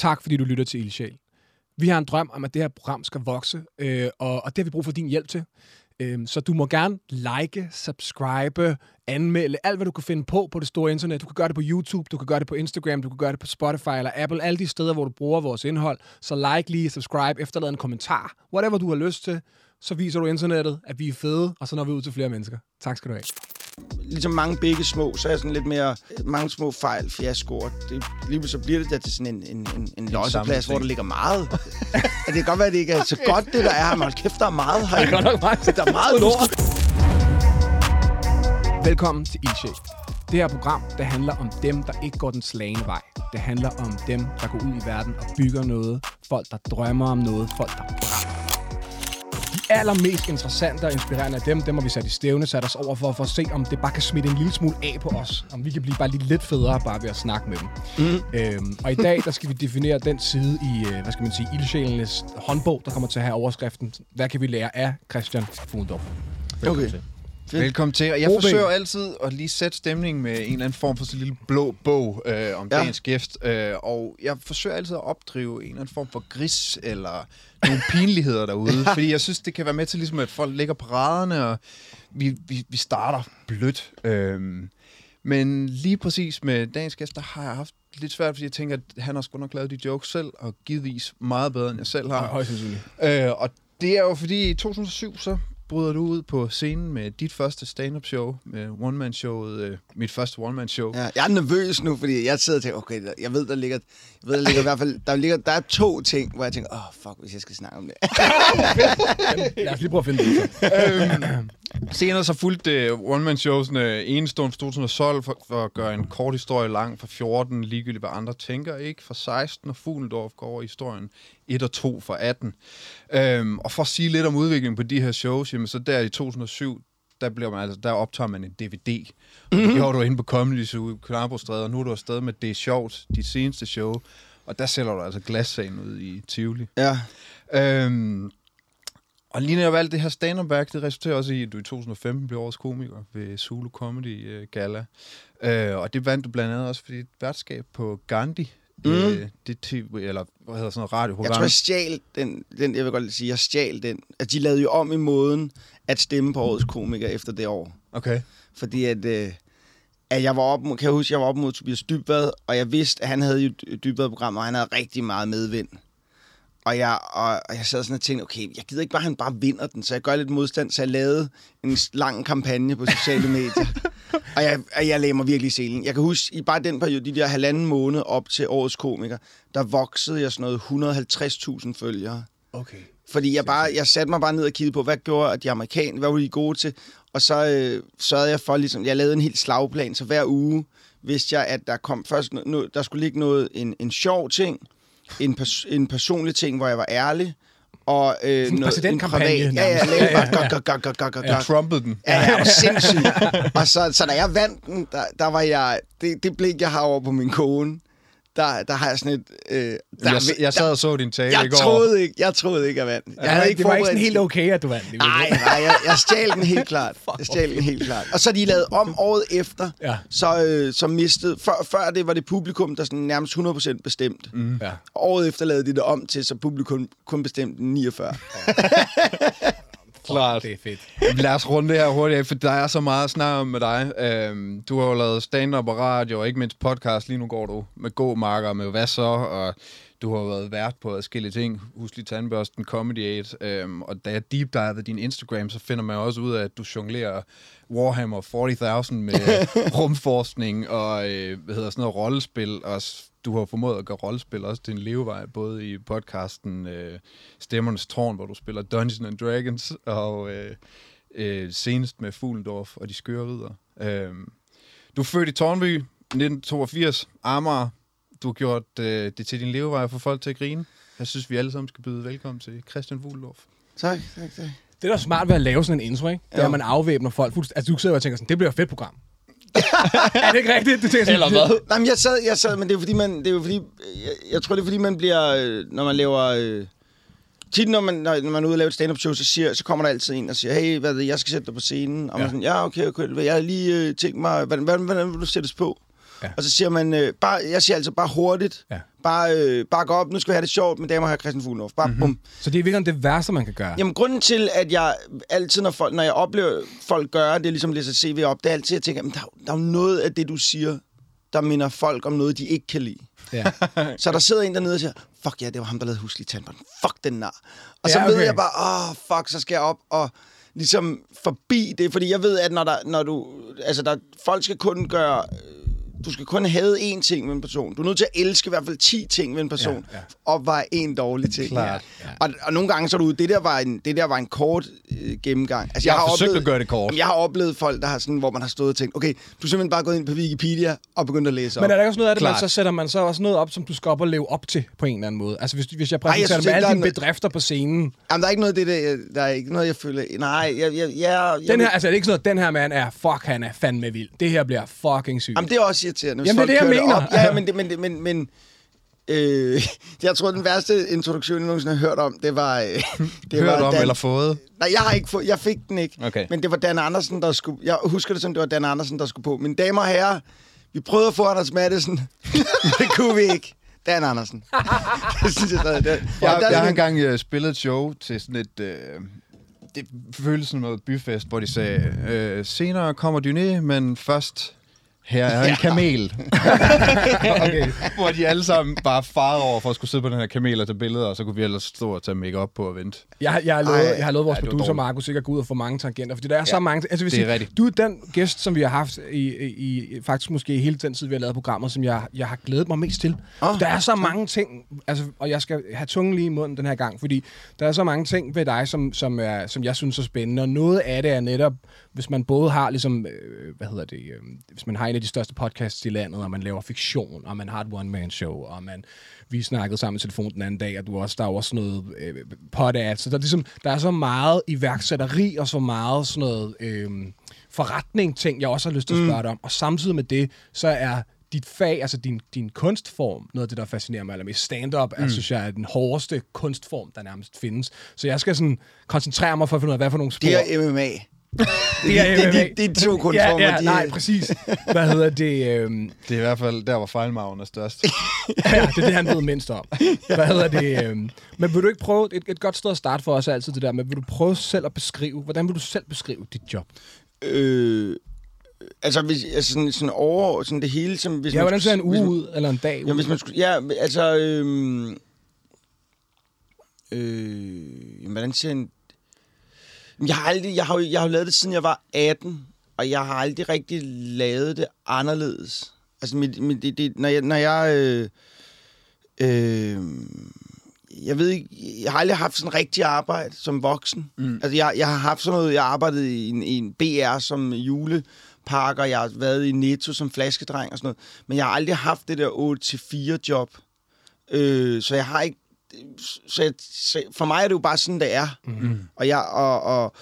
Tak fordi du lytter til Ildsjæl. Vi har en drøm om, at det her program skal vokse, øh, og, og det har vi brug for din hjælp til. Øh, så du må gerne like, subscribe, anmelde, alt hvad du kan finde på på det store internet. Du kan gøre det på YouTube, du kan gøre det på Instagram, du kan gøre det på Spotify eller Apple, alle de steder, hvor du bruger vores indhold. Så like lige, subscribe, efterlad en kommentar, whatever du har lyst til. Så viser du internettet, at vi er fede, og så når vi ud til flere mennesker. Tak skal du have. Ligesom mange begge små, så er jeg sådan lidt mere mange små fejl, fiaskoer. Det, lige så bliver det der til sådan en, en, en, en losseplads, hvor der ligger meget. det kan godt være, at det ikke er så godt, det der er her, men kæft, der er meget her. Det er godt nok meget. Der er meget lort. Velkommen til Ildsjæl. Det her program, det handler om dem, der ikke går den slagende vej. Det handler om dem, der går ud i verden og bygger noget. Folk, der drømmer om noget. Folk, der brænder. Allermest interessante og inspirerende af dem, dem har vi sat i stævne, sat os over for, for at se, om det bare kan smitte en lille smule af på os. Om vi kan blive bare lige lidt federe bare ved at snakke med dem. Mm. Øhm, og i dag, der skal vi definere den side i, øh, hvad skal man sige, ildsjælenes håndbog, der kommer til at have overskriften. Hvad kan vi lære af Christian Fugendorf? Velkommen Okay. Velkommen til. Og jeg Robin. forsøger altid at lige sætte stemningen med en eller anden form for sådan en lille blå bog øh, om Ja. ja. dagens gæst. Øh, og jeg forsøger altid at opdrive en eller anden form for gris eller nogle pinligheder derude. Fordi jeg synes, det kan være med til, ligesom, at folk ligger på raderne, og vi, vi, vi starter blødt. Øh, men lige præcis med dagens gæst, der har jeg haft lidt svært, fordi jeg tænker, at han har sgu nok lavet de jokes selv, og givetvis meget bedre, end jeg selv har. Højst sandsynligt. Øh, og det er jo fordi i 2007, så bryder du ud på scenen med dit første stand-up show, med one-man-showet, øh, mit første one-man-show. Ja. Ja, jeg er nervøs nu, fordi jeg sidder og tænker, okay, der- jeg ved, der ligger, jeg ved, der ligger i hvert fald, der, ligger, der er to ting, hvor jeg tænker, åh, oh, fuck, hvis jeg skal snakke om det. Lad os lige prøve at finde det. øhm, senere så fulgte uh, one-man-showsene enestående fra 2012 for, for at gøre en kort historie lang fra 14, ligegyldigt hvad andre tænker, ikke? Fra 16, og Fuglendorf går over i historien 1 og 2 fra 18. Øhm, og for at sige lidt om udviklingen på de her shows, jamen så der i 2007, der, bliver man, altså, der optager man en DVD. Og det gjorde du inde på Comedy Zoo i Knarbrostræde, og nu er du afsted med Det er sjovt, dit seneste show. Og der sælger du altså glassagen ud i Tivoli. Ja, Øhm, og lige netop alt det her stand værk det resulterer også i, at du i 2015 blev årets komiker ved Zulu Comedy uh, Gala. Uh, og det vandt du blandt andet også for dit værtskab på Gandhi. Mm. Uh, det TV, eller hvad hedder sådan noget radioprogram. jeg tror, jeg stjal den, den, jeg vil godt sige, jeg stjal den. At de lavede jo om i måden at stemme på årets komiker efter det år. Okay. Fordi at, øh, at jeg var op kan jeg huske, jeg var op mod Tobias Dybvad, og jeg vidste, at han havde jo Dybvad-program, og han havde rigtig meget medvind. Og jeg, og, og jeg sad sådan og tænkte, okay, jeg gider ikke bare, at han bare vinder den, så jeg gør lidt modstand, så jeg lavede en lang kampagne på sociale medier. og jeg, og jeg lagde mig virkelig i selen. Jeg kan huske, i bare den periode, de der halvanden måned op til årets komiker, der voksede jeg sådan noget 150.000 følgere. Okay. Fordi jeg, bare, jeg satte mig bare ned og kiggede på, hvad gjorde de amerikanere, hvad var de gode til? Og så øh, sørgede jeg for, ligesom, jeg lavede en helt slagplan, så hver uge vidste jeg, at der kom først, no, no, der skulle ligge noget, en, en sjov ting, en, pers- en personlig ting, hvor jeg var ærlig, og øh, en præsidentkampagne Ja, ja, Ja, ja, ja. gok, gok, gok, gok, gok, Jeg trumpede den. Ja, jeg var sindssyg. og så, så da jeg vandt den, der, der var jeg, det, det blik, jeg har over på min kone, der, der har jeg sådan et... Øh, der, Jeg, jeg sad og så din tale i jeg går. troede ikke, jeg troede ikke, at jeg vandt. Jeg havde ikke det var ikke sådan helt okay, at du vandt. i Nej, nej, jeg, jeg stjal den helt klart. Jeg stjal den helt klart. Og så de lavet om året efter, Ja. så, øh, så mistede... Før, før det var det publikum, der sådan nærmest 100% bestemt. Mm. Ja. Året efter lavede de det om til, så publikum kun bestemte 49. Klart. Det er fedt. Lad os runde det her hurtigt af, for der er så meget at snakke om med dig. Øhm, du har jo lavet stand-up og radio, og ikke mindst podcast. Lige nu går du med god marker med hvad så, og du har været vært på forskellige ting. Husk lige tandbørsten, Comedy 8. Øhm, og da jeg deep divede din Instagram, så finder man også ud af, at du jonglerer Warhammer 40.000 med rumforskning og øh, hvad hedder sådan noget rollespil. Og du har formået at gøre rollespil også til en levevej, både i podcasten øh, Stemmernes Tårn, hvor du spiller Dungeons and Dragons, og øh, øh, senest med Fuglendorf og de skøre ridder. Øh, du er født i Tornby, 1982, Amager. Du har gjort øh, det til din levevej for folk til at grine. Jeg synes, vi alle sammen skal byde velkommen til Christian Fuglendorf. tak, tak, tak. Det er da smart ved at lave sådan en intro, ikke? Det er, Ja. at man afvæbner folk. fuldst- Altså, du sidder og tænker sådan, det bliver et fedt program. er det ikke rigtigt? Du tænker Eller hvad? Nej, men jeg sad, jeg sad, men det er fordi, man, det er jo fordi, jeg, jeg tror, det er fordi, man bliver, øh, når man laver, øh, tit når man, når, når man er ude og lave et stand-up show, så, siger, så kommer der altid en og siger, hey, hvad er det, jeg skal sætte dig på scenen. Og man Ja. er sådan, ja, okay, okay, jeg har lige øh, tænkt mig, hvordan, hvordan, hvordan vil du sættes på? Ja. Og så siger man, øh, bare, jeg siger altså bare hurtigt, Ja. Bare, øh, bare gå op, nu skal vi have det sjovt med damer og herrer Christian Fuglendorf. Bare mm-hmm. bum. Så det er virkelig det værste, man kan gøre. Jamen, grunden til, at jeg altid, når, folk, når jeg oplever folk gøre det, ligesom læser CV op, det er altid, at jeg tænker, at der, er- der er jo noget af det, du siger, der minder folk om noget, de ikke kan lide. Ja. Så der sidder en dernede og siger, fuck ja, det var ham, der lavede huslig tandbånd. Fuck den nar. Og så Ja, ved okay. jeg bare, åh, oh, fuck, så skal jeg op og ligesom forbi det. Fordi jeg ved, at når, der, når du... Altså, der, folk skal kun gøre... Du skal kun have én ting ved en person. Du er nødt til at elske i hvert fald 10 ting ved en person. Ja, ja. Og var en dårlig ting. Klart. Ja. Og, og nogle gange så er du... Det der var en, det der var en kort øh, gennemgang. Altså, Jeg har forsøgt at gøre det kort. Jamen, jeg har oplevet folk, der har sådan, hvor man har stået og tænkt, okay, du er simpelthen bare gået ind på Wikipedia og begyndt at læse op. Men er der ikke også noget af det, man så sætter man så også noget op, som du skal op og leve op til på en eller anden måde? Altså hvis, hvis jeg jeg præsenterer dig med alle dine noget- bedrifter på scenen. Jamen, der er ikke noget af det, der, der er ikke noget, jeg føler... Nej, jeg, jeg, jeg, jeg Den her, altså er det ikke sådan, at den her mand er, fuck, han er fandme vild. Det her bliver fucking sygt. Jamen, det er også irriterende, hvis Jamen, det er det, jeg mener. Op. Ja, ja, men, det, men, det- men, men øh, jeg tror, den værste introduktion, jeg nogensinde har hørt om, det var... Øh, det Hørt var om Dan, eller fået? Nej, jeg har ikke fået, jeg fik den ikke. Okay. Men det var Dan Andersen, der skulle... Jeg husker det som, det var Dan Andersen, der skulle på. Mine damer og herrer, vi prøvede at få Anders Madsen. det kunne vi ikke. Dan Andersen. det synes jeg stadig. Det, Jeg, der er jeg har engang øh, spillet et show til sådan et... Øh, det føltes som noget byfest, hvor de sagde, øh, senere kommer Dyné, men først her er en kamel. okay. Hvor de alle sammen bare farede over for at skulle sidde på den her kamel og tage billeder, og så kunne vi ellers stå og tage make på og vente. Jeg, jeg, har lovet, Ej. jeg har lovet vores var producer. Markus, ikke at gå ud og få mange tangenter, fordi der er ja, så mange... Altså, vil det er sige. Du er den gæst, som vi har haft i, i, i faktisk måske hele den tid, vi har lavet programmet, som jeg, jeg har glædet mig mest til. Oh, der er så mange ting, altså, og jeg skal have tungen lige i munden den her gang, fordi der er så mange ting ved dig, som, som, er, som jeg synes er spændende, og noget af det er netop, hvis man både har ligesom, øh, hvad hedder det, øh, hvis man har en af de største podcasts i landet, og man laver fiktion, og man har et one-man-show, og man, vi snakkede sammen i telefon den anden dag, og du også, der er også noget øh, pod ads, så der er, ligesom, der er så meget iværksætteri, og så meget sådan noget øh, forretning ting, jeg også har lyst til at spørge dig om, og samtidig med det, så er dit fag, altså din, din kunstform, noget af det, der fascinerer mig allermest. Stand-up, mm. er, synes jeg, er den hårdeste kunstform, der nærmest findes. Så jeg skal sådan koncentrere mig for at finde ud af, hvad for nogle spor... Det er MMA. Det er, det, det, det er de to kunstformer. Ja, ja de, nej, præcis. Hvad hedder det? Øhm, Det er i hvert fald der, hvor fejlmagen er størst. ja, det er det, han ved mindst om. Hvad hedder det? Øhm, men vil du ikke prøve, et, et godt sted at starte for os er altid det der, men vil du prøve selv at beskrive, hvordan vil du selv beskrive dit job? Øh, altså, hvis, altså sådan, sådan over sådan det hele, som... Hvis Ja, man hvordan ser en uge man- ud, eller en dag ud? Ja, hvis man skulle... Ja, altså... Øhm, øh, jamen, hvordan ser en... Jeg har, aldrig, jeg, har, jo- jeg har jo lavet det, siden jeg var 18, og jeg har aldrig rigtig lavet det anderledes. Altså, mit, mit, det, det, når jeg... Når jeg øh, øh, jeg ved ikke, jeg har aldrig haft sådan rigtig arbejde som voksen. Mm. Altså, jeg, jeg har haft sådan noget, jeg har arbejdet i en, i en BR som julepakker, jeg har været i Netto som flaskedreng og sådan noget, men jeg har aldrig haft det der 8-4 job. Øh, så jeg har ikke, så, jeg, så for mig er det jo bare sådan, det er. Mm. Og jeg, og, og,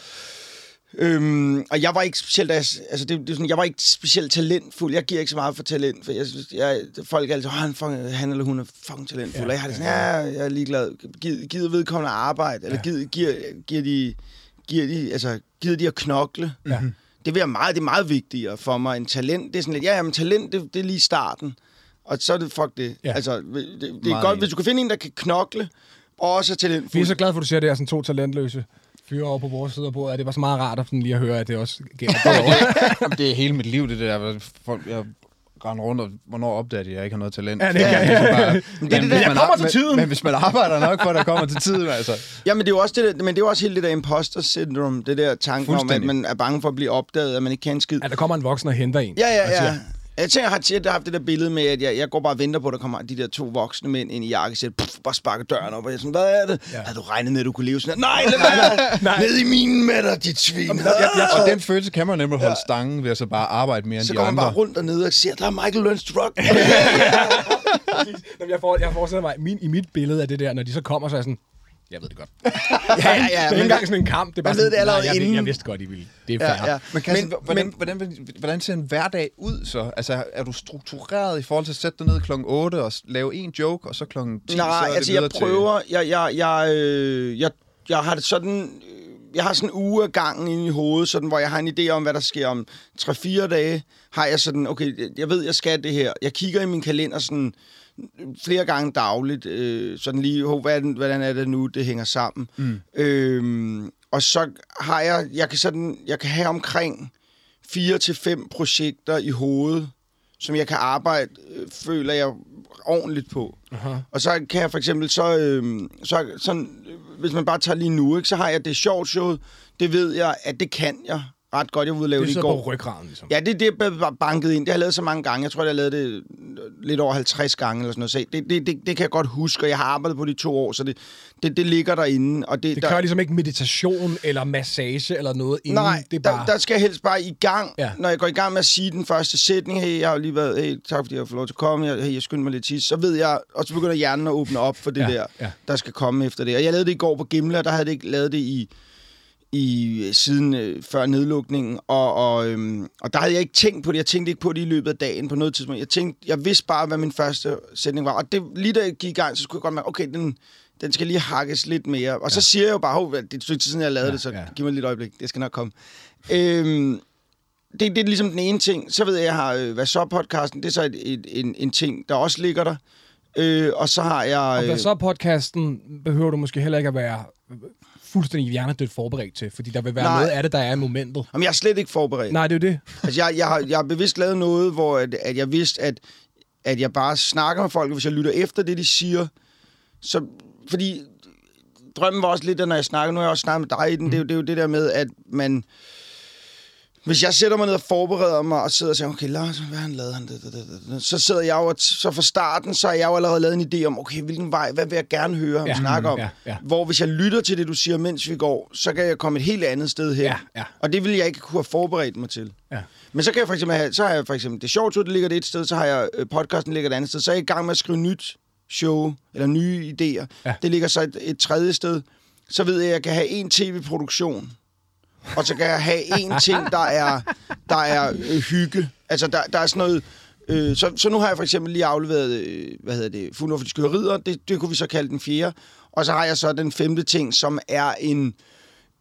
Øhm, og jeg var ikke specielt, altså det, det er sådan, jeg var ikke specielt talentfuld. Jeg giver ikke så meget for talent, for jeg synes, jeg, folk er altid, oh, han, fucking, han eller hun er fucking talentfuld. Ja, og jeg har det sådan, ja, jeg er ligeglad. Gider, gider vedkommende arbejde, eller gider, giver, giver de, giver de, altså, gider de at knokle. Ja. Det, vil jeg meget, det er meget vigtigere for mig end talent. Det er sådan lidt, ja, jamen, talent, det, det er lige starten. Og så er det, fuck det. Ja. Ja. Altså, det, det er Meget godt, enig. hvis du kan finde en, der kan knokle, og også er Vi er talentfuld. så glade for, at du siger, at det er sådan to talentløse fyre over på vores side af bordet. Det var så meget rart at sådan lige at høre, at det også gælder. Jamen, det er hele mit liv, det der. Folk, jeg render rundt, og hvornår opdager de, at jeg ikke har noget talent? Ja, det kan jeg. ligesom bare, det men det hvis der, jeg man kommer til men- tiden. Men hvis man arbejder nok for, at der kommer til tiden, altså. Ja, men det er jo også, det der, men det er også hele det der imposter syndrom, det der tanke om, at man er bange for at blive opdaget, at man ikke kan en skid. At der kommer en voksen og henter en. Ja, ja, og siger, ja. Jeg tænker, jeg har tit haft det der billede med, at jeg, jeg går bare og venter på, at der kommer de der to voksne mænd ind i jakkesæt, puff, bare sparker døren op, og jeg er sådan, hvad er det? Ja. Ja. Har du regnet med, at du kunne leve sådan her? Nej, lad være! nej. Ned i minen med dig, dit svin! jeg- jeg Og den følelse kan man nemlig holde stangen ved at så bare arbejde mere end så de går man andre. bare rundt dernede og siger, der er Michael Lønstrup. Jamen, jeg, får, jeg forestiller mig, min, i mit billede af det der, når de så kommer, så er jeg sådan, jeg ved det godt. ja, ja, ja. det er ikke engang sådan en kamp. Det er bare Man ved sådan, det allerede nej, jeg, inden. jeg vidste godt, I ville. Det er fair. ja, ja. Men, Christian, Men- hvordan, men- hvordan, hvordan, hvordan ser en hverdag ud så? Altså, er du struktureret i forhold til at sætte dig ned kl. 8 og lave en joke, og så kl. 10 så Nej, er det altså jeg videre til- prøver, jeg, jeg, jeg, øh, jeg, jeg har det sådan, øh, jeg har sådan en uge af gangen inde i hovedet, sådan, hvor jeg har en idé om, hvad der sker om 3-4 dage. Har jeg sådan, okay, jeg ved, jeg skal det her. Jeg kigger i min kalender sådan flere gange dagligt. Øh, sådan lige, er den, hvordan er det nu, det hænger sammen. Mm. Øh, og så har jeg, jeg kan, sådan, jeg kan have omkring fire til fem projekter i hovedet, som jeg kan arbejde, øh, føler jeg, ordentligt på. Aha. Og så kan jeg for eksempel, så, øh, så sådan, hvis man bare tager lige nu, ikke, så har jeg det sjovt show. Det ved jeg, at det kan jeg ret godt. Jeg var ude lave Det det, i går. på ryggraden, ligesom. Ja, det, det er banket ind. Det har jeg lavet så mange gange. Jeg tror, jeg har lavet det øh, lidt over 50 gange eller sådan noget. Så det, det, det, det kan jeg godt huske, og jeg har arbejdet på det i to år, så det, det, det ligger derinde. Og det, Det der, kræver ligesom ikke meditation eller massage eller noget inden. Nej, det er bare... der, der skal jeg helst bare i gang, Ja. når jeg går i gang med at sige den første sætning. Hey, jeg har jo lige været, hey, tak fordi jeg har fået lov til at komme. Jeg, hey, jeg skynder mig lidt tis. Så ved jeg, og så begynder hjernen at åbne op for det Ja, der, ja. der skal komme efter det. Og jeg lavede det i går på Gimle, og der havde jeg ikke lavet det i, i siden øh, før nedlukningen, og, og, øhm, og der havde jeg ikke tænkt på det. Jeg tænkte ikke på det i løbet af dagen på noget tidspunkt. Jeg tænkte, jeg vidste bare, hvad min første sætning var. Og det, lige da jeg gik i gang, så skulle jeg godt mærke, okay, den, den skal lige hakkes lidt mere. Og ja. så siger jeg jo bare, det er et stykke tid siden, jeg lavede Ja, det, så ja. giv mig lidt øjeblik, det skal nok komme. Øhm, det, det er ligesom den ene ting. Så ved jeg, jeg har øh, Hvad så podcasten, det er så et, et, en, en ting, der også ligger der. Øh, og så har jeg... Og Øh, hvad så podcasten behøver du måske heller ikke at være fuldstændig hjernedødt forberedt til, fordi der vil være Nej. noget af det, der er i momentet. Jamen, jeg er slet ikke forberedt. Nej, det er jo det. Altså, jeg, jeg, har, jeg har bevidst lavet noget, hvor at, at jeg vidste, at, at jeg bare snakker med folk, og hvis jeg lytter efter det, de siger. Så, fordi drømmen var også lidt, at når jeg snakker, nu har jeg også snakket med dig i den, mm. det, er jo, det er jo det der med, at man... Hvis jeg sætter mig ned og forbereder mig, og sidder og siger, okay, Lars, hvad han lavet? Han, det, det, det, det. Så sidder jeg jo, så fra starten, så har jeg jo allerede lavet en idé om, okay, hvilken vej, hvad vil jeg gerne høre ham Ja, ja. snakke om? ja, ja. Hvor hvis jeg lytter til det, du siger, mens vi går, så kan jeg komme et helt andet sted hen. Ja, ja. Og det vil jeg ikke kunne have forberedt mig til. Ja. Men så kan jeg for eksempel have, så har jeg for eksempel, det sjovt, det ligger det et sted, så har jeg øh, podcasten ligger et andet sted, så er jeg i gang med at skrive nyt show, eller nye idéer. Ja. Det ligger så et, et tredje sted. Så ved jeg, at jeg kan have en tv-produktion, og så kan jeg have en ting, der er, der er øh, hygge. Altså, der, der er sådan noget... Øh, så, så nu har jeg for eksempel lige afleveret, øh, hvad hedder det, Fuglen for de skyderider, det, det kunne vi så kalde den fjerde. Og så har jeg så den femte ting, som er en,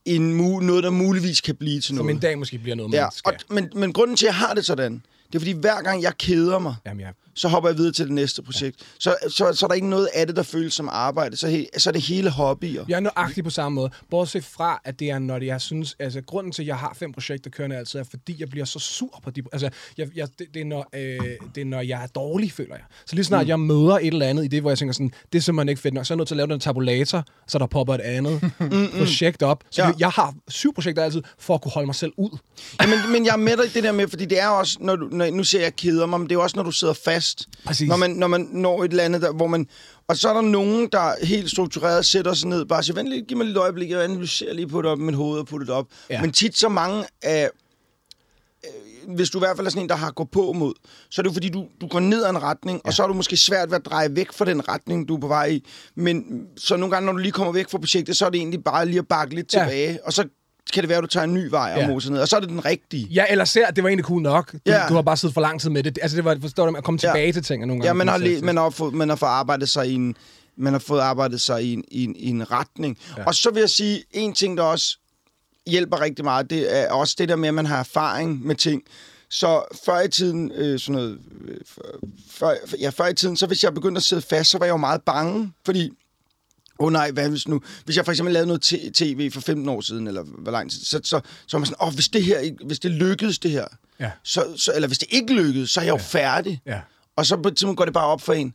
en mu- noget, der muligvis kan blive til Som noget. en dag måske bliver noget, man Ja, skal. og, men, men grunden til, at jeg har det sådan, det er fordi, hver gang jeg keder mig, Jamen, ja. Så hopper jeg videre til det næste projekt. Ja. Så, så, så er der ikke noget af det, der føles som arbejde. Så, he, så er det hele hobbyer. Jeg er nøjagtig på samme måde. Bortset fra, at det er, når jeg synes... Altså, grunden til, at jeg har fem projekter kørende altid, er, fordi jeg bliver så sur på de... Altså, jeg, jeg, det, det, er, når, øh, det er, når jeg er dårlig, føler jeg. Så lige snart mm. jeg møder et eller andet i det, hvor jeg tænker sådan, det er simpelthen ikke fedt nok, så er jeg nødt til at lave den tabulator, så der popper et andet projekt op. Så Ja. jeg har syv projekter altid, for at kunne holde mig selv ud. Ja, men, men jeg er med dig i det der med, fordi det er også, når du, når, nu ser jeg keder mig, men det er også, når du sidder fast. Præcis. Når man, når man når et eller andet, der, hvor man... Og så er der nogen, der helt struktureret sætter sig ned, bare siger, vent lige, giv mig lidt øjeblik, jeg analyserer lige på det op i mit hoved og putte det op. Ja. Men tit så mange af... øh, Hvis du i hvert fald er sådan en, der har gået på mod, så er det jo fordi, du, du går ned ad en retning, ja. og så er du måske svært ved at dreje væk fra den retning, du er på vej i. Men så nogle gange, når du lige kommer væk fra projektet, så er det egentlig bare lige at bakke lidt Ja. tilbage, og så kan det være, at du tager en ny vej og Ja. moser ned, og så er det den rigtige. Ja, eller ser, at det var egentlig cool nok. Du, Ja. du har bare siddet for lang tid med det. Altså, det var, forstår du, at komme Ja. tilbage til ting nogle gange. Ja, man har, lige, man har, fået, man har fået arbejdet sig i en, man har fået arbejdet sig i en, i en, i en retning. Ja. Og så vil jeg sige, en ting, der også hjælper rigtig meget, det er også det der med, at man har erfaring med ting. Så før i tiden, øh, sådan noget, øh, før, ja, før i tiden, så hvis jeg begyndte at sidde fast, så var jeg jo meget bange, fordi Åh oh, nej, hvad hvis nu... Hvis jeg for eksempel lavede noget tv for 15 år siden, eller hvor lang tid, så, så, så var man sådan, åh, oh, hvis det her, ikke- hvis det lykkedes det her, Ja. så, så, eller hvis det ikke lykkedes, så er jeg jo færdig. Ja. Og så på et tidspunkt går det bare op for en.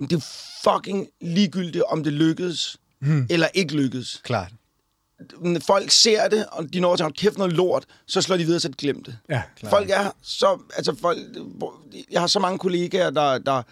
Det er fucking ligegyldigt, om det lykkedes hmm. eller ikke lykkedes. Klart. Folk ser det, og de når til at kæft noget lort, så slår de videre til at glemme det. Ja, Klar. Folk er så... Altså folk, jeg har så mange kollegaer, der, der,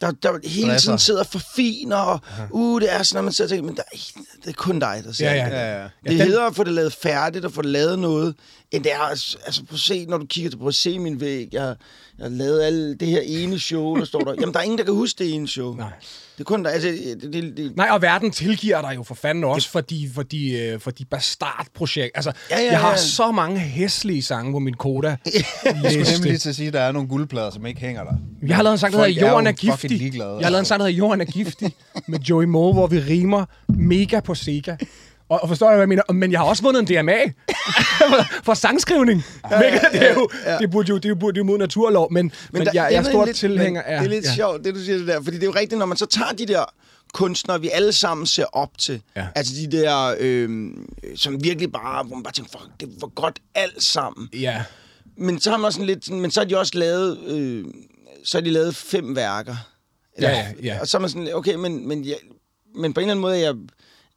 der, der hele tiden sidder for fin, og uh, det er sådan, at man sidder og tænker, men der, er det er kun dig, der ser Ja, ja. det. Ja, ja. Det Ja, den- hedder at få det lavet færdigt og få det lavet noget, end det er, altså prøv at se, når du kigger til, prøv at se min væg, jeg, jeg har lavet alle det her ene show, der står der. Jamen, der er ingen, der kan huske det ene show. Nej. Det er kun der, altså, det, det, det, Nej, og verden tilgiver dig jo for fanden også for de, for de, øh, for de bastardprojekt. Altså, Ja, ja, jeg har ja. så mange hæslige sange på min koda. Jeg skulle nemlig lige til at sige, at der er nogle guldplader, som ikke hænger der. Jeg har lavet en sang, der Folk hedder Jorden jo er giftig. Jeg har lavet en sang, der hedder Jorden er giftig med Joey Moe, hvor vi rimer mega på Sega. Og, og forstår du, hvad jeg mener? Men jeg har også vundet en DMA for sangskrivning. Ja, ja, ja, det, er jo, ja. det, burde jo, det burde jo mod naturlov, men, men, men der- jeg, jeg er stor lidt- tilhænger af... Det er lidt ja. sjovt, det du siger det der. Fordi det er jo rigtigt, når man så tager de der kunstnere, vi alle sammen ser op til. Ja. Altså de der, øh, som virkelig bare, hvor man bare tænker, fuck, det var godt alt sammen. Ja. Men så har man sådan lidt, men så har de også lavet, øh, så har de lavet fem værker. Ja, ja, ja. Og så er man sådan, okay, men, men, jeg, men på en eller anden måde, jeg,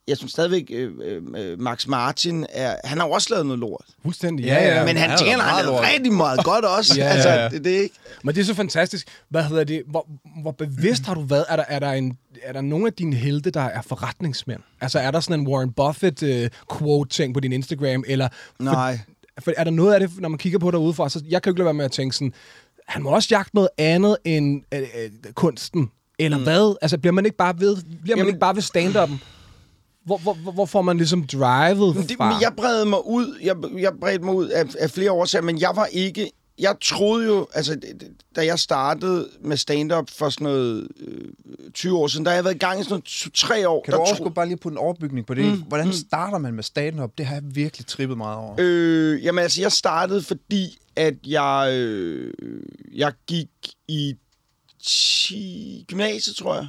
jeg synes stadigvæk, øh, øh, Max Martin, er, han har jo også lavet noget lort. Fuldstændig. Ja, ja. men han han er tjener han lavet rigtig meget godt også. Ja, altså, ja, ja. Det, det er ikke... Men det er så fantastisk. Hvad hedder det? Hvor, hvor bevidst har du været? Er der, er, der en, er der nogle af dine helte, der er forretningsmænd? Altså er der sådan en Warren Buffett-quote-ting på din Instagram? Eller, Nej. For, for er der noget af det, når man kigger på derudefra, så jeg kan jo ikke lade være med at tænke sådan, han må også jagte noget andet end øh, øh, kunsten. Eller mm. hvad? Altså bliver man ikke bare ved, bliver man Jamen- ikke bare ved stand-up'en? Hvor, hvor, hvor, får man ligesom drivet Men det, fra? men jeg bredte mig ud, jeg, jeg bredte mig ud af, af flere årsager, men jeg var ikke, jeg troede jo, altså da jeg startede med stand-up for sådan noget øh, 20 år siden, der har jeg været i gang i sådan noget 3 år. Kan du der også tro- bare lige på en overbygning på det? Mm. Hvordan starter man med stand-up? Det har jeg virkelig trippet meget over. Øh, jamen altså, jeg startede, fordi at jeg, øh, jeg gik i 10 gymnasiet, tror jeg.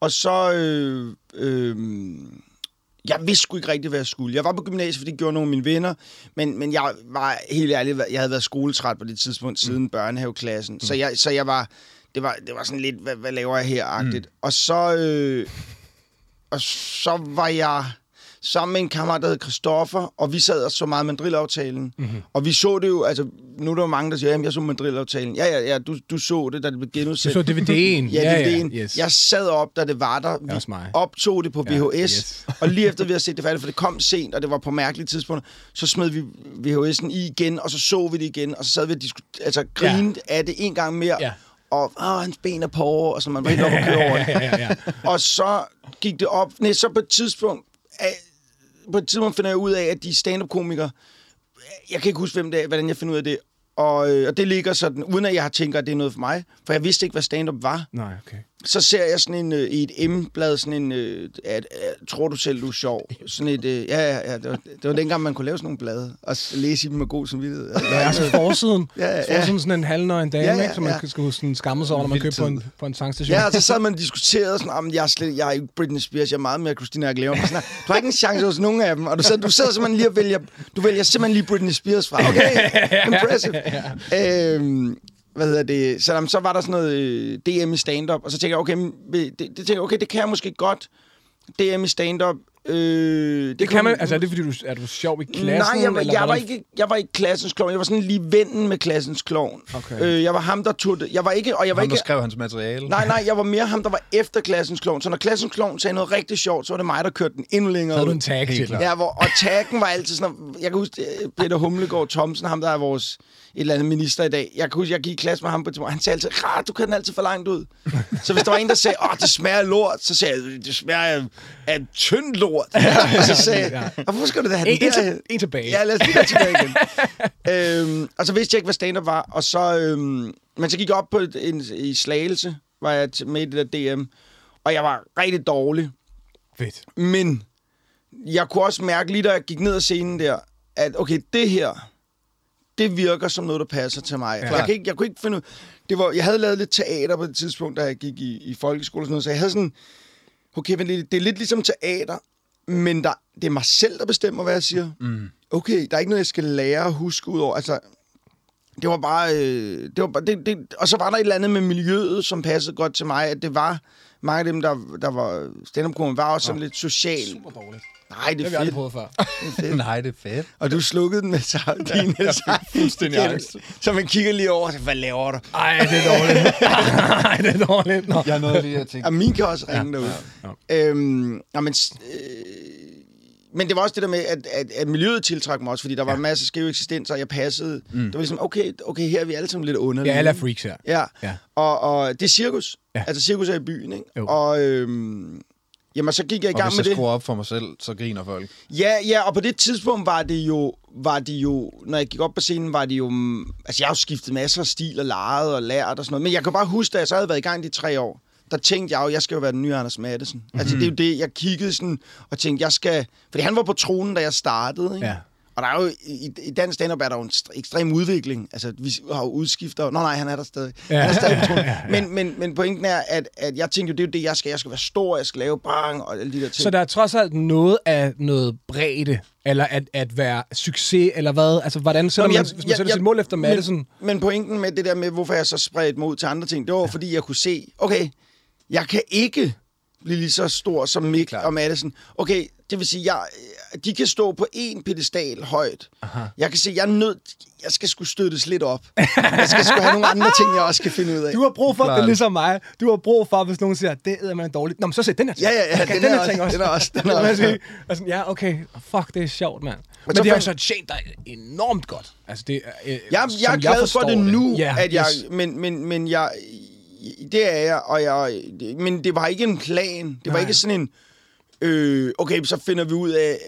Og så... Øh, øh, jeg vidste sgu ikke rigtigt, hvad jeg skulle. Jeg var på gymnasiet, fordi det gjorde nogle af mine venner, men, men jeg var helt ærlig, jeg havde været skoletræt på det tidspunkt siden mm. børnehaveklassen. Mm. Så, jeg, så jeg var, det var, det var sådan lidt, hvad, hvad laver jeg her-agtigt. Mm. Og så, øh, og så var jeg sammen med en kammerat, der hed Christoffer, og vi sad og så meget Madrid-aftalen. Mm-hmm. Og vi så det jo, altså, nu er der jo mange, der siger, at jeg så Madrid-aftalen. Ja, ja, ja, du, du så det, da det blev Du genudsendt. så DVD'en. Ja, DVD'en. Ja, yes. Jeg sad op, da det var der. Vi mig. optog det på Ja, VHS, yes. og lige efter vi havde set det færdigt, for det kom sent, og det var på mærkelige tidspunkter, så smed vi VHS'en i igen, og så så vi det igen, og så sad vi og disku- altså, grinede ja. af det en gang mere. Ja. Og åh, hans ben er på over, og så man var helt oppe og køre over det. ja, ja, ja. Og så gik det op. Nej, så på et tidspunkt, på et tidspunkt finder jeg ud af, at de stand-up-komikere, jeg kan ikke huske, hvem det er, hvordan jeg finder ud af det, og, øh, og det ligger sådan, uden at jeg har tænkt, at det er noget for mig, for jeg vidste ikke, hvad stand-up var. Nej, okay. Så ser jeg sådan en, øh, i et M-blad, sådan en, øh, at, at, tror du selv, du er sjov? Sådan et, øh, ja, ja, ja, det var, det var dengang, man kunne lave sådan nogle blade, og læse i dem med god samvittighed. Ja, altså forsiden. Ja, ja, Så ja. sådan, sådan en halvnøgen dame, Ja, ja, ja, ikke, som man ja. ja. skulle sådan skamme sig over, når man køber på en, på en tankstation. Ja, og så sad man og diskuterede sådan, om jeg, er slet, jeg er ikke Britney Spears, jeg er meget mere Christina Aguilera. Sådan, du har ikke en chance hos nogen af dem. Og du sidder, du sidder simpelthen lige og vælger, du vælger simpelthen lige Britney Spears fra. Okay, impressive. Øhm, hvad hedder det? Så, jamen, så var der sådan noget øh, DM i stand-up, og så tænker jeg, okay, det, det, tænker jeg, okay, det kan jeg måske godt. DM i stand-up. Øh, det, Det kan man, altså er det fordi, du, er du sjov i klassen? Nej, jeg var, eller jeg, var ikke, jeg var ikke klassens klovn. Jeg var sådan lige vennen med klassens klovn. Okay. Øh, jeg var ham, der tog det. Jeg var ikke, og jeg var Ham, der ikke, skrev hans materiale. Nej, nej, jeg var mere ham, der var efter klassens klovn. Så når klassens klovn sagde noget rigtig sjovt, så var det mig, der kørte den endnu længere Så havde du en tag til. Ja, hvor, og taggen var altid sådan... Jeg kan huske, øh, Peter Humlegård Thomsen, ham der er vores eller andet minister i dag. Jeg kan huske, jeg gik i klasse med ham på tidspunkt. Han sagde altid, "Rah, du kan den altid for langt ud. Så hvis der var en, der sagde, åh, det smager af lort, så sagde jeg, det smager af, af tyndt lort. og så sagde jeg, "Og hvorfor skal du da have En, den en, der? til, en tilbage. Ja, lad os lige tilbage igen. øhm, og så vidste jeg ikke, hvad stand-up var. Og så, øhm, men så gik jeg op på et, en, i Slagelse, var jeg med i det der DM. Og jeg var rigtig dårlig. Fedt. Men jeg kunne også mærke lige, da jeg gik ned ad scenen der, at okay, det her, det virker som noget, der passer til mig. Ja. Jeg, kan ikke, jeg kunne ikke finde ud... Det var, jeg havde lavet lidt teater på det tidspunkt, da jeg gik i, i folkeskole og sådan noget, så jeg havde sådan... Okay, men det, det er lidt ligesom teater, men der, det er mig selv, der bestemmer, hvad jeg siger. Mm. Okay, der er ikke noget, jeg skal lære at huske ud over. Altså, det var bare... Øh, det var bare det, det, og så var der et eller andet med miljøet, som passede godt til mig, at det var... Mange af dem, der, der var stand up var også sådan lidt social. Super dårligt. Nej, det Det har vi er aldrig fedt. prøvet før. Nej, det er fedt. Og du slukkede den med sardine. Jeg fik fuldstændig angst. Så man kigger lige over, hvad laver du? Ej, det er dårligt. Ej, det er dårligt. Nå. Jeg nåede lige at tænke. Og min kan også ringe ja, derude. Ja, Øhm, ja, men, øh, men det var også det der med, at, at, at miljøet tiltrak mig også, fordi der var en masse skæve eksistenser, og jeg passede. Mm. Det var ligesom, okay, okay, her er vi alle sammen lidt underlige. Ja, alle er freaks her. Ja, Ja. Og, og det er cirkus. Ja. Ja. Altså, cirkus er i byen, ikke? Jo. Og øhm, jamen, så gik jeg i Og gang hvis med jeg det. skruer op for mig selv, så griner folk. Ja, ja, og på det tidspunkt var det jo, var det jo, når jeg gik op på scenen, var det jo, mm, altså jeg har jo skiftet masser af stil og lejet og lært og sådan noget, men jeg kan bare huske, da jeg så havde været i gang de tre år, der tænkte jeg jo, jeg skal jo være den nye Anders Madsen. Mm-hmm. Altså, det er jo det, jeg kiggede sådan og tænkte, jeg skal... Fordi han var på tronen, da jeg startede, ikke? Ja. Og der er jo, i, i dansk stand-up er der jo en st- ekstrem udvikling. Altså, vi har jo udskifter. Nå nej, han er der stadig. Ja. Han er stadig. Men, men, men pointen er, at, at jeg tænkte jo, det er jo det, jeg skal. Jeg skal være stor, jeg skal lave bang og alle de der ting. Så der er trods alt noget af noget bredde, eller at, at være succes, eller hvad? Altså, hvordan sætter Nå, man, hvis man jeg- sætter sit jeg- mål efter Madison? Men, men pointen med det der med, hvorfor jeg så spredte mig ud til andre ting, det var ja. fordi, jeg kunne se, okay, jeg kan ikke blive lige så stor som Mick og Madison. Okay, det vil sige, jeg, de kan stå på en pedestal højt. Aha. Jeg kan se, jeg er nødt, jeg skal skulle støttes lidt op. jeg skal sgu have nogle andre ting, jeg også kan finde ud af. Du har brug for, Klart. det er ligesom mig, du har brug for, hvis nogen siger, det er man dårligt. Nå, men så se den her ting. Ja, ja, ja, Jeg kan den den er her også- ting også. den er også- den er også- altså, ja, okay, fuck, det er sjovt, mand. Men, så det har jo så tjent dig enormt godt. Altså, det, øh, Jeg, jeg er glad for forstår det nu, Ja, at jeg, yes. men, men, men jeg, det er jeg, og jeg, men det var ikke en plan. Det var Nej. ikke sådan en, øh, okay, så finder vi ud af,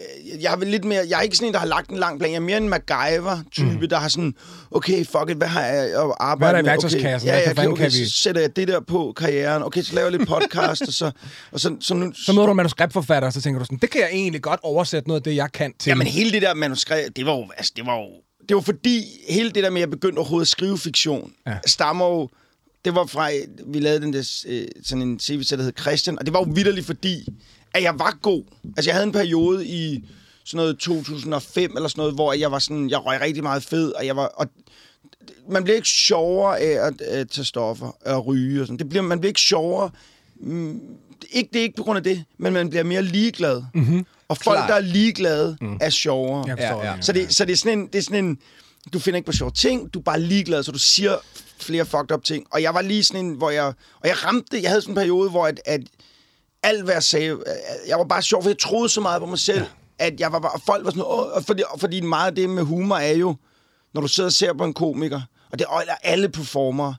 jeg er vel lidt mere, jeg er ikke sådan en, der har lagt en lang plan. Jeg er mere en MacGyver-type, mm. der har sådan, okay, fuck it, hvad har jeg at arbejde Hvad er der i med? værktøjskassen? Okay, ja, kan ja, fanden okay, kan okay, vi- så sætter jeg det der på karrieren. Okay, så laver jeg lidt podcast, og så, og så, så nu, Så møder du en manuskriptforfatter, og så tænker du sådan, det kan jeg egentlig godt oversætte noget af det, jeg kan til. Jamen hele det der manuskript, det var jo, altså, det var jo, det var fordi, hele det der med, at jeg begyndte overhovedet at skrive fiktion, Ja. ja. stammer jo, det var fra, vi lavede den der, øh, sådan en tv der hed Christian, og det var jo vidderligt fordi, at jeg var god. Altså jeg havde en periode i sådan noget 2005 eller sådan noget, hvor jeg var sådan, jeg røg rigtig meget fed, og jeg var, og man bliver ikke sjovere af at, at tage stoffer og ryge og sådan. Det bliver, man bliver ikke sjovere. Mm, ikke, det er ikke på grund af det, men man bliver mere ligeglad. Mm-hmm. Og folk, Klart. der er ligeglade, mm. er sjovere. Jeg forstår Ja, ja. Så det, så det er sådan en, det er sådan en, du finder ikke på sjove ting, du er bare ligeglad, så du siger flere fucked up ting. Og jeg var lige sådan en, hvor jeg, og jeg ramte det, jeg havde sådan en periode, hvor at, at alt hvad jeg sagde, øh, jeg var bare sjov, for jeg troede så meget på mig selv, ja. at jeg var bare, og folk var sådan, Åh, fordi, fordi meget af det med humor er jo, når du sidder og ser på en komiker, og det er alle performer,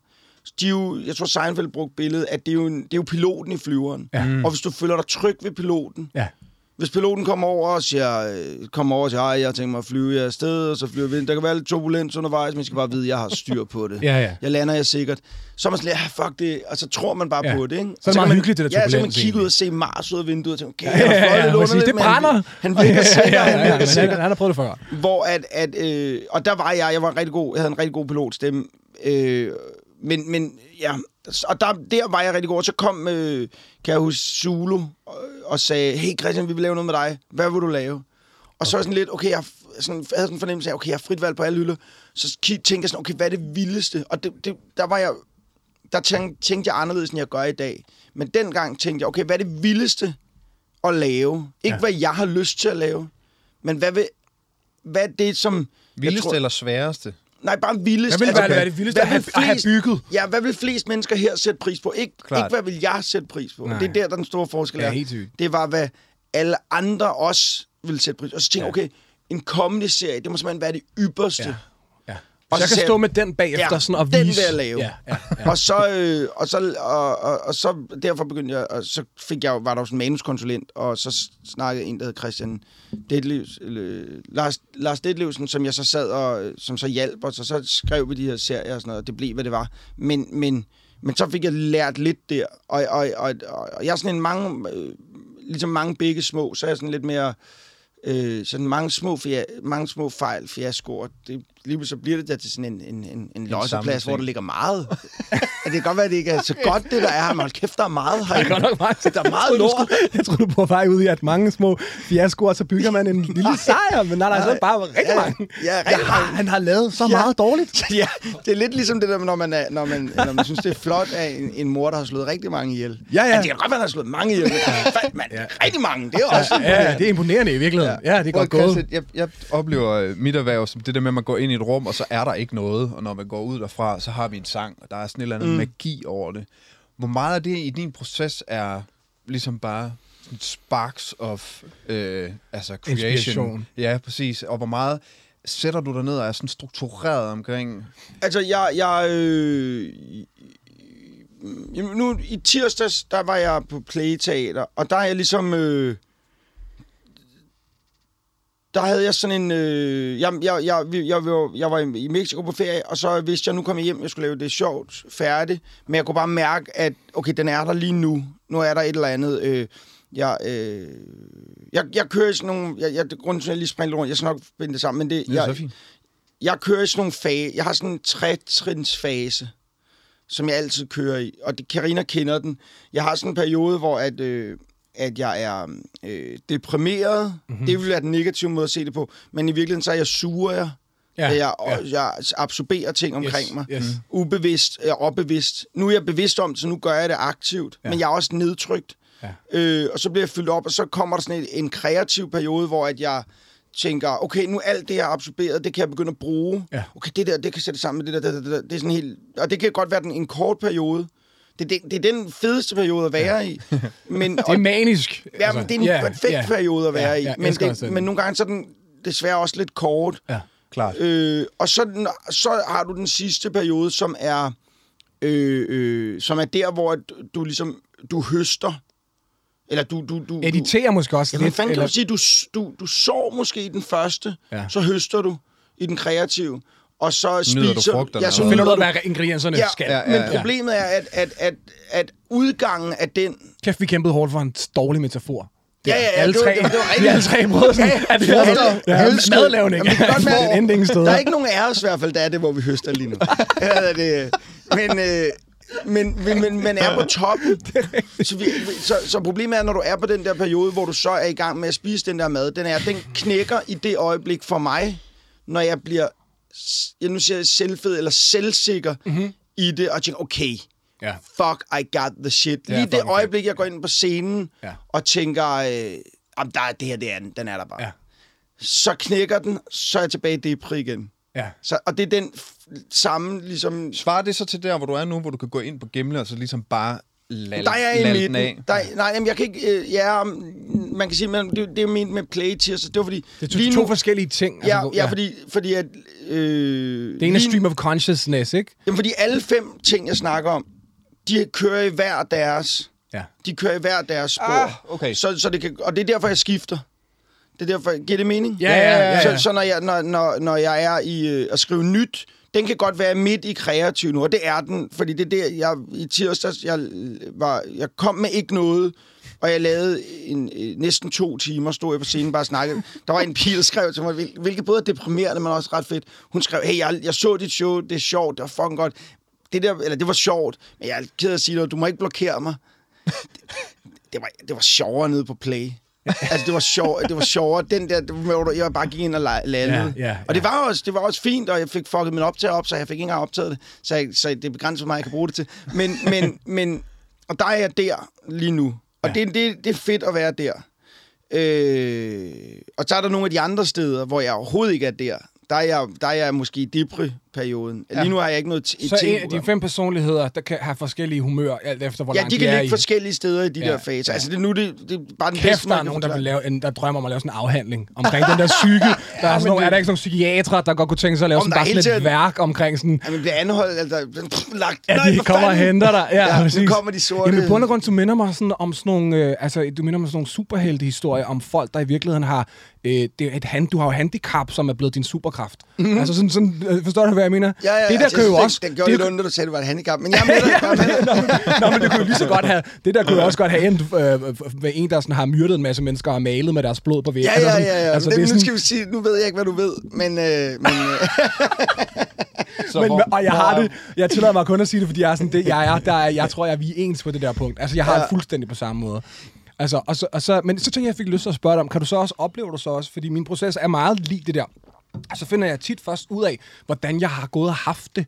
de jo, jeg tror Seinfeld brugte billedet, at det er jo, en, det er jo piloten i flyveren. Ja. Og hvis du føler dig tryg ved piloten, Ja. Hvis piloten kommer over og siger, øh, kommer over og siger, "Ej, jeg tænkt mig at flyve jer afsted, og så flyver vi ind. Der kan være lidt turbulens undervejs, men jeg skal bare vide, at jeg har styr på det. Ja, ja. Jeg lander jeg sikkert. Så er man sådan lidt, ah, fuck det, og så tror man bare Ja. på det, ikke? Så er det meget man, hyggeligt, det der Ja, så kan man turbulens, kigge ud og se Mars ud af vinduet og tænke, okay, Ja, han ja, ja, fløjet lidt Det men han- brænder. Han virker sikker, ja, ja, han ja, virker men sikker. han, han har prøvet det før. Hvor at, at øh, og der var jeg, jeg var rigtig god, jeg havde en rigtig god pilotstemme, øh, men, men ja, og der, der var jeg rigtig god, så kom, øh, kan jeg huske, Zulu og, og sagde, hey Christian, vi vil lave noget med dig, hvad vil du lave? Og så var sådan lidt, okay, jeg, sådan, jeg havde sådan en fornemmelse af, okay, jeg har frit valg på alle hylder, så tænkte jeg sådan, okay, hvad er det vildeste? Og det, det, der var jeg, der tænkte, tænkte jeg anderledes, end jeg gør i dag. Men dengang tænkte jeg, okay, hvad er det vildeste at lave? Ikke Ja. hvad jeg har lyst til at lave, men hvad, vil, hvad er det, som... Vildeste tror- eller sværeste? Nej, bare vildest. Hvad vil Altså, være, være det vildeste hvad vil at have flest- bygget? Ja, hvad vil flest mennesker her sætte pris på? Ikke, Klart. ikke hvad vil jeg sætte pris på? Nej. Det er der, der er den store forskel Ja, er. helt sygt. Det var, hvad alle andre også vil sætte pris på. Og så tænkte jeg, okay, en kommende serie, det må simpelthen være det ypperste. Ja. Og Så jeg så kan sagde stå med den bagefter Ja, sådan og den vise. vil jeg lave. Ja, ja, ja. Og så, øh, og, så, og, og, og så derfor begyndte jeg, og så fik jeg, var der sådan en manuskonsulent, og så snakkede en, der hed Christian Detlevs, eller, Lars, Lars Detlevsen, som jeg så sad og, øh, som så hjalp os, og så skrev vi de her serier og sådan noget, og det blev, hvad det var. Men, men, men så fik jeg lært lidt der, og, og, og, og, og jeg er sådan en mange, øh, ligesom mange begge små, så er jeg sådan lidt mere, øh, sådan mange små, fia, mange små fejl, fiaskoer. Det, lige så bliver det der til sådan en, en, en, en losseplads, hvor der ligger meget. at det kan godt være, at det ikke er så godt, det der er men hold kæft, der er meget her. Det er godt nok meget. Der er meget lort. Jeg tror du på vej ud i, at mange små fiaskoer, så bygger man en lille sejr. Men nej, nej, så er det bare rigtig Ja, mange. ja, rigtig mange. han har lavet så Ja. meget dårligt. ja, det er lidt ligesom det der, når man, er, når man, når man synes, det er flot af en, en mor, der har slået rigtig mange ihjel. Ja, ja. At det kan godt være, at han har slået mange ihjel. men man, Ja. rigtig mange. Det er også Ja, det er imponerende i virkeligheden. Ja, det er godt gået. Jeg, jeg oplever øh, mit erhverv som det der med, at man går ind i et rum, og så er der ikke noget. Og når man går ud derfra, så har vi en sang, og der er sådan et eller andet mm. magi over det. Hvor meget af det i din proces er ligesom bare sparks of øh, altså creation? Inspiration. Ja, præcis. Og hvor meget sætter du dig ned og er sådan struktureret omkring... Altså, jeg... jeg øh, nu i tirsdags, der var jeg på Playteater, og der er jeg ligesom... Øh, der havde jeg sådan en... Øh, jeg, jeg, jeg, jeg, jeg, var, jeg var i Mexico på ferie, og så vidste jeg, nu kom jeg hjem, jeg skulle lave det sjovt, færdigt. Men jeg kunne bare mærke, at okay, den er der lige nu. Nu er der et eller andet... Øh, jeg, øh, jeg, jeg kører i sådan nogle... Jeg, jeg, grunden til, at jeg lige springer rundt, jeg skal nok binde det sammen, men det... Det er jeg, så fint. jeg kører i sådan nogle fase. Jeg har sådan en trætrinsfase, som jeg altid kører i. Og det, Carina kender den. Jeg har sådan en periode, hvor at, øh, at jeg er øh, deprimeret. Mhm. Mm-hmm. Det vil være den negative måde at se det på. Men i virkeligheden, så er jeg sur. Jeg, Ja, ja, jeg, ja. jeg absorberer ting omkring Yes, mig. yes. Mm. Ubevidst, jeg er opbevidst. Nu er jeg bevidst om det, så nu gør jeg det aktivt. Ja. Men jeg er også nedtrykt. Ja. Øh, og så bliver jeg fyldt op, og så kommer der sådan en, en kreativ periode, hvor at jeg tænker, okay, nu alt det, jeg har absorberet, det kan jeg begynde at bruge. Ja. Okay, det der, det kan sætte sammen med det der, det, der, det, der. det er sådan helt... Og det kan godt være den, en kort periode. Det, det, det er den fedeste periode at være ja. i. Men, Det er manisk. Ja, altså. men det er en yeah, perfekt yeah. periode at være Ja, i. ja, men, det, men nogle gange så er den desværre også lidt kort. Ja. Klart. Øh, og så, den, så har du den sidste periode, som er, øh, øh, som er der, hvor du, ligesom du høster. Eller du... du, du Editerer måske også Ja, hvad lidt. fanden kan eller- du sige? Du, du, du sår måske i den første, ja. så høster du i den kreative, og så Nyder du spiser... frugterne, ja, så Finder du ud af, du... hvad ingredienserne Ja, skal. ja, ja, ja, men ja. problemet er, at, at, at, at udgangen af den... Kæft, vi kæmpede hårdt for en dårlig metafor. Ja, ja, ja, alle det var- tre, det var- det var rigtigt. alle tre prøvede sådan, Ja, at vi ja, havde ja, madlavning. Jamen, det godt endingssted. Der er ikke nogen af os i hvert fald, der er det, hvor vi høster lige nu. ja, det, men, øh, men, men, men man er på toppen. Så, vi, så, så problemet er, når du er på den der periode, hvor du så er i gang med at spise den der mad, den, er, den knækker i det øjeblik for mig, når jeg bliver jeg nu siger jeg selvfed eller selvsikker mm-hmm. i det, og tænker, okay, Ja. fuck, I got the shit. Lige det fucking fedt. øjeblik, jeg går ind på scenen Ja. og tænker, øh, om der er det her, det er den, den er der bare. Ja. Så knækker den, så er jeg tilbage i depri igen. Ja. Så, og det er den samme, ligesom... Svarer det så til der, hvor du er nu, hvor du kan gå ind på Gimle og så ligesom bare lal, Der er i midten. af? Der, nej, jamen, jeg kan ikke... Øh, ja, man kan sige, men det, det er ment med play tiers. Det var fordi... Det er to, lige to nu- forskellige ting. Ja, hvor- ja, fordi, fordi at... Øh, Det ene er lige- stream of consciousness, ikke? Jamen, fordi alle fem ting, jeg snakker om, de kører i hver deres... Ja. De kører i hver deres spor. Ah, okay. Så, så det kan, og det er derfor, jeg skifter. Det er derfor, giver det mening? Ja, ja, ja, ja. Så, så når, jeg, når, når, når jeg er i øh, at skrive nyt, den kan godt være midt i kreativ nu, og det er den, fordi det er der, jeg i tirsdags, jeg, var, jeg kom med ikke noget, og jeg lavede en, øh, næsten to timer, stod jeg på scenen bare og snakkede. Der var en pige, der skrev til mig, hvilket både er deprimerende, men også ret fedt. Hun skrev, hey, jeg, jeg så dit show, det er sjovt, det var fucking godt. Det der, eller det var sjovt, men jeg er ked af at sige noget, du må ikke blokere mig det var, det var sjovere nede på Play altså, det var sjovere, det var sjovere. Den der, hvor jeg bare gik ind og la- landede. Ja, ja, Og det ja. var, også, det var også fint, og jeg fik fucket min optager op, så jeg fik ikke engang optaget det. Så, jeg, så det er begrænset, hvor meget jeg kan bruge det til. Men, men, men og der er jeg der lige nu. Og Ja. ja. det, det, det er fedt at være der. Øh, og så er der nogle af de andre steder, hvor jeg overhovedet ikke er der. Der er jeg, der er jeg måske i depri-perioden. Ja. Lige nu har jeg ikke noget t- Så de fem personligheder, der kan have forskellige humør, alt efter hvor Ja, langt de kan er ligge i. forskellige steder i de Ja, der faser. Altså, det nu det, det er bare den Kæft, bedste, der er kan nogen, der, vil lave en, der drømmer om at lave sådan en afhandling omkring den der psyke. Der er, sådan nogle, er der ikke sådan nogle psykiatere, der godt kunne tænke sig at lave sådan bare sådan et tiden- værk omkring sådan... Ja, men bliver anholdt, altså, lagt. Ja, de kommer og henter dig. Ja, Ja, nu kommer de sorte. Jamen, bund og grund, du minder mig sådan om sådan nogle, øh, altså, du minder mig sådan nogle superheltehistorier om folk, der i virkeligheden har, øh, det er et hand, du har jo handicap, som er blevet din superkraft. Mm-hmm. Altså sådan, sådan øh, forstår du, hvad jeg mener? Ja, ja, det der altså, kan jo jeg også... Det, det gjorde det, lidt ondt, da du sagde, at det var et handicap. Men jeg er med dig. Jeg er med dig. nå, men- nå, men det kunne jo lige så godt have, det der kunne jo også godt have endt øh, med en, der sådan har myrdet en masse mennesker og malet med deres blod på væggen. Ja, ja, sådan, ja. ja. Altså, det, det er nu sådan, skal vi sige, nu ved jeg ikke, hvad du ved, men... Øh, men øh, Så men, hvor- og jeg har det, jeg tillader mig kun at sige det, fordi jeg er sådan, det, jeg er, der er, jeg tror, jeg er vi er ens på det der punkt. Altså, jeg har Ja. det fuldstændig på samme måde. Altså, og så, og så, men så tænkte jeg, jeg fik lyst til at spørge dig om, kan du så også opleve det så også? Fordi min proces er meget lig det der. Så finder jeg tit først ud af, hvordan jeg har gået og haft det,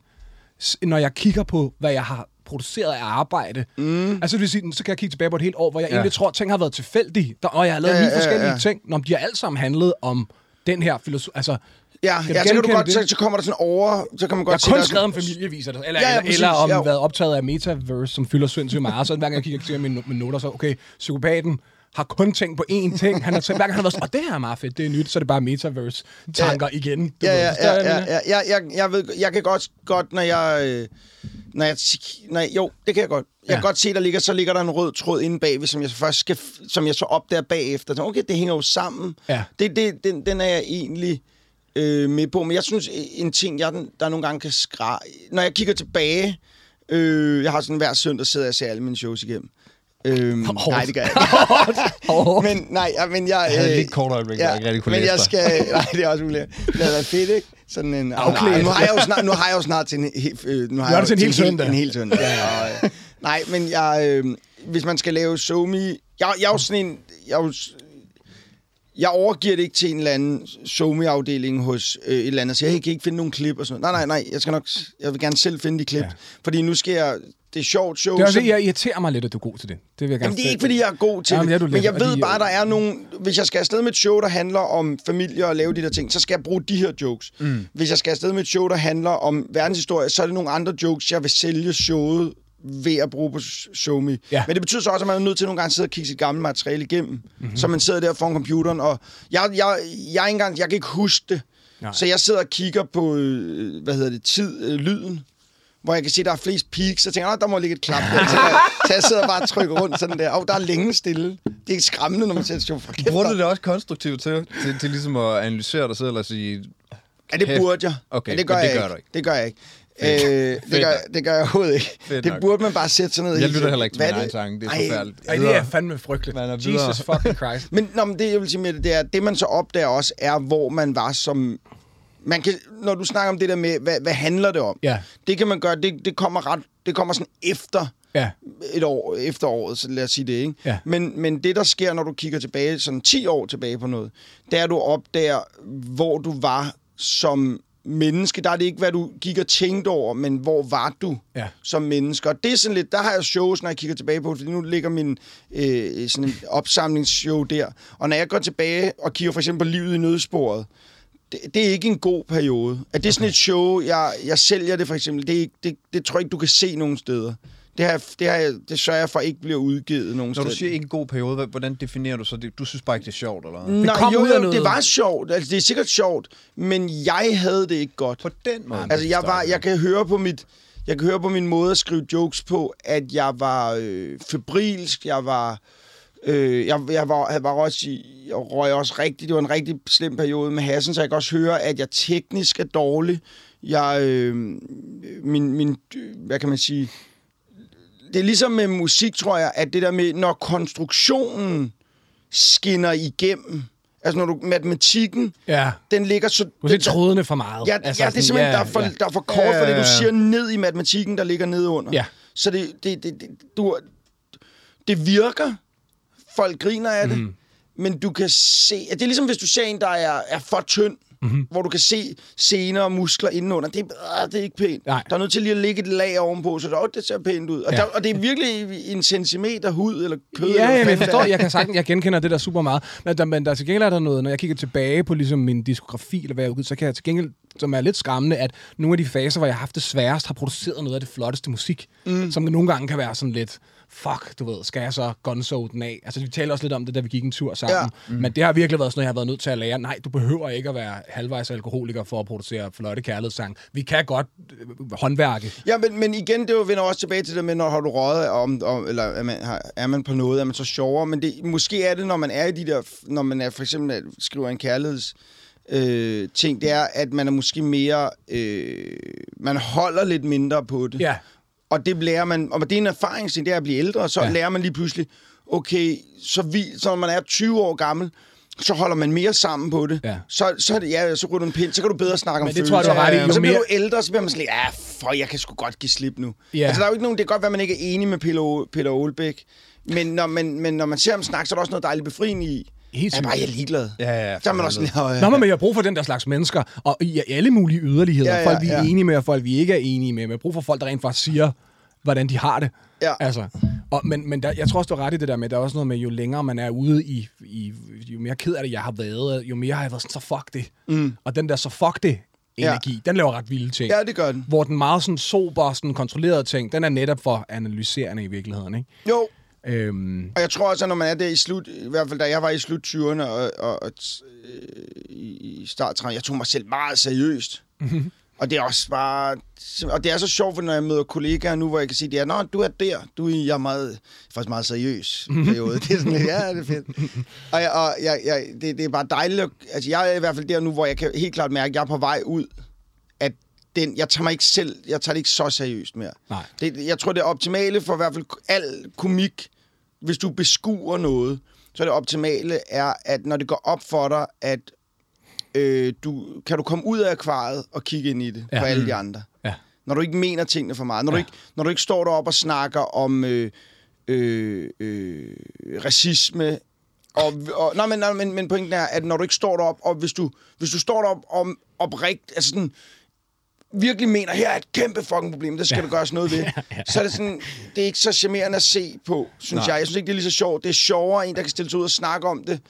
når jeg kigger på, hvad jeg har produceret af arbejde. Mm. Altså, det vil sige, så kan jeg kigge tilbage på et helt år, hvor jeg ja. egentlig tror, at ting har været tilfældige. Der, og jeg har lavet Ja, ja, ja, ni forskellige ja. ting, når de har alle sammen handlet om den her filosofi. Altså, ja, Kan ja, så kan du godt, det? så, så kommer der sådan over, så kan man jeg godt har se, kun skrevet om familieviser, eller, Ja, ja, eller, præcis, eller om ja. været optaget af Metaverse, som fylder sindssygt meget. Så hver gang jeg kigger til mine, mine noter, så okay, psykopaten har kun tænkt på én ting. Han har tænkt, hver gang han har været sådan, og det her er meget fedt, det er nyt, så er det bare metaverse-tanker ja. igen. Du Ja, ja, ja, ja, jeg ja, jeg, jeg, ved, jeg kan godt, godt når jeg... Øh, når jeg, nej, jo, det kan jeg godt. Jeg Ja. kan godt se, der ligger, så ligger der en rød tråd inde bagved, som jeg så først skal, som jeg så opdager bagefter. Så, Okay, det hænger jo sammen. Ja. Det, det, den, den er jeg egentlig øh, med på. Men jeg synes, en ting, jeg der nogle gange kan skræ... Når jeg kigger tilbage, øh, jeg har sådan hver søndag sidder jeg og ser alle mine shows igennem. Øhm, nej, det gør jeg ikke. men nej, ja, men jeg... Jeg havde øh, lidt kort øjeblik, hvor jeg ikke rigtig kunne men læse jeg skal... Nej, det er også muligt. Det havde været fedt, ikke? Sådan en... Afklædt. Nu har jeg jo snart, nu har jeg jo snart til en, øh, nu har er jeg det til en hel søndag. En hel søndag. Og, øh, nej, men jeg... Øh, hvis man skal lave SoMe... Jeg, jeg er jo sådan en... Jeg, er jo, jeg overgiver det ikke til en eller anden SoMe-afdeling hos øh, et eller andet. Så jeg kan ikke finde nogen klip og sådan noget. Nej, nej, nej. Jeg skal nok... Jeg vil gerne selv finde de klip. Ja. Ja. Fordi nu skal jeg... Det er sjovt show. Det er det, jeg irriterer mig lidt, at du er god til det. Det vil jeg gerne Jamen, det er ikke, fordi jeg er god til Jamen, det det. Men jeg ved bare, der er nogen... Hvis jeg skal afsted med et show, der handler om familie og lave de der ting, så skal jeg bruge de her jokes. Mm. Hvis jeg skal afsted med et show, der handler om verdenshistorie, så er det nogle andre jokes, jeg vil sælge showet ved at bruge på SoMe. Ja. Men det betyder så også, at man er nødt til nogle gange at sidde og kigge sit gamle materiale igennem. Mhm. Mm-hmm. Så man sidder der foran computeren, og jeg, jeg, jeg, engang, jeg kan ikke huske det. Nej. Nej. Så jeg sidder og kigger på, øh, hvad hedder det, tid, øh, lyden hvor jeg kan se, at der er flest peaks, så tænker jeg, "Nå, der må ligge et klap der. Så jeg, så jeg sidder bare og trykker rundt sådan der. Og der er længe stille. Det er ikke skræmmende, når man ser et show fra Bruger du det også konstruktivt til, til, til ligesom at analysere dig selv og sige, Ja, det burde jeg. Okay, men det gør, men det jeg gør ikke. du ikke. Det gør jeg ikke. Øh, det, gør, det gør jeg overhovedet ikke. Fedt det nok. burde man bare sætte sig ned og jeg lytter heller ikke til Hvad min er egen det? sang, det er Ej, forfærdeligt. Ej, det er fandme frygteligt. Man er. Jesus fucking Christ. Men nå, men det, jeg vil sige med det, det er, det man så opdager også, er, hvor man var som... Man kan, når du snakker om det der med, hvad, hvad handler det om? Ja. Det kan man gøre, det, det kommer ret, det kommer sådan efter Ja. et år efter året, så lad os sige det, ikke? Ja. Men, men det, der sker, når du kigger tilbage, sådan 10 år tilbage på noget, det er, at du opdager, hvor du var som menneske. Der er det ikke, hvad du gik og tænkte over, men hvor var du Ja. som menneske? Og det er sådan lidt, der har jeg shows, når jeg kigger tilbage på, fordi nu ligger min øh, sådan en opsamlingsshow der. Og når jeg går tilbage og kigger for eksempel på livet i nødsporet, det, det er ikke en god periode. At det er sådan et show, jeg, jeg sælger det for eksempel, det, er det, det tror jeg ikke, du kan se nogen steder. Det, jeg- det, jeg- det sørger jeg for ikke bliver udgivet nogen Når steder. du siger ikke en god periode, hvordan definerer du så det? Du synes bare ikke, det er sjovt, eller hvad? Nej, kom jo, jo, noget. det var sjovt. Altså, det er sikkert sjovt, men jeg havde det ikke godt. På den måde. Altså, jeg, var, jeg kan høre på mit... Jeg kan høre på min måde at skrive jokes på, at jeg var øh, febrilsk, jeg var... Øh, jeg, jeg, var, jeg var også i, jeg røg også rigtig, det var en rigtig slem periode med hassen, så jeg kan også høre, at jeg teknisk er dårlig. Jeg, øh, min, min, hvad kan man sige, det er ligesom med musik, tror jeg, at det der med, når konstruktionen skinner igennem, altså når du, matematikken, Ja. den ligger så... Du den- trådene for meget. Ja, altså, ja det er simpelthen, der, er for, ja. der er for kort for det, Ja, du ja, ja. siger ned i matematikken, der ligger nede under. Ja. Så det, det, det, det, du, det virker. Folk griner af det. Mm. Men du kan se... Det er ligesom, hvis du ser en, der er, er for tynd, Mhm. mm-hmm. hvor du kan se sener og muskler indenunder. Det, er- øh, det er ikke pænt. Nej. Der er nødt til lige at lægge et lag ovenpå, så det, åh, det ser pænt ud. Og, Ja. der, og det er virkelig en centimeter hud eller kød. Ja, eller ja, jeg forstår, jeg kan sagtens, jeg genkender det der super meget. Men der, men der til gengæld er der noget, når jeg kigger tilbage på ligesom min diskografi, eller hvad jeg så kan jeg til gengæld, som er lidt skræmmende, at nogle af de faser, hvor jeg har haft det sværest, har produceret noget af det flotteste musik, mm. som nogle gange kan være sådan lidt, fuck, du ved, skal jeg så gonzo den af? Altså, vi talte også lidt om det, da vi gik en tur sammen. Ja. Mm. Men det har virkelig været sådan noget, jeg har været nødt til at lære. Nej, du behøver ikke at være halvvejs alkoholiker for at producere flotte kærlighedssang. Vi kan godt øh, håndværke. Ja, men, men igen, det vender også tilbage til det med, når har du røget, om, om, eller er man, har, er man på noget, er man så sjovere. Men det, måske er det, når man er i de der, når man er for eksempel skriver en kærligheds øh, ting, det er, at man er måske mere, øh, man holder lidt mindre på det. Ja. Og det lærer man, og det er en erfaringsting, det er at blive ældre, så Ja. lærer man lige pludselig, okay, så, vi, så når man er 20 år gammel, så holder man mere sammen på det. Ja. Så, så, er ja, så ryger du en pind, så kan du bedre snakke om Men det tror jeg, du følelser. ret i. Og Jo så bliver mere- du ældre, så bliver man sådan lidt, ja, for jeg kan sgu godt give slip nu. Ja. Altså, der er jo ikke nogen, det kan godt være, at man ikke er enig med Peter, Peter Olbæk, men når, man, men når man ser ham snakke, så er der også noget dejligt befriende i. Helt Ja, bare, jeg er ligeglad. Ja, ja, Så er man også sådan, ja, ja. Nå, men jeg har brug for den der slags mennesker, og i alle mulige yderligheder. Ja, ja, folk, vi er ja. enige med, og folk, vi ikke er enige med. Men jeg har brug for folk, der rent faktisk siger, hvordan de har det. Ja. Altså, og, men men der, jeg tror også, du har ret i det der med, der er også noget med, jo længere man er ude i, i jo mere ked af det, jeg har været, jo mere har jeg været sådan, så fuck det. Mm. Og den der så fuck det energi, ja. den laver ret vilde ting. Ja, det gør den. Hvor den meget sådan sober, sådan kontrollerede ting, den er netop for analyserende i virkeligheden, ikke? Jo, Øhm, Og jeg tror også, at når man er der i slut, i hvert fald da jeg var i slut 20'erne og, og, og øh, i, start 30'erne, jeg tog mig selv meget seriøst. Mhm. Og det er også bare... Og det er så sjovt, for når jeg møder kollegaer nu, hvor jeg kan sige, det er, Nå, du er der. Du er, jeg er meget, faktisk meget seriøs periode. Det er sådan lidt, ja, det er fedt. Og, jeg, og jeg, jeg, det, det er bare dejligt. At, altså, jeg er i hvert fald der nu, hvor jeg kan helt klart mærke, at jeg er på vej ud. At den, jeg tager mig ikke selv, jeg tager det ikke så seriøst mere. nej. Det, jeg tror, det er optimale for i hvert fald al komik, hvis du beskuer noget, så er det optimale er, at når det går op for dig, at øh, du, kan du komme ud af akvariet og kigge ind i det Ja. for alle de andre. Ja. Når du ikke mener tingene for meget. Når. Ja. du, ikke, når du ikke står deroppe og snakker om øh, øh, øh, racisme. Og, og, nej, men, nej, men, men pointen er, at når du ikke står deroppe, og hvis du, hvis du står deroppe om oprigt, altså sådan, virkelig mener, her er et kæmpe fucking problem, det skal ja. der gøres noget ved, så er det sådan, det er ikke så charmerende at se på, synes Nej. jeg. Jeg synes ikke, det er lige så sjovt. Det er sjovere en, der kan stille sig ud og snakke om det,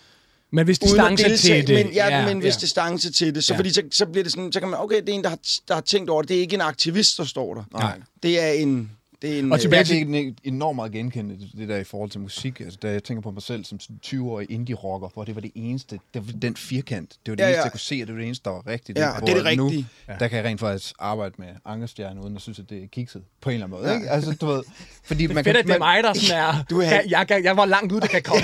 Men hvis distance deltage. til det... Men, ja, ja, men hvis distance til det, så, Ja. ja. fordi så, så bliver det sådan, så kan man, okay, det er en, der har, der har tænkt over det. Det er ikke en aktivist, der står der. Nej. Det er en... Det er en Og øh, tilbage Jeg til- kan enormt meget genkende det, det der i forhold til musik. Altså, da jeg tænker på mig selv som sådan 20-årig indie-rocker, hvor det var det eneste, det var den firkant. Det var det Ja, ja, ja. eneste, jeg kunne se, og det var det eneste, der var rigtigt. Ja, Hvor det er det Nu, rigtige. der kan jeg rent faktisk arbejde med Angerstjerne, uden at synes, at det er kikset på en eller anden måde. Ja. Ikke? Altså, du ved, fordi man Fedt, kan, at det er mig, der sådan er... Du er- jeg, jeg, jeg, jeg var langt ude, det kan komme.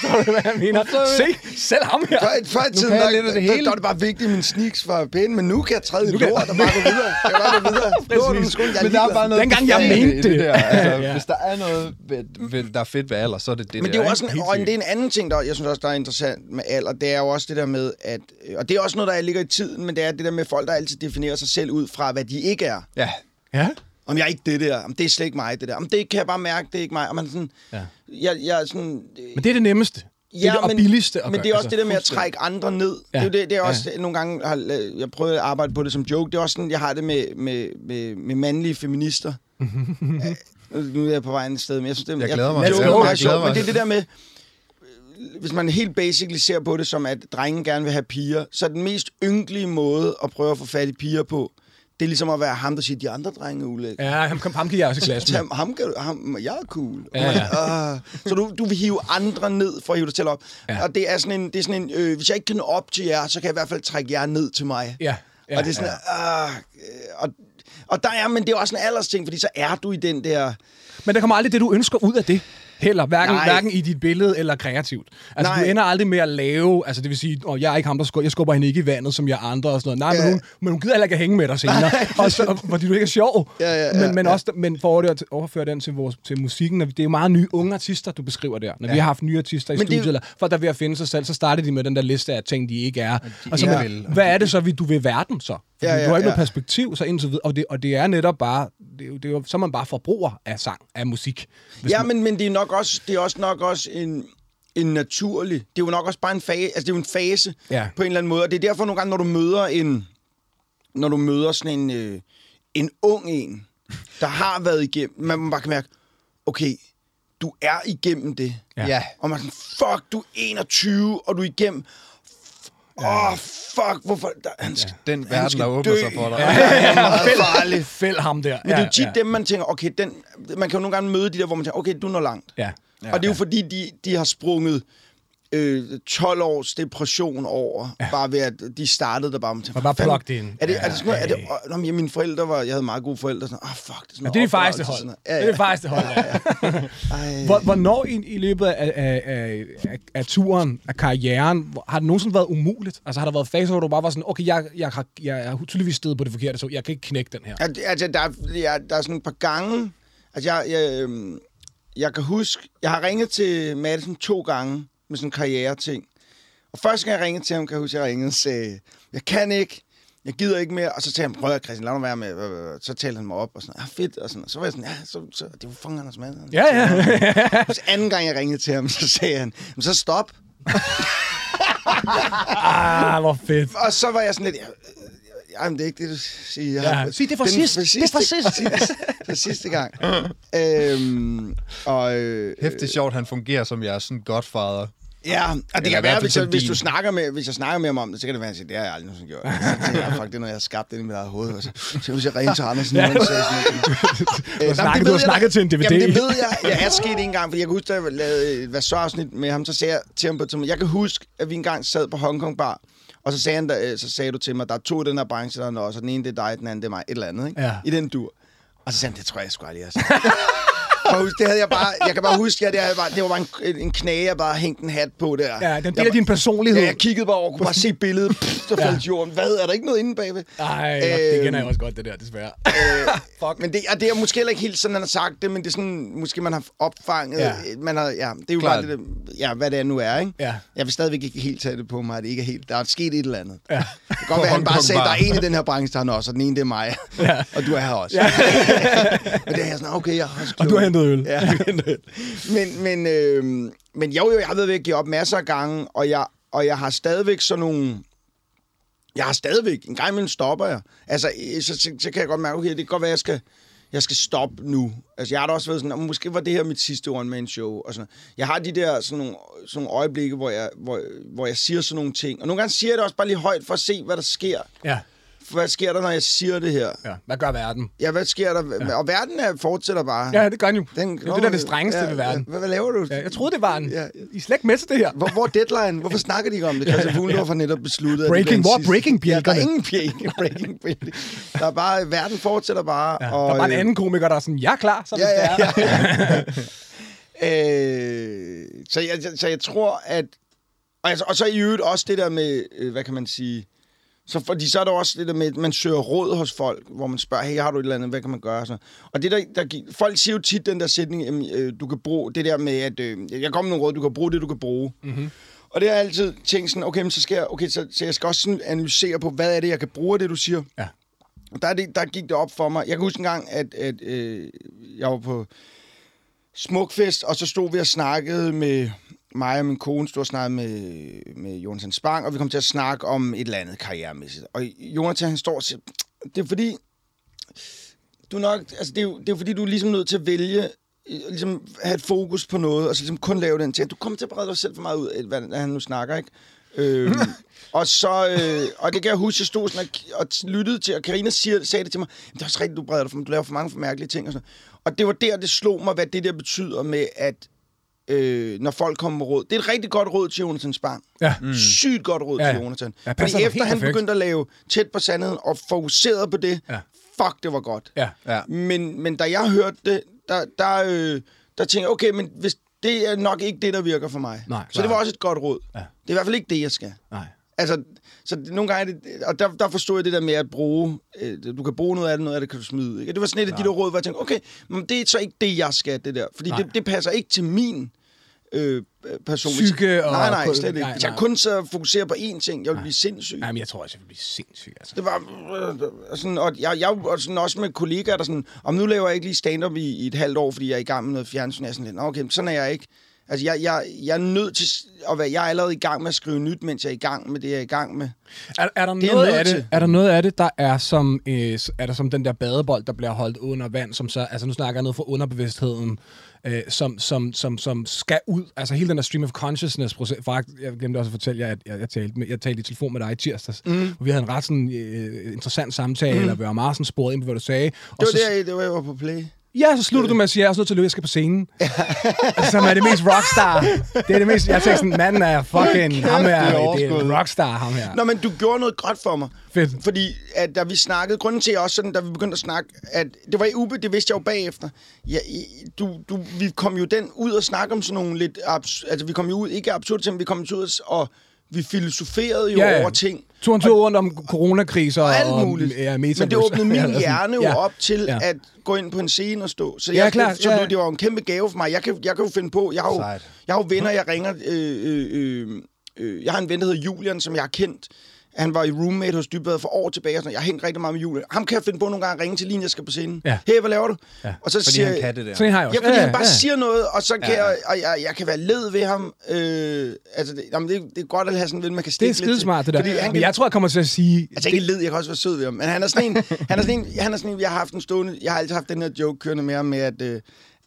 Forstår du, hvad jeg mener? Se, selv ham her. Før, før i tiden, jeg der, lidt af det der, hele. der, var det bare vigtigt, at min sneaks var pæne, men nu kan jeg træde i Nu lort og bare gå videre. Jeg kan bare gå videre. Lort, jeg er men der er bare noget Dengang jeg befriende mente i det. det. Der. Altså, Ja. Hvis der er noget, ved, ved, der er fedt ved alder, så er det det Men det der, er jo ikke? også en, og det er en anden ting, der jeg synes også, der er interessant med alder. Det er jo også det der med, at... Og det er også noget, der ligger i tiden, men det er det der med folk, der altid definerer sig selv ud fra, hvad de ikke er. Ja, Ja. Om jeg er ikke det der. Om det er slet ikke mig, det der. Om det kan jeg bare mærke, det er ikke mig. Og man er sådan... Ja. Jeg, jeg er sådan... Men det er det nemmeste. det er det og men, billigste at men gøre. det er også Altså, det der med at trække andre ned. Ja. Ja. Det er, jo det, det er også ja. nogle gange, har, jeg prøvet at arbejde på det som joke. Det er også sådan, jeg har det med, med, med, med mandlige feminister. Ja, nu er jeg på vej et sted, men jeg synes, det Jeg glæder mig. Jeg, jeg, go. meget Jeg glæder mig. men det er det der med, øh, hvis man helt basically ser på det som, at drengen gerne vil have piger, så er den mest ynkelige måde at prøve at få fat i piger på, det er ligesom at være ham, der siger, de andre drenge er ulækre. Ja, ham, ham, ham kan jeg også i klasse med. Ham, ham, kan, ham, jeg er cool. Ja, Ja. Uh, så du, du vil hive andre ned for at hive dig selv op. Ja. Ja. Og det er sådan en, det er sådan en øh, hvis jeg ikke kan nå op til jer, så kan jeg i hvert fald trække jer ned til mig. Ja. ja og det er sådan, ja. uh, og, og der er, men det er også en aldersting, fordi så er du i den der... Men der kommer aldrig det, du ønsker ud af det. Heller, hverken, Nej. hverken i dit billede eller kreativt. Altså, Nej. du ender aldrig med at lave, altså det vil sige, og jeg er ikke ham, der skubber, jeg skubber hende ikke i vandet, som jeg andre og sådan noget. Nej, Ja. men, hun, men hun gider heller ikke at hænge med dig senere, og så, og, fordi du ikke er sjov. Ja, ja, ja, men, men, ja. også, men for at overføre den til, vores, til musikken, og det er jo meget nye unge artister, du beskriver der. Når ja. vi har haft nye artister i Men det studiet, jo- eller folk, der er ved at finde sig selv, så starter de med den der liste af ting, de ikke er. Og så, ikke men, vil. hvad er det så, vi, du vil verden så? Fordi Ja, ja, du har ikke ja. noget perspektiv, så indtil videre. Og det, og det er netop bare, det er jo, det er jo, så er man bare forbruger af sang, af musik. Ja, man- men, men det er nok også, det er også nok også en, en naturlig... Det er jo nok også bare en fase, altså det er jo en fase Ja. på en eller anden måde. Og det er derfor nogle gange, når du møder en... Når du møder sådan en, øh, en ung en, der har været igennem... Man bare kan mærke, okay, du er igennem det. Ja. Og man sådan, fuck, du er 21, og du er igennem... Åh, oh, fuck, hvorfor... Der, han skal, Den han verden, skal der åbner dø. sig for dig. Ja, det er meget farligt. Fæld ham der. Men det er jo tit dem, man tænker, okay, den, man kan jo nogle gange møde de der, hvor man tænker, okay, du når langt. Ja. Ja, og det er jo fordi, de, de har sprunget øh, 12 års depression over, ja. bare ved at de startede der bare. Man Var bare "Hvad fanden- plugged in." Er det, Ja, er det sådan noget, er det, ja. åh, nå, men mine forældre var, jeg havde meget gode forældre, sådan, ah, oh, fuck, det er sådan Ja, det er det opdragelse, hold. sådan noget. Det er det farligste hold, ja. Hvor- Hvornår i, i løbet af, af, af, af, turen, af karrieren, har det nogensinde været umuligt? Altså har der været faser, hvor du bare var sådan, okay, jeg, jeg, har, jeg er tydeligvis stedet på det forkerte, så jeg kan ikke knække den her. Ja, det- Altså, der, er- ja, der er sådan et par gange, altså jeg, jeg, øhm, jeg kan huske, jeg har ringet til Madison to gange med sådan en karriere-ting. Og første gang jeg ringede til ham, kan jeg huske, jeg ringede og sagde, jeg kan ikke, jeg gider ikke mere. Og så sagde han, prøv at Christian, lad nu være med. Så talte han mig op og sådan, ah, fedt. Og, sådan, og så var jeg sådan, ja, så, så det var fucking Anders Madsen. Ja, ja. Og så anden gang, jeg ringede til ham, så sagde han, "Men så stop. ah, hvor fedt. Og så var jeg sådan lidt, ja, jamen det er ikke det, du siger. Jeg Ja, har- sig det for den- sidst. Det er for sidst. sidste, for sidste gang. øhm, og, øh, Hæftigt sjovt, han fungerer som jeres sådan godfather. Ja, og det Eller kan være, hvis, jeg, hvis, du snakker med, hvis jeg snakker med ham om det, så kan det være, at jeg siger, det har jeg aldrig nogensinde gjort. Så tænker jeg, fuck, det er noget, jeg har skabt ind i mit eget hoved. Og så, så hvis jeg ringer til Andersen, ja. og sagde sådan noget. snakket- Øh, jamen, det du har snakket til en DVD. Jamen, det ved jeg. Jeg er sket en gang, for jeg kan huske, da jeg lavede et Vasør-afsnit med ham, så sagde jeg til ham på et jeg kan huske, at vi engang sad på Hong Kong Bar, og så sagde, han, der, øh, så sagde du til mig, der er to i den her branche, der er også, og den ene det er dig, den anden det er mig, et eller andet, ikke? Ja. I den dur. Og så sagde han, det tror jeg sgu aldrig, jeg har sagt." Og husk, det havde jeg bare, jeg kan bare huske, at det, bare, det var bare en, en knage, jeg bare hængte en hat på der. Ja, den af din personlighed. Ja, jeg kiggede bare over, kunne bare se billedet, pff, så faldt jorden. Hvad, er der ikke noget inde bagved? Ej, det Øhm, kender jeg også godt, det der, desværre. Fuck. Men det, og det er måske heller ikke helt sådan, han har sagt det, men det er sådan, måske man har opfanget, Ja. ja. man har, ja, det er jo Klart. bare det, der- ja, hvad det er nu er, ikke? Ja. Jeg vil stadigvæk ikke helt tage det på mig, at det ikke er helt, der er sket et eller andet. Ja. Det kan godt være, han bare sagde, der er en i den her branche, der er han også, og den ene, det er mig. Ja. og du er her også. men det er jeg sådan, okay, jeg har også Og du har hentet øl. Ja, hentet. Men, men, øh, men jo, jo, jeg har været ved at give op masser af gange, og jeg, og jeg har stadigvæk sådan nogle... Jeg har stadigvæk, en gang imellem stopper jeg. Altså, øh, så, så, så kan jeg godt mærke, okay, det kan godt være, jeg skal, jeg skal stoppe nu. Altså, jeg har da også været sådan, "Nå, måske var det her mit sidste one-man-show. Og sådan. Jeg har de der sådan nogle, sådan nogle øjeblikke, hvor jeg, hvor, hvor jeg siger sådan nogle ting. Og nogle gange siger jeg det også bare lige højt, for at se, hvad der sker. Ja. Hvad sker der, når jeg siger det her? ja. Hvad gør verden? Ja, hvad sker der? Ja. Og verden er, fortsætter bare. Ja, det gør den jo. Den, det er det, der er det strengeste ved verden. Hvad, hvad laver du? Ja, jeg troede, det var en... Ja. I slet ikke med til det her. Hvor, hvor deadline? Hvorfor snakker de ikke om det? Christian Fuglendorf har netop besluttet, at Breaking. Hvor er sidste- breaking-bjælkerne? Ja, der er ingen breaking, breaking breaking. Der er bare, verden fortsætter bare. Ja. og, der er bare en øh, anden komiker, der er sådan, jeg er klar, så Ja, ja, det er. Øh, så, jeg, så jeg tror, at... Og, altså, og så i øvrigt også det der med, øh, hvad kan man sige... Så, fordi så er der også det der med, at man søger råd hos folk, hvor man spørger, hey, har du et eller andet, hvad kan man gøre? Så, og det der, der, folk siger jo tit den der sætning, øh, du kan bruge det der med, at øh, jeg kommer med nogle råd, du kan bruge det, du kan bruge. Mm-hmm. Og det har jeg altid tænkt sådan, okay, men så skal jeg, okay, så, så jeg skal også sådan analysere på, hvad er det, jeg kan bruge af det, du siger. Ja. Og der, er det, der gik det op for mig. Jeg kan huske en gang, at, at øh, jeg var på Smukfest, og så stod vi og snakkede med mig og min kone, stod og snakkede med, med Jonathan Spang, og vi kom til at snakke om et eller andet karrieremæssigt. Og Jonathan, han står og siger, det er fordi, du nok, altså det er, jo, det er jo fordi, du er ligesom nødt til at vælge, øh, ligesom have et fokus på noget, og så ligesom kun lave den ting. Du kommer til at brede dig selv for meget ud af, hvad han nu snakker, ikke? Øhm, og så, øh, og det kan jeg huske, jeg stod sådan og, og lyttede til, og Karina siger, sagde det til mig, "Jamen, det er også rigtigt, du breder dig for, du laver for mange for mærkelige ting og sådan noget." Og det var der, det slog mig, hvad det der betyder med, at øh, når folk kommer med råd. Det er et rigtig godt råd til Jonathan Spang. Ja. Mm. Sygt godt råd Ja, til. Jonathan. Ja, Fordi efter han perfekt. begyndte at lave tæt på sandheden og fokuseret på det, Ja. fuck, det var godt. Ja. Ja. Men, men da jeg hørte det, der, der, øh, der tænkte jeg, okay, men hvis, det er nok ikke det, der virker for mig. Nej, så det var også et godt råd. Ja. Det er i hvert fald ikke det, jeg skal. Nej. Altså, så nogle gange det, og der, der forstod jeg det der med at bruge, øh, du kan bruge noget af det, noget af det kan du smide. Ikke? Det var sådan et af de der råd, hvor jeg tænkte, okay, men det er så ikke det, jeg skal, det der. Fordi Nej. det, det passer ikke til min øh, person. Psyke og- Nej, nej, slet ikke. Nej, Hvis jeg nej. kun så fokuserer på én ting, jeg vil blive sindssyg. Jamen, jeg tror også, jeg vil blive sindssyg, altså. Det var øh, sådan, og jeg, jeg og sådan også med kollegaer, der sådan, om nu laver jeg ikke lige stand-up i, i et halvt år, fordi jeg er i gang med noget fjernsyn. Jeg er sådan lidt, "Nå, okay, men sådan er jeg ikke. Altså, jeg, jeg, jeg er nødt til at være, jeg er allerede i gang med at skrive nyt, mens jeg er i gang med det, jeg er i gang med. Er, er, der Det noget af det, er der noget af det, der er som, øh, er der som den der badebold, der bliver holdt under vand, som så, altså nu snakker jeg noget fra underbevidstheden, øh, som, som, som, som skal ud, altså hele den der stream of consciousness proces, faktisk, jeg glemte også at fortælle jer, at jeg, jeg, talte, med, jeg talte i telefon med dig i tirsdags, mm. hvor vi havde en ret sådan, øh, interessant samtale, mm. og vi var meget sådan sporet ind på, hvad du sagde. Og Det var så, der, det var, jeg var på play. Ja, så slutter du med at sige, jeg er også nødt til at løbe, jeg skal på scenen. Som er det mest rockstar. Det er det mest, jeg tænker sådan, manden er fucking, ham her, det er det er rockstar, ham her. Nå, men du gjorde noget godt for mig. Fedt. Fordi at da vi snakkede, grunden til også sådan, da vi begyndte at snakke, at det var i ube, det vidste jeg jo bagefter. Ja, du, du, vi kom jo den ud og snakke om sådan nogle lidt, abs, altså vi kom jo ud, ikke absurd ting, vi kom ud og vi filosoferede jo Ja, ja. over ting. Tog en tur rundt om coronakriser Og alt og muligt. Ja, Men det åbnede min Ja, hjerne jo ja. op til Ja. at gå ind på en scene og stå. Så, Ja, jeg, klart, så ja. det var jo en kæmpe gave for mig. Jeg kan, jeg kan jo finde på, jeg har jo, Sejt. jeg har jo venner, jeg ringer, øh, øh, øh, øh, jeg har en ven, der hedder Julian, som jeg har kendt. Han var i roommate hos Dybvad for år tilbage. Og sådan. Jeg har hængt rigtig meget med Julian. Ham kan jeg finde på nogle gange at ringe til lige, jeg skal på scenen. Ja. Hey, hvad laver du? Ja. Og så Fordi siger han jeg, kan det der. Sådan har jeg også. Ja, fordi han bare siger noget, og så kan Ja. jeg, og jeg, jeg kan være led ved ham. Øh, altså, det, jamen, det, det er godt at have sådan en ven, man kan Det stikke er lidt til. skidesmart, det der. Fordi han Men jeg tror, jeg kommer til at sige... Altså ikke led, jeg kan også være sød ved ham. Men han er sådan en, han er sådan en, han er sådan en jeg har haft en stående, jeg har altid haft den her joke kørende med ham med, at, øh,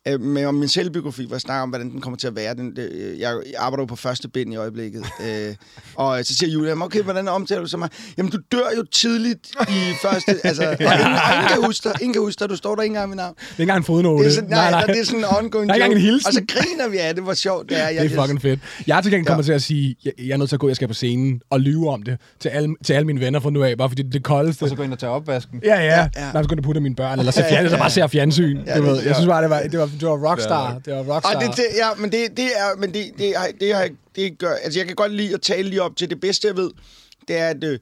øh, med om min selvbiografi, hvor jeg snakker om, hvordan den kommer til at være. Den, det, øh, jeg, arbejder jo på første bind i øjeblikket. øh, og så siger Julia, okay, hvordan omtaler du så mig? Jamen, du dør jo tidligt i første... Altså, og ingen, ingen kan huske dig. Ingen kan huske dig. Du står der ikke engang med navn. Det er ikke engang en fodnote. Det er sådan, nej, nej. det er sådan en ongoing Der er ikke engang en joke. hilsen. Og så griner vi af det, hvor sjovt det er. Jeg, Det er fucking fedt. Jeg er til gengæld kommer Ja. til at sige, jeg, jeg er nødt til at gå, jeg skal på scenen og lyve om det til alle, til alle mine venner fra nu af, bare fordi det er det koldeste. Og så gå ind og tage opvasken. Ja, ja. ja. Ja, ja. Nej, så gå ind og putte mine børn, eller se Ja, ja, fjern, eller ja. bare ser fjernsyn. Ja, du det- ved. Jeg ja. synes bare, det var, det var, det var rockstar. Det var rockstar. Og det, det, ja, men det, det er, men det, det, har, det, har, det gør, altså jeg kan godt lide at tale lige op til det bedste, jeg ved, det er, at, øh,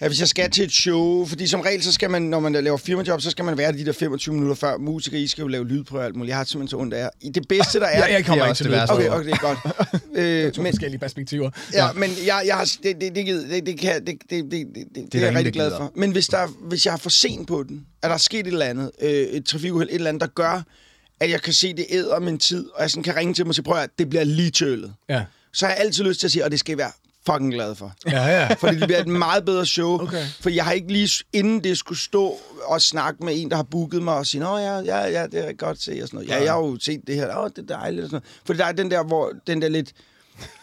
at hvis jeg skal til et show, fordi som regel, så skal man, når man laver firmajob, så skal man være de der 25 minutter før. Musikere, I skal jo lave lydprøver og alt muligt. Jeg har simpelthen så ondt af jer. I Det bedste, der er... Ja, jeg kommer er ikke til det værste. Okay, okay, det er godt. øh, To men, forskellige perspektiver. Ja, men jeg, jeg har, det, det, det, givet- det, det, kan, det, det, det, det, det, det, det er jeg rigtig glad for. Men hvis, der, hvis jeg er for sent på den, er der sket et eller andet, øh, et trafikuheld, et eller andet, der gør, at jeg kan se, det æder min tid, og jeg sådan kan ringe til dem og sige, prøv at det bliver lige tølet. Ja. Så har jeg altid lyst til at sige, og det skal jeg være fucking glad for. Ja, ja. Fordi det bliver et meget bedre show. Okay. For jeg har ikke lige, inden det skulle stå og snakke med en, der har booket mig og sige, Nå ja, ja, ja, det er godt se og sådan noget. Ja, jeg har jo set det her. Åh, det er dejligt og sådan noget. For der er den der, hvor den der lidt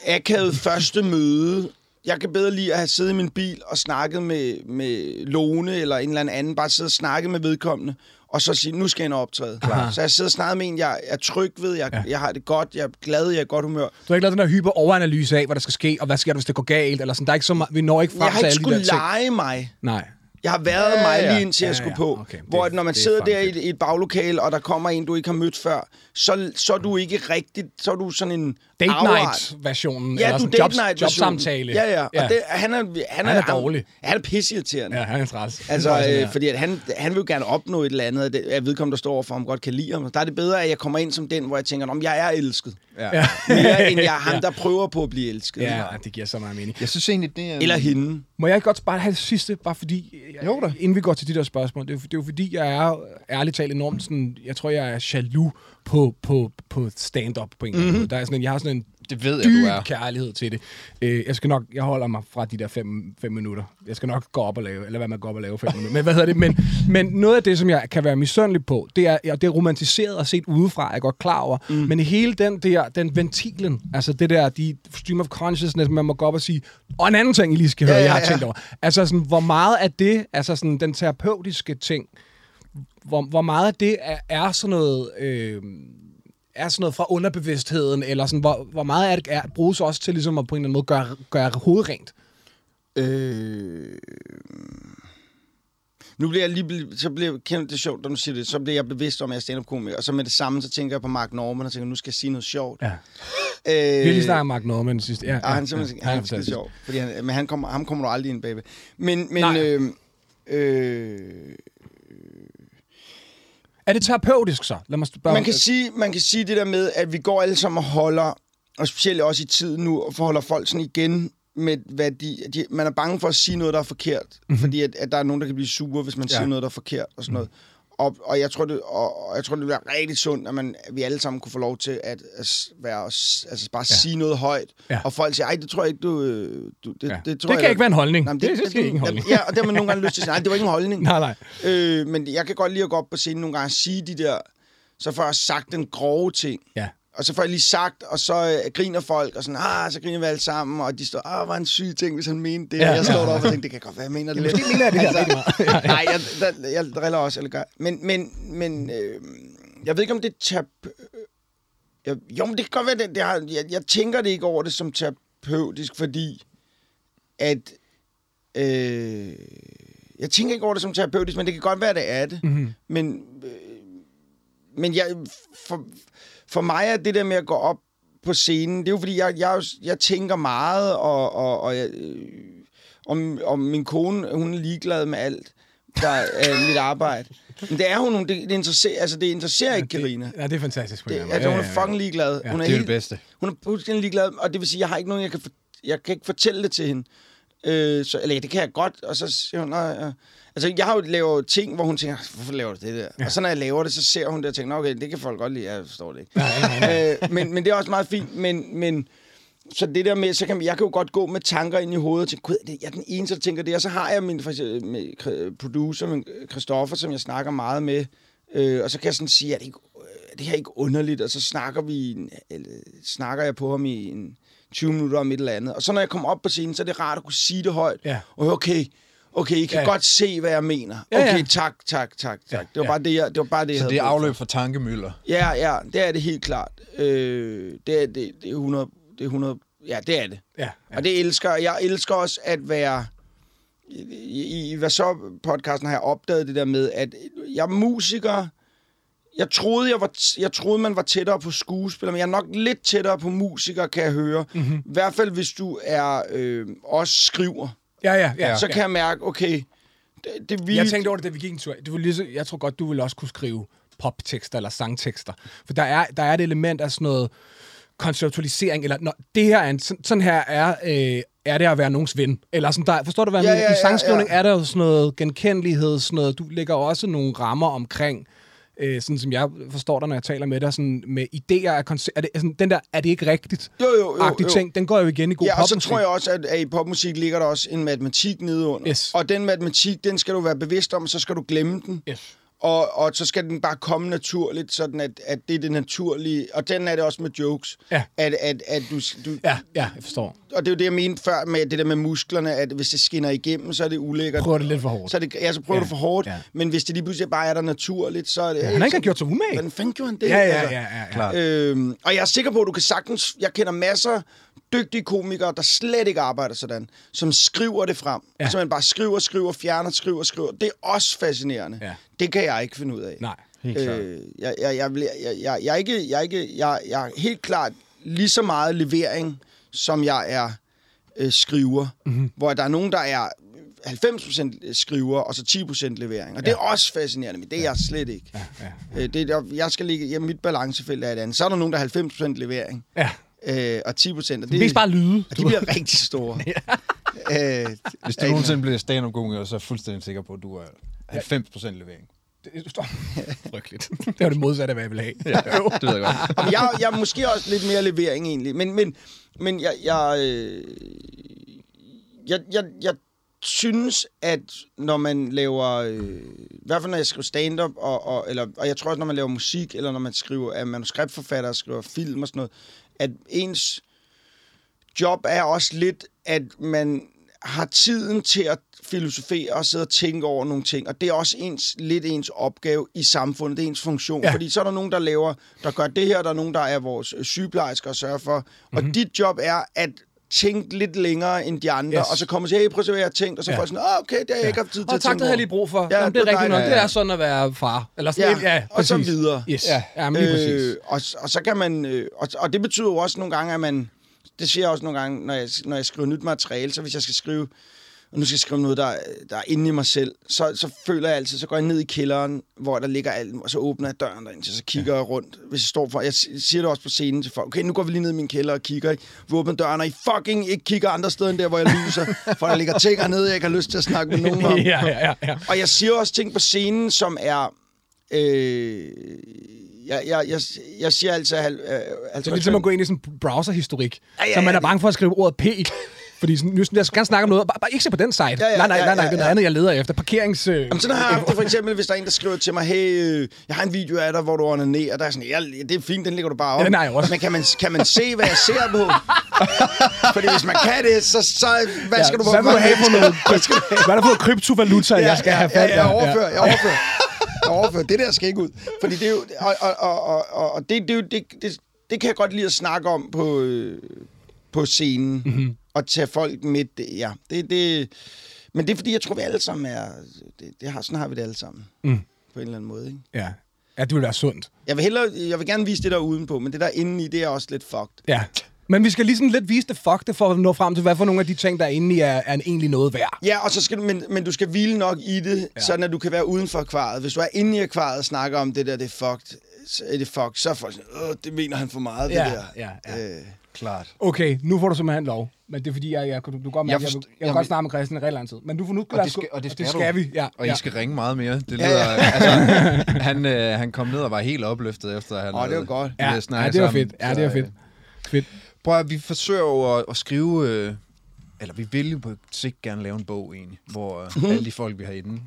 akavet første møde. Jeg kan bedre lide at have siddet i min bil og snakket med, med Lone eller en eller anden, bare sidde og snakke med vedkommende, og så sige, nu skal jeg ind og optræde. Aha. Så jeg sidder og snakker med en, jeg er tryg ved, jeg, Ja. ja. jeg har det godt, jeg er glad, jeg er i godt humør. Du har ikke lavet den der hyper overanalyse af, hvad der skal ske, og hvad sker der, hvis det går galt, eller sådan. Der er ikke så meget, vi når ikke frem Jeg har til ikke alle de skulle der ting. lege mig. Nej. Jeg har været Ja, ja, mig ja. lige indtil Ja, jeg skulle ja. på. Okay, det- hvor at når man det er sidder der i et, i et baglokale, og der kommer en, du ikke har mødt før, så, så er du ikke rigtigt... Så er du sådan en... Date night-versionen, Ja, eller du sådan date jobs, night jobsamtale. Ja, ja. Og det, han er, han, Han er dårlig. Han, han er pisseirriterende. Ja, han er træls. Altså, er øh, fordi at han, han vil jo gerne opnå et eller andet, at det- at vedkommende, der står overfor ham, godt kan lide ham. Der er det bedre, at jeg kommer ind som den, hvor jeg tænker, om jeg er elsket. Ja. Ja. Mere end jeg er ham, der prøver på at blive elsket. Ja, det giver så meget mening. Jeg synes egentlig, det er... Eller hende. Må jeg ikke godt bare have det sidste, bare fordi, jeg, Jo da. inden vi går til de der spørgsmål, det er, jo- det er jo fordi, jeg er ærligt talt enormt sådan, jeg tror, jeg er jaloux på, på, på stand-up på en eller anden måde. Der er sådan en, jeg har sådan en Det ved jeg, du er. kærlighed til det. Øh, jeg skal nok, jeg holder mig fra de der fem, fem minutter. Jeg skal nok gå op og lave, eller hvad man går op og lave fem minutter. Men hvad hedder det? Men, men noget af det, som jeg kan være misundelig på, det er, og det er romantiseret og set udefra, jeg er godt klar over. Mm. Men hele den der, den ventilen, altså det der, de stream of consciousness, man må gå op og sige, og en anden ting, I lige skal høre, Ja, ja, ja, jeg har tænkt over. Altså sådan, hvor meget af det, altså sådan den terapeutiske ting, hvor, hvor meget af det er, er sådan noget... Øh, er sådan noget fra underbevidstheden, eller sådan, hvor, hvor meget af det er, bruges også til ligesom at på en eller anden måde gøre, gøre hovedet rent? Øh... Nu bliver jeg lige, så bliver jeg, kender det er sjovt, når du siger det, så bliver jeg bevidst om, at jeg er stand-up-komiker, og så med det samme, så tænker jeg på Mark Norman, og tænker, nu skal jeg sige noget sjovt. Ja. Øh, Vi har lige snakket om Mark Norman sidst. Ja, ja, Ja, han er ja, han er fantastisk. skide sjov, fordi han, men han kommer, ham kommer du aldrig ind bagved. Men, men Nej. øh, øh, Er det terapeutisk så? Lad mig spørge. man, kan sige, man kan sige det der med, at vi går alle sammen og holder, og specielt også i tiden nu, og forholder folk sådan igen med, hvad de, de... Man er bange for at sige noget, der er forkert, mm-hmm. fordi at, at der er nogen, der kan blive sure, hvis man Ja. siger noget, der er forkert og sådan noget. Og, og, jeg tror, det, og, og jeg tror, det bliver rigtig sundt, at, man, at vi alle sammen kunne få lov til at, at være, altså bare Ja. sige noget højt. Ja. Og folk siger, ej, det tror jeg ikke, du... du det, Ja. det, Det, tror det jeg, kan ikke være en holdning. Jamen, det, det, det skal ikke en holdning. Ja, og det har man nogle gange lyst til at sige, nej, det var ikke en holdning. nej, nej. Øh, men jeg kan godt lide at gå op på scenen nogle gange og sige de der, så får jeg sagt den grove ting. Ja. Og så får jeg lige sagt, og så øh, griner folk, og sådan, ah, så griner vi alle sammen, og de står, ah, var en syg ting, hvis han mente det. Ja. Jeg står deroppe og tænker, det kan godt være, jeg mener det lidt. Måske mener jeg det. Ja, ja. Nej, jeg, der, jeg driller også, eller gør. Men, men, men øh, jeg ved ikke, om det er tab... Jeg, jo, men det kan godt være, det, det har, jeg, jeg tænker det ikke over det som terapeutisk, fordi at... Øh, jeg tænker ikke over det som terapeutisk, men det kan godt være, det er det. Mhm. Men, øh, men jeg, for, for mig er det der med at gå op på scenen, det er jo fordi, jeg, jeg, jeg tænker meget, og, og, og jeg, øh, om, om min kone, hun er ligeglad med alt, der er mit arbejde. Men det er hun, hun- det, det, interesserer, altså det interesserer ikke Karina. Ja, det er fantastisk. på Det, altså, anden hun er fucking ligeglad. Ja, hun er, Det er helt, det bedste. hun er fuldstændig ligeglad, og det vil sige, jeg har ikke nogen, jeg kan, for, jeg kan ikke fortælle det til hende. Øh, så, eller det kan jeg godt, og så siger hun, nej, ja. Altså, jeg har jo lavet ting, hvor hun tænker, hvorfor laver du det der? Ja. Og så når jeg laver det, så ser hun det og tænker, "Nå, okay, det kan folk godt lide, jeg forstår det ikke. øh, men, men det er også meget fint, men, men så det der med, så kan jeg kan jo godt gå med tanker ind i hovedet og tænke, gud, det- jeg er den eneste, der tænker det, og så har jeg min for eksempel, producer, min Christoffer, som jeg snakker meget med, Øh, og så kan jeg sådan sige, at det, ikke, er det her ikke underligt? Og så snakker, vi, eller, snakker jeg på ham i en 20 minutter om et eller andet. Og så når jeg kommer op på scenen, så er det rart at kunne sige det højt. Ja. Og okay, okay, I kan Ja, ja. ja. godt se, hvad jeg mener. Ja, Okay, ja. tak, tak, tak, tak. Ja, Det var ja. bare det, jeg, det var bare det, jeg Så havde det er afløb for tankemøller. Ja, ja, det er det helt klart. Øh, det, er, det, det er 100, det er 100, ja, det er det. Ja, Ja. ja. Og det elsker jeg. elsker også at være... I, i, i hvad så podcasten har jeg opdaget det der med, at jeg er musiker. Jeg troede, jeg, var, jeg troede, man var tættere på skuespiller, men jeg er nok lidt tættere på musiker, kan jeg høre. Mhm. Mm-hmm. I hvert fald, hvis du er øh, også skriver. Ja, ja, ja. Ja. Så ja. kan jeg mærke, okay, det, det vildt. Jeg tænkte over det, da vi gik en tur. Du vil lige så, jeg tror godt, du vil også kunne skrive poptekster eller sangtekster. For der er, der er et element af sådan noget konceptualisering, eller når det her er en, sådan, sådan her er, øh, er det at være nogens ven. Eller sådan der, forstår du, hvad Ja, ja, I ja, sangskrivning ja. er der jo sådan noget genkendelighed, sådan noget, du lægger også nogle rammer omkring, øh, sådan som jeg forstår dig, når jeg taler med dig, sådan med idéer af koncept. Er det, sådan, den der, er det ikke rigtigt? Jo, jo, jo, jo. ting, den går jo igen i god Ja, og så tror jeg også, at, at i popmusik ligger der også en matematik nedenunder. Yes. Og den matematik, den skal du være bevidst om, så skal du glemme den. Yes. Og, og så skal den bare komme naturligt, sådan at, at det er det naturlige. Og den er det også med jokes. Ja. At, at, at du, du, Ja, ja, jeg forstår. Og det er jo det, jeg mente før med det der med musklerne, at hvis det skinner igennem, så er det ulækkert. Prøver det lidt for hårdt. Så det, ja, så prøver Ja, du for hårdt. ja. Men hvis det lige pludselig bare er der naturligt, så er det... Ja, han har ikke gjort sig umage. Hvordan fanden gjorde han det? Ja, ja, Altså, ja, ja, ja. Klart. Øhm, og jeg er sikker på, at du kan sagtens... Jeg kender masser dygtige komikere, der slet ikke arbejder sådan, som skriver det frem. Ja. Ja. Så man bare skriver, skriver, fjerner, skriver, skriver. Det er også fascinerende. Ja. Det kan jeg ikke finde ud af. Nej. Helt klart. Øh, jeg, jeg, jeg, vil- jeg, jeg, jeg, er ikke, jeg, er ikke, jeg, jeg er helt klart lige så meget levering, som jeg er øh, skriver. Mhm. Mm-hmm. Hvor der er nogen, der er 90% skriver, og så 10% levering. Og ja. det er også fascinerende, men det er jeg slet ikke. Ja, ja. Øh, det, er- jeg skal ligge, ja, mit balancefelt er et andet. Så er der nogen, der er 90% levering, ja. Øh, og 10%. Og det, Det er bare lyde. og de bliver rigtig store. øh, Hvis du nogensinde bliver stand-up-komiker, så er jeg fuldstændig sikker på, at du er 90% levering. Det står frygteligt. Det var det modsatte af, hvad jeg ville have. Ja, det ved jeg godt. Jeg, jeg er måske også lidt mere levering egentlig, men, men, men jeg, jeg, øh, jeg, jeg, jeg synes, at når man laver, øh, i hvert fald når jeg skriver stand-up, og, og, eller, og jeg tror også, når man laver musik, eller når man skriver, er manuskriptforfatter og skriver film og sådan noget, at ens job er også lidt, at man har tiden til at filosofere og sidde og tænke over nogle ting. Og det er også ens, lidt ens opgave i samfundet, det er ens funktion. Ja. Fordi så er der nogen, der laver, der gør det her, der er nogen, der er vores sygeplejersker og sørger for. Mm-hmm. Og dit job er at tænke lidt længere end de andre, Yes. og så kommer og siger, hey, prøv at se, hvad jeg har tænkt, og så Ja. får jeg sådan, ah, okay, det har jeg ikke haft tid til Og at tak, tænke det har jeg over." lige brug for. Ja, Jamen, det er det er rigtigt nok. dejligt. Det er sådan at være far. Eller sådan Ja, ja og så videre. Yes. Ja. Ja, men lige præcis. Øh, og, og så kan man... Øh, og, og det betyder jo også nogle gange, at man... Det siger jeg også nogle gange, når jeg, når jeg skriver nyt materiale, så hvis jeg skal skrive... Og nu skal jeg skrive noget, der, der er inde i mig selv, så, så føler jeg altid, så går jeg ned i kælderen, hvor der ligger alt, og så åbner jeg døren derind, så kigger jeg rundt. Hvis jeg står for, jeg siger det også på scenen til folk, okay, nu går vi lige ned i min kælder og kigger, ikke? vi åbner døren, og I fucking ikke kigger andre steder end der, hvor jeg lyser, for der ligger ting hernede, jeg ikke har lyst til at snakke med nogen om. ja, ja, ja, ja. Og jeg siger også ting på scenen, som er... Øh, jeg, jeg, jeg, jeg siger altså... Øh, Så det er ligesom at gå ind i sådan en browserhistorik, Ja, ja, så man ja, er bange for at skrive ordet P. Fordi sådan, nu, jeg skal gerne snakke om noget, bare, bare ikke se på den site. ja, nej, nej, nej, nej, ja, det er ja. andet, jeg leder efter. Parkerings... Øh, Jamen, sådan har jeg haft det for eksempel, hvis der er en, der skriver til mig, hey, øh, jeg har en video af dig, hvor du onanerer. Der er sådan, ja, det er fint, den lægger du bare op. Ja, jeg også. Men kan man, kan man se, hvad jeg ser på? Fordi hvis man kan det, så, så hvad skal du Hvad vil du have for noget? Hvad er der for noget kryptovaluta, jeg skal have fat ja, jeg overfører, jeg overfører. Jeg overfører. Det der skal ikke ud. Fordi det er jo... Og, og, og, og, og, og det, det, det, det, det kan jeg godt lide at snakke om på, øh, på scenen. Mm-hmm. Og tage folk med det, ja. Det, det, men det er fordi, jeg tror, vi alle sammen er... Det, det har, sådan har vi det alle sammen. Mm. På en eller anden måde, ikke? Ja. ja, det vil være sundt. Jeg vil, hellere, jeg vil gerne vise det der udenpå, men det der inde i, det er også lidt fucked. Ja. Men vi skal lige sådan lidt vise det fuck det, for at nå frem til, hvad for nogle af de ting, der er inde i, er, er egentlig noget værd. Ja, og så skal men, men du skal hvile nok i det, ja. sådan at du kan være uden for akvariet. Hvis du er inde i akvariet og snakker om det der, det er fucked, så er det fucked, så er folk sådan, Åh, det mener han for meget, Ja, det der. ja, ja. Øh, Klart. Okay, nu får du simpelthen lov. Men det er fordi, jeg, jeg, du, du godt mærke, Jeg jeg, jeg, forst- vil, jeg vil godt snakke med Christian i rigtig lang tid. Men du får nu... Og det skal, og det skal, det du. skal vi. Ja, Og ja. I skal ringe meget mere. Det Ja, lyder, ja. altså, han, øh, han kom ned og var helt opløftet efter, at han Åh, det var godt. Ja, ja, det var sammen. fedt. Ja, det var Så, fedt. øh, Fedt. Prøv at vi forsøger jo at, at skrive, øh, eller vi vil jo på sigt gerne lave en bog egentlig, hvor Mhm. øh, alle de folk, vi har inde,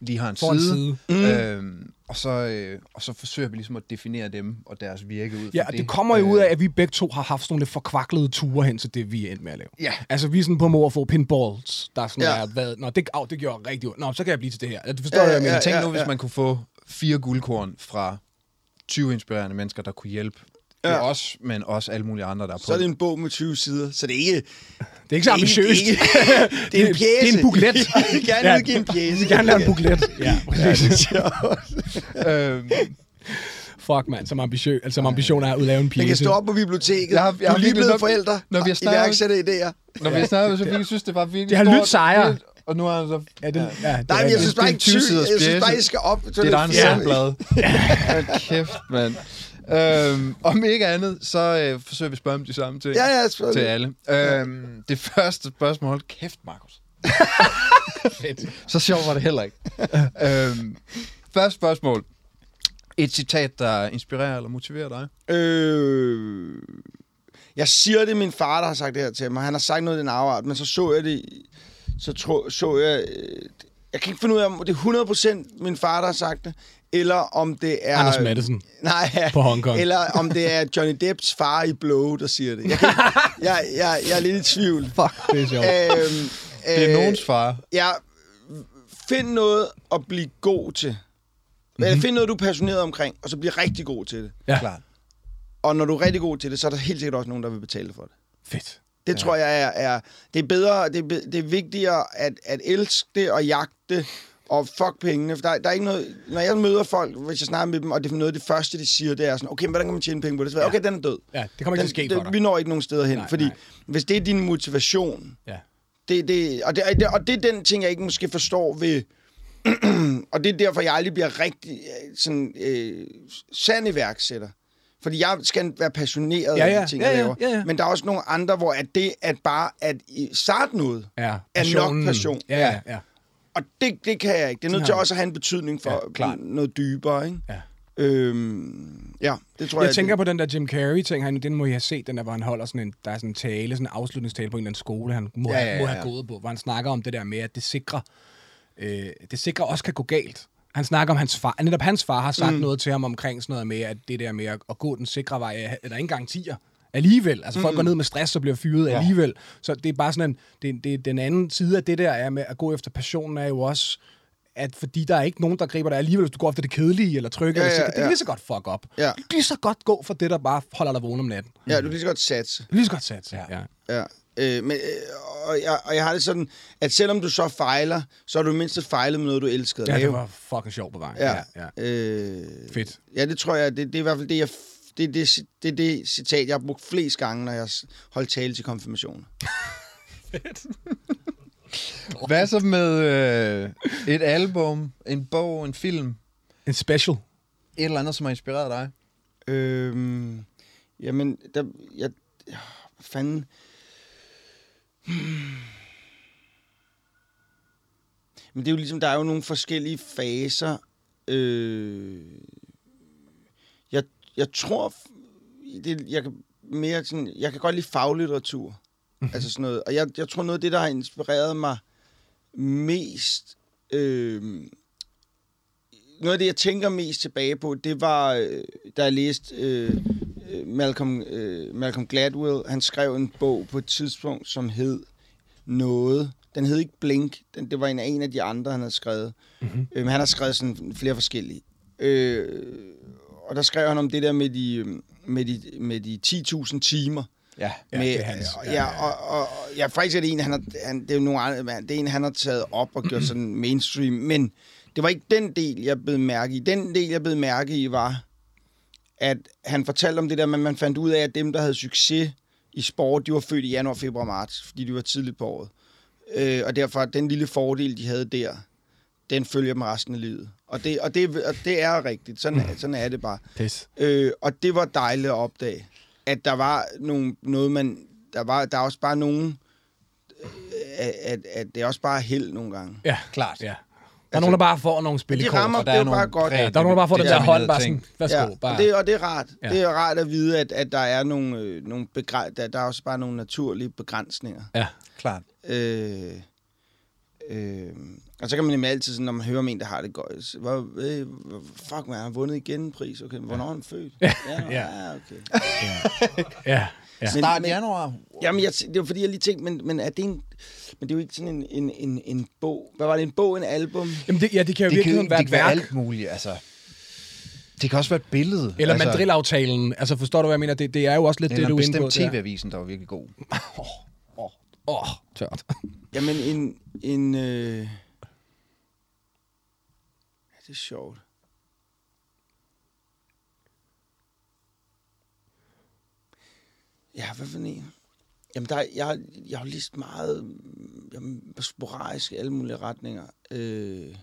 lige har en Får en side. side. Øhm, og, så, øh, og så forsøger vi ligesom at definere dem og deres virke ud Ja, og det kommer jo Øh, ud af, at vi begge to har haft sådan nogle lidt forkvaklede ture hen til det, vi er endt med at lave. Ja. Altså, vi er sådan på mor at få pinballs, der er sådan Ja. ja. er, hvad, Nå, det, au, det gjorde rigtig ondt. Nå, så kan jeg blive til det her. Du forstår, Ja, hvad jeg ja, mener? ja. Tænk nu, hvis man kunne få fire guldkorn fra 20 inspirerende mennesker, der kunne hjælpe ja. Ja. os, men også alle mulige andre, der er på. Så er det en bog med 20 sider, så det er ikke... Det er ikke så ambitiøst. Det er, ikke, det er en pjæse. Det er en booklet. Jeg vil gerne Ja. udgive en pjæse. Vi vil gerne lave en booklet. Ja, præcis. øhm, Fuck, mand, som, ambitiø, altså, som ambition er at udlave en Jeg kan stå op på biblioteket. Jeg har- jeg du har er lige blevet nok- forældre. når vi har og snakket- iværksætter idéer. når vi snakker med Sofie, synes det var virkelig Det har lydt sejere. Det- Og nu er han så... Ja, den, ja, det Nej, er men jeg det. synes bare det er ikke, en 20 ty- siders jeg synes bare, I skal op. Det er der en Ja. sandblad. Hold kæft, mand. Øhm, om ikke andet, så øh, forsøger vi at spørge om de samme ting Ja, ja, til alle. Øhm, det første spørgsmål, hold kæft, Markus. Så sjovt var det heller ikke. øhm, første spørgsmål. Et citat, der inspirerer eller motiverer dig? Øh, jeg siger det, min far, der har sagt det her til mig. Han har sagt noget i den afart, men så så jeg det... Så tro, så jeg... Jeg kan ikke finde ud af, om det er 100% min far, der har sagt det, eller om det er... Anders Madsen Nej, på Hong Kong. eller om det er Johnny Depps far i Blow, der siger det. Jeg, kan, jeg, jeg, jeg er lidt i tvivl. Fuck, det er sjovt. Øhm, Det er øh, nogens far. Ja, find noget at blive god til. Mhm. Mm-hmm. Find noget, du er passioneret omkring, og så bliv rigtig god til det. Ja. Klart. Og når du er rigtig god til det, så er der helt sikkert også nogen, der vil betale for det. Fedt. Det ja. tror jeg er, er... Det er bedre, det er, det er vigtigere at, at elske det og jagte det, og fuck pengene. For der, der er ikke noget... Når jeg møder folk, hvis jeg snakker med dem, og det er noget af det første, de siger, det er sådan, okay, hvordan kan man tjene penge på det? Så, ja. okay, den er død. Ja, det kommer ikke til at ske for dig. vi når ikke nogen steder hen, Nej, fordi nej. hvis det er din motivation, Ja. det, det, og, det, og det- og det er den ting, jeg ikke måske forstår ved... og det er derfor, jeg aldrig bliver rigtig øh, sådan, øh, sand iværksætter. Fordi jeg skal være passioneret Ja, ja. de ting, Ja, jeg ja, laver. ja, ja. Men der er også nogle andre, hvor at det at bare at i- starte noget, Ja, er nok passionen. passion. Ja, ja, ja. og det, det kan jeg ikke. Det er nødt til også at have en betydning for Ja, noget dybere. Ikke? ja. Øhm, ja, det tror jeg. Jeg tænker det, på den der Jim Carrey-ting, han, den må I have set, den der, hvor han holder sådan en, der er sådan en tale, sådan en afslutningstale på en eller anden skole, han må, Ja, ja, ja, må have gået på, hvor han snakker om det der med, at det sikrer, øh, det sikrer også kan gå galt. Han snakker om hans far, netop hans far har sagt mm. noget til ham omkring sådan noget med, at det der med at, at gå den sikre vej, er der er ikke garantier alligevel. Altså folk går ned med stress og bliver fyret ja. alligevel. Så det er bare sådan en, det, det, den anden side af det der er med at gå efter passionen er jo også, at fordi der er ikke nogen, der griber dig alligevel, hvis du går efter det kedelige eller trygge, Ja, ja, ja, det ja. lige så godt fuck op. Ja. Det kan lige så godt gå for det, der bare holder dig vågen om natten. ja, du kan lige så godt satse. Det kan lige så godt sat. Ja. ja. Ja. Øh, men, øh, og, jeg, og jeg har det sådan, at selvom du så fejler, så har du mindst fejlet med noget, du elskede at ja, det var fucking sjovt på vejen. Ja. Ja, ja. Øh, Fedt. Ja, det tror jeg, det, det er i hvert fald det, jeg, det, det, det, er det citat, jeg har brugt flest gange, når jeg holdt tale til konfirmation. Hvad så med øh, et album, en bog, en film, En special. et eller andet, som har inspireret dig? Øhm, jamen, der, jeg, hvad fanden... Men det er jo ligesom, der er jo nogle forskellige faser. Øh, jeg, jeg tror, det, jeg kan mere sådan, jeg kan godt lide faglitteratur. Mm-hmm. Altså sådan noget. Og jeg, jeg tror noget af det, der har inspireret mig mest, øh, noget af det, jeg tænker mest tilbage på, det var, øh, da jeg læste øh, Malcolm, øh, Malcolm Gladwell. Han skrev en bog på et tidspunkt, som hed Noget. Den hed ikke Blink. Den, det var en af en af de andre, han havde skrevet. Mm-hmm. Øh, men han har skrevet sådan flere forskellige. Øh, og der skrev han om det der med de, med de, med de 10.000 timer. Ja. Ja, med, det er hans. Ja, ja, og, og, og ja, faktisk er det en, han har, han, det er jo nogle andre, det er en, han har taget op og gjort sådan mainstream, men det var ikke den del, jeg blev mærke i. Den del, jeg blev mærke i, var, at han fortalte om det der, men man fandt ud af, at dem, der havde succes i sport, de var født i januar, februar, marts, fordi de var tidligt på året. Øh, og derfor, den lille fordel, de havde der, den følger dem resten af livet. Og det, og det, og det er rigtigt. Sådan, er- sådan er det bare. Pis. Øh, og det var dejligt at opdage, at der var nogle, noget, man... Der var der er også bare nogen... øh, At, at, at det er også bare held nogle gange. Ja, Klart. ja. Der er nogen, der bare får nogle De spillekort. rammer, og det der er er jo bare godt. Ja, der er nogen, der bare får Det den er der hånd, bare ting. sådan, værsgo, Ja, bare. og, det, og det er rart. Ja. Det er rart at vide, at, at der er nogle, øh, nogle begræ- der, der er også bare nogle naturlige begrænsninger. Ja. Klart. Øh, Øh, og så kan man nemlig altid, sådan, når man hører om en, der har det godt, så, hvor, øh, fuck, man har vundet igen en pris. Okay, hvornår er han født? Ja, ja. ja okay. Ja. ja. Men- Start men- januar. Jamen, jeg, det var fordi, jeg lige tænkte, men, men er det en... Men det er jo ikke sådan en, en, en, en bog. Hvad var det? En bog, en album? Jamen, det, ja, det kan jo Det virkelig kan, være det et kan være alt muligt, altså. Det kan også være et billede. Eller altså, mandrillaftalen. Altså, forstår du, hvad jeg mener? Det, det er jo også lidt det, du er inde på. TV-avisen, der var virkelig god. Åh, oh, tørt. Jamen, en... en øh... ja, det er sjovt. Ja, hvad for en? Jamen, der, er- jeg, jeg har læst meget mm, jamen, sporadisk i alle mulige retninger. Øh...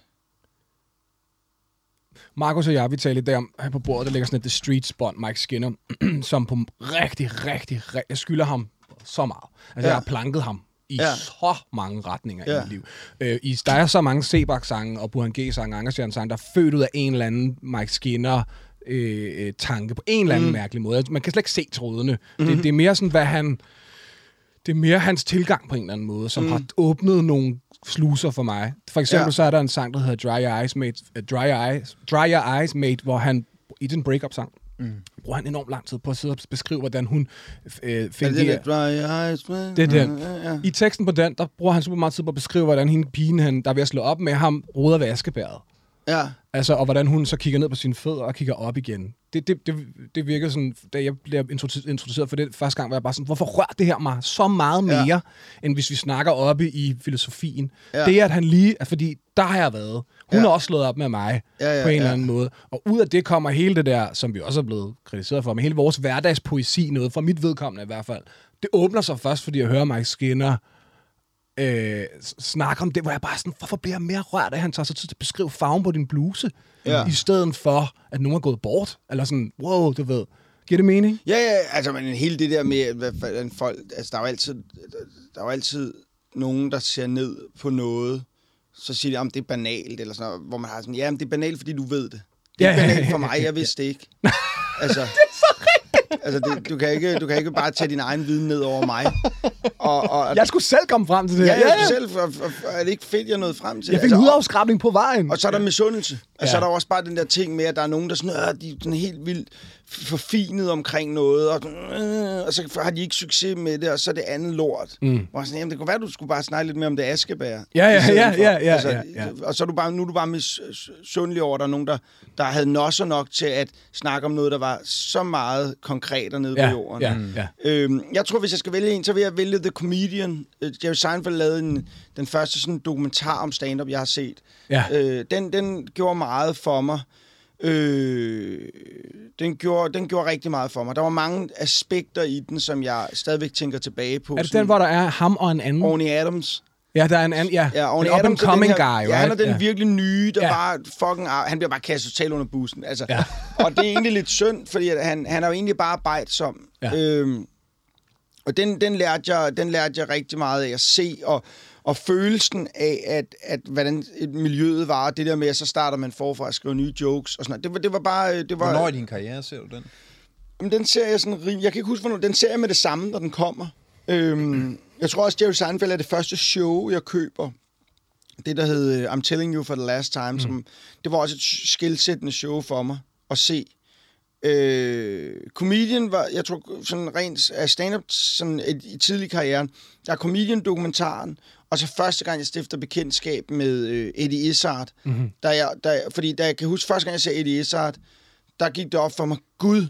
Markus og jeg, vi talte der om, her på bordet, der ligger sådan et The Streets bånd, Mike Skinner, som på rigtig, rigtig, rigtig, jeg skylder ham så meget. Altså, ja. Jeg har planket ham i ja. Så mange retninger ja. i mit liv. Øh, i, der er så mange Sebak-sange og Burhan G-sange, Angerstjern-sange, der er født ud af en eller anden Mike Skinner øh, øh, tanke på en eller anden mm. mærkelig måde. Altså, Man kan slet ikke se trådene. Mm. Det, det er mere sådan, hvad han... Det er mere hans tilgang på en eller anden måde, som mm. har åbnet nogle sluser for mig. For eksempel ja. Så er der en sang, der hedder Dry Your Eyes, mate, uh, Dry, Your Eyes, Dry Your Eyes, mate, hvor han i den breakup-sang, mm. bruger han enormt lang tid på at sidde og beskrive, hvordan hun øh, Er det er den. I teksten på den, der bruger han super meget tid på at beskrive, hvordan hende pigen, han, der er ved at slå op med ham, roder ved askebæret. Ja. Altså, og hvordan hun så kigger ned på sine fødder og kigger op igen. Det, det, det, det virker sådan, da jeg blev introdu- introduceret for det første gang, var jeg bare sådan, hvorfor rører det her mig så meget mere, ja. End hvis vi snakker oppe i filosofien? Ja. Det er, at han lige, fordi der har jeg været. Hun ja. Ja. har også slået op med mig Ja, ja, på en ja. eller anden måde. Og ud af det kommer hele det der, som vi også er blevet kritiseret for, men hele vores hverdagspoesi, noget fra mit vedkommende i hvert fald, det åbner sig først, fordi jeg hører Mike Skinner øh, snakke om det, hvor jeg bare sådan, hvorfor bliver jeg mere rørt af, at han tager sig tid til at beskrive farven på din bluse, Ja. i stedet for, at nogen er gået bort, eller sådan, wow, du ved. Giver det mening? Ja, ja, altså, men hele det der med, fanden folk, altså, der er jo altid, der er jo altid nogen, der ser ned på noget, så siger de, om det er banalt, eller sådan noget, hvor man har sådan, ja, men det er banalt, fordi du ved det. Det er Ja, ja, ja, banalt ja, for mig, jeg vidste det ikke. Altså, det er så Altså, det, du, kan ikke, du kan ikke bare tage din egen viden ned over mig. Og, og, Jeg skulle selv komme frem til det ja, her. ja, selv, for, for, for, er det ikke fedt, jeg nåede frem til? Jeg fik altså, og- hudafskrabning på vejen. og så er der misundelse. Og så Ja. er der også bare den der ting med, at der er nogen, der sådan, øh, de er sådan helt vildt forfinet omkring noget, og, øh, og så har de ikke succes med det, og så er det andet lort. Mm. Jeg sådan, jamen, det kunne være, du skulle bare snakke lidt mere om det askebær. Ja, ja, ja, ja, ja, ja, ja. Og så er du, bare, nu er du bare misundelig over, at der er nogen, der, der havde nosser nok til at snakke om noget, der var så meget konkret og nede ja, på jorden. ja, ja. Øhm, jeg tror, hvis jeg skal vælge en, så vil jeg vælge The Comedian. Øh, Jerry Seinfeld lavede en, den første sådan dokumentar om stand-up, jeg har set. Ja. Øh, den, den gjorde meget for mig. Øh, den, gjorde, den gjorde rigtig meget for mig. Der var mange aspekter i den, som jeg stadigvæk tænker tilbage på. Er det den, hvor der er ham og en anden? Orny Adams. Ja, der er en anden, ja. Ja, en up and coming her, guy, Ja, han er right? den ja. virkelig nye, der Ja. bare fucking... Han bliver bare kastet totalt under bussen. Altså. Ja. og det er egentlig lidt synd, fordi at han, han er jo egentlig bare arbejdsom. Ja. Øhm, og den, den, lærte jeg, den lærte jeg rigtig meget af at se, og, og følelsen af, at, at hvordan et miljøet var, og det der med, at så starter man forfra at skrive nye jokes og sådan noget. Det var, det var bare... Det var, Hvornår i din karriere ser du den? Jamen, den ser jeg sådan Jeg kan ikke huske, hvornår. Den ser jeg med det samme, når den kommer. Øhm, jeg tror også, Jerry Seinfeld er det første show, jeg køber. Det, der hed øh, I'm Telling You for the Last Time. Mm. Som, det var også et skilsættende show for mig at se. Øh, comedian var, jeg tror, sådan rent af stand-up sådan et, i tidlig karrieren, der er comedian-dokumentaren, og så første gang, jeg stifter bekendtskab med øh, Eddie Izzard, mm-hmm. der jeg, der, fordi da jeg kan huske, første gang, jeg så Eddie Izzard, der gik det op for mig, Gud,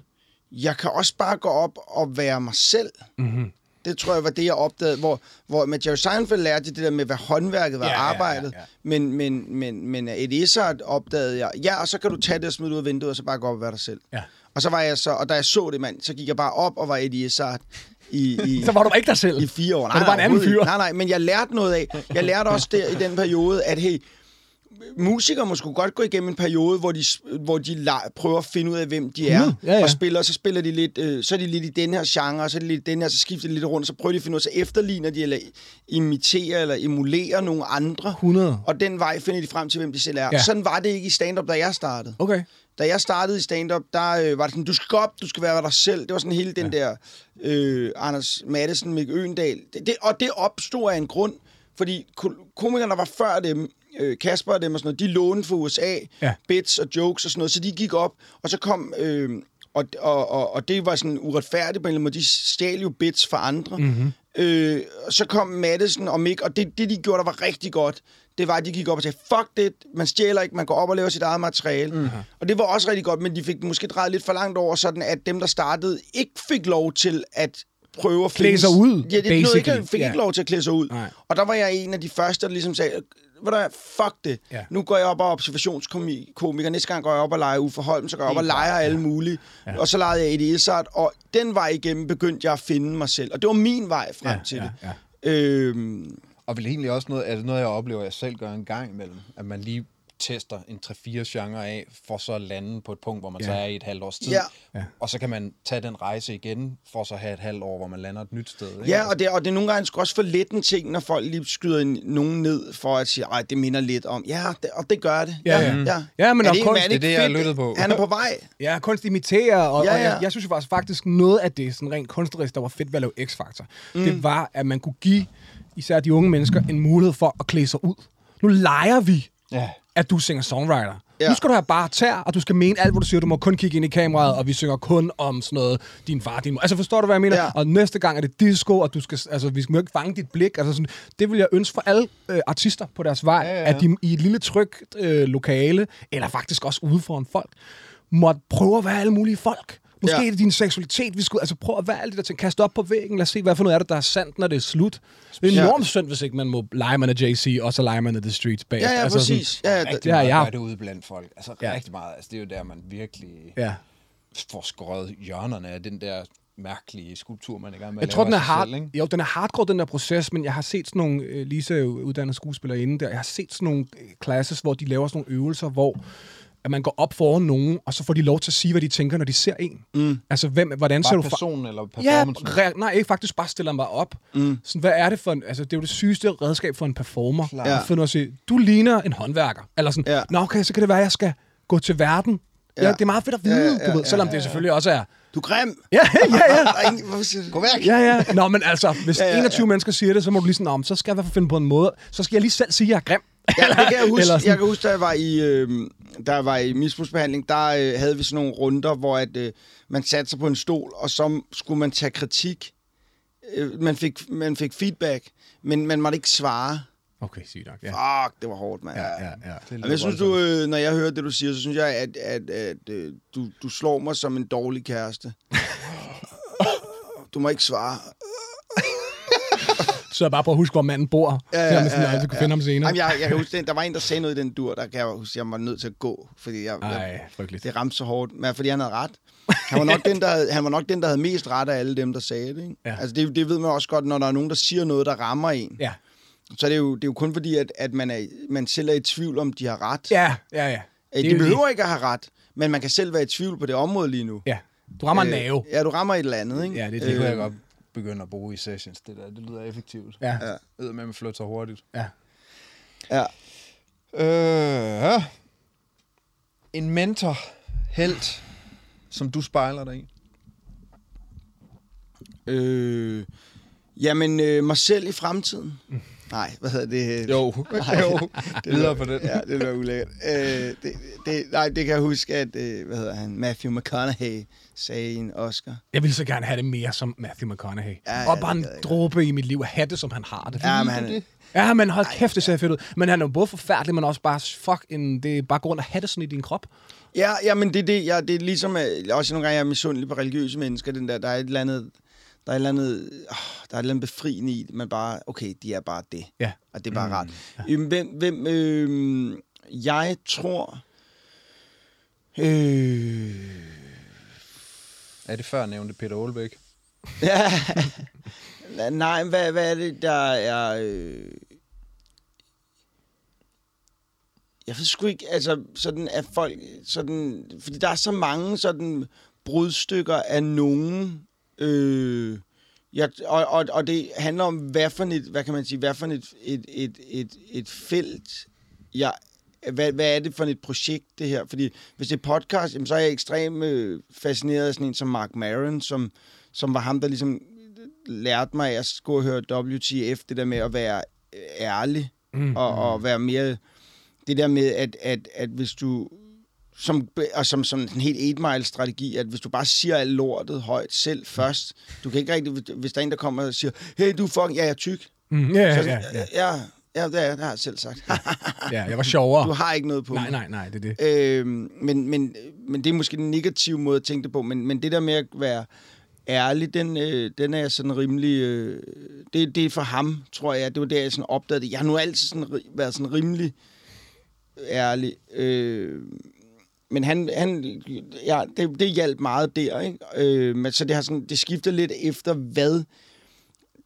jeg kan også bare gå op og være mig selv. Mm-hmm. Det tror jeg var det, jeg opdagede, hvor, hvor med Jerry Seinfeld lærte jeg det der med, hvad håndværket var Ja, ja, ja, arbejdet, ja. Men, men, men, men Eddie Izzard opdagede jeg, ja, og så kan du tage det og smide ud af vinduet, og så bare gå op og være dig selv. Ja. Og så var jeg så, og da jeg så det, mand, så gik jeg bare op og var Eddie Izzard i, i, Så var du ikke dig selv. i fire år. Var du bare en anden fyr? Nej, nej, men jeg lærte noget af. Jeg lærte også der i den periode, at hey, musikere må sgu godt gå igennem en periode, hvor de, hvor de la- prøver at finde ud af, hvem de er, Mm, ja, ja. og spiller, og så spiller de lidt, øh, så er de lidt i den her genre, og så er de lidt i den her, så skifter de lidt rundt, så prøver de at finde ud af, så efterligner de, eller imiterer, eller emulerer nogle andre. 100. Og den vej finder de frem til, hvem de selv er. Ja. Sådan var det ikke i stand-up, da jeg startede. Okay. Da jeg startede i stand-up, der øh, var det sådan, du skal op, du skal være dig selv. Det var sådan hele den ja. der øh, Anders Madsen, Mikke Øendal. Det, det, og det opstod af en grund, Fordi ko- komikerne, var før dem, øh, Kasper og dem og sådan noget, de lånte fra USA, Ja. bits og jokes og sådan noget, så de gik op, og så kom... Øh, og, og, og, og det var sådan uretfærdigt på en eller anden måde. De stjal jo bits fra andre. Mm-hmm. Øh, og så kom Madison og Mick, og det, det, de gjorde, der var rigtig godt, det var, at de gik op og sagde, fuck det, man stjæler ikke, man går op og laver sit eget materiale. Mm-hmm. Og det var også rigtig godt, men de fik måske drejet lidt for langt over, sådan at dem, der startede, ikke fik lov til at prøve at Klæde sig ud, Ja, det nåede ikke, basically. fik Ja. ikke lov til at klæde sig ud. Nej. Og der var jeg en af de første, der ligesom sagde, ved du fuck det. Ja. Nu går jeg op og er observationskomiker. Næste gang går jeg op og leger Uffe Holm, så går jeg op og leger alle mulige. Ja. Og så legede jeg Eddie Izzard, og den vej igennem begyndte jeg at finde mig selv. Og det var min vej frem Ja, til ja, det. ja. Øhm, Og vel egentlig også noget, det noget, jeg oplever, jeg selv gør en gang imellem, at man lige tester en 3-4 genre af, for så at lande på et punkt, hvor man Ja. så er i et halvt års tid. Ja. Og så kan man tage den rejse igen, for så at have et halvt år, hvor man lander et nyt sted. Ikke? Ja, og det, og det er nogle gange også for let en ting, når folk lige skyder en, nogen ned for at sige, at det minder lidt om. Ja, det, og det gør det. Ja, ja. ja. Ja, men er og det, kunst- er det er det, jeg har på. Han er på vej. Ja, kunst imiterer, og, Ja, ja, ja. ja. og jeg, jeg synes jo faktisk, faktisk noget af det, sådan rent kunstnerisk, der var fedt ved at lave X-Factor, mm. det var, at man kunne give især de unge mennesker en mulighed for at klæde sig ud. Nu leger vi, Ja. At du synger songwriter. Ja. Nu skal du have bare tær, og du skal mene alt, hvad du siger. Du må kun kigge ind i kameraet, og vi synger kun om sådan noget, din far, din mor. Altså, forstår du, hvad jeg mener? Ja. Og næste gang er det disco, og du skal, altså, vi skal ikke fange dit blik. Altså, sådan, det vil jeg ønske for alle øh, artister på deres vej, Ja, ja, ja. at de i et lille trygt øh, lokale, eller faktisk også ude foran folk, måtte prøve at være alle mulige folk. Måske Ja. ja. er det din seksualitet, vi skulle altså prøve at være alle de der ting. Kaste op på væggen, lad os se, hvad for noget er det, der er sandt, når det er slut. Det er Ja. enormt synd, hvis ikke man må lege man af JC, og så leger man af The Streets bag. Ja, ja, altså, sådan- præcis. Ja, ja, Rigtig det meget gør det ude blandt folk. Altså Ja. rigtig meget. Altså, det er jo der, man virkelig Ja. får skåret hjørnerne af den der mærkelige skulptur, man er i gang med Jeg at tror, den er, hard, selv, ikke? jo, den er hardcore, den der proces, men jeg har set sådan nogle, øh, Lisa er jo uddannet skuespiller inde der, jeg har set sådan nogle øh, classes, hvor de laver sådan nogle øvelser, hvor at man går op foran nogen, og så får de lov til at sige, hvad de tænker, når de ser en. Mm. Altså, hvem, hvordan ser Bare du... fra- personen eller Ja, performancen. re- nej, ikke faktisk bare stiller mig op. Mm. Sådan, hvad er det for en, altså, det er jo det sygeste redskab for en performer. Klart. Ja. At finde sige, du ligner en håndværker. Eller sådan, Ja. nå okay, så kan det være, at jeg skal gå til verden. Ja, Ja. det er meget fedt at vide, Ja, ja, ja, ja, du ved, ja, selvom ja, det ja. selvfølgelig også er... Du er grim. Ja, ja, ja. Gå væk! Ja, ja. Nå, men altså, hvis Ja, ja, ja, ja, 21 ja. mennesker siger det, så må du lige sådan, om, så skal jeg i hvert fald finde på en måde. Så skal jeg lige selv sige, at jeg er grim. Ja, det kan jeg huske. Sådan. Jeg kan huske, da jeg var i, øh, jeg var i misbrugsbehandling, der øh, havde vi sådan nogle runder, hvor at, øh, man satte sig på en stol, og så skulle man tage kritik. Øh, man, fik, man fik feedback, men man måtte ikke svare. Okay, sygt nok. Ja. Fuck, det var hårdt, mand. Ja, ja, ja. Det Men jeg synes, du, øh, når jeg hører det, du siger, så synes jeg, at, at, at øh, du, du slår mig som en dårlig kæreste. Du må ikke svare. Så jeg bare på at huske, hvor manden bor. Ja, Ja, ja, ja, ja, ja, så jeg kunne finde ham senere. Jamen, jeg, jeg kan huske, der var en, der sagde noget i den dur, der kan jeg huske, jeg var nødt til at gå, fordi jeg, Ej, frygteligt. det ramte så hårdt, men fordi han havde ret. Han var, nok den, der havde, han var nok den, der havde mest ret af alle dem, der sagde det. Ikke? Ja. Altså, det, det ved man også godt, når der er nogen, der siger noget, der rammer en. Ja. Så er det, jo, det er jo kun fordi, at, at man, er, man selv er i tvivl, om de har ret. Ja, ja, ja. Øh, Det er de behøver ikke at have ret, men man kan selv være i tvivl på det område lige nu. Ja. Du rammer en Øh, nave. Ja, du rammer et eller andet, ikke? Ja, det er Det kunne jeg Øh, godt begynde at bruge i sessions, det der. Det lyder effektivt. Ja. Ja. Med, at man flytter hurtigt. ja. Ja. Øh, ja. En mentor, helt, som du spejler dig i. Øh, jamen, øh, mig selv i fremtiden. Nej, hvad hedder det? Jo, Nej, jo. det Videre på den. Ja, det er ulækkert. Øh, det, det, nej, det kan jeg huske, at, øh, hvad hedder han, Matthew McConaughey sagde i en Oscar. Jeg ville så gerne have det mere som Matthew McConaughey. Ja, Ja, ja, og det bare en dråbe i mit liv at have det, som han har det. Ja, men han, Ja, men hold kæft, det ser fedt ud. Men han er jo både forfærdelig, men også bare, fuck, en, det er bare grund at have det sådan i din krop. Ja, ja, men det er det. Ja, det er ligesom, øh, også nogle gange, jeg er misundelig på religiøse mennesker, den der, der er et eller andet, der er et eller andet, oh, der er et eller andet befriende i, man bare, okay, de er bare det. Ja. Og det er bare mm. rart. Øhm, Hvem, hvem, øh, jeg tror, øh, Er det før nævnte Peter Aalbæk? Ja. Nej, hvad, hvad er det, der er... Øh... Jeg ved sgu ikke, altså sådan at folk... Sådan, fordi der er så mange sådan brudstykker af nogen... Øh, ja, og, og, og det handler om, hvad for et, hvad kan man sige, hvad for et, et, et, et, et felt, jeg hvad, hvad er det for et projekt, det her? Fordi hvis det er podcast, jamen, så er jeg ekstremt øh, fascineret af sådan en som Mark Maron, som, som var ham, der ligesom lærte mig, at jeg skulle høre WTF, det der med at være, ærlig, Mm. og, og være mere... Det der med, at, at, at hvis du... Som, og som, som en helt 8-mile-strategi, at hvis du bare siger alt lortet højt selv først, du kan ikke rigtig... Hvis der er en, der kommer og siger, hey, du fucking... Ja, jeg er tyk. Mm. Ja, ja, Så, ja, ja. ja, ja, det, er, det har jeg selv sagt. ja, jeg var sjovere. Du har ikke noget på Nej, nej, nej, det er det. Øhm, men, men, men det er måske den negative måde at tænke det på. Men, men det der med at være ærlig, den, øh, den er sådan rimelig... Øh, det, det er for ham, tror jeg. Det var der, jeg sådan opdagede det. Jeg har nu altid sådan, været sådan rimelig ærlig. Øh, men han, han ja, det, det hjalp meget der, ikke? Øh, men så det har sådan, det skifter lidt efter, hvad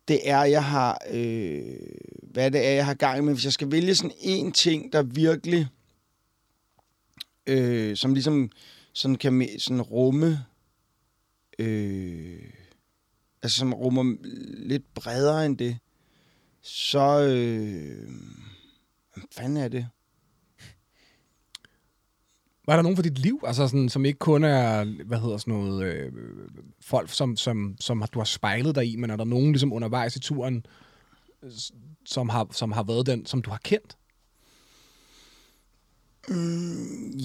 det er, jeg har, øh, hvad det er, jeg har gang med. Hvis jeg skal vælge sådan en ting, der virkelig, øh, som ligesom sådan kan sådan rumme, øh, altså som rummer lidt bredere end det, så, øh, hvad fanden er det? Var der nogen for dit liv, altså sådan, som ikke kun er, hvad hedder sådan noget, øh, folk, som, som, som har- du har spejlet dig i, men er der nogen ligesom undervejs i turen, som har, som har været den, som du har kendt?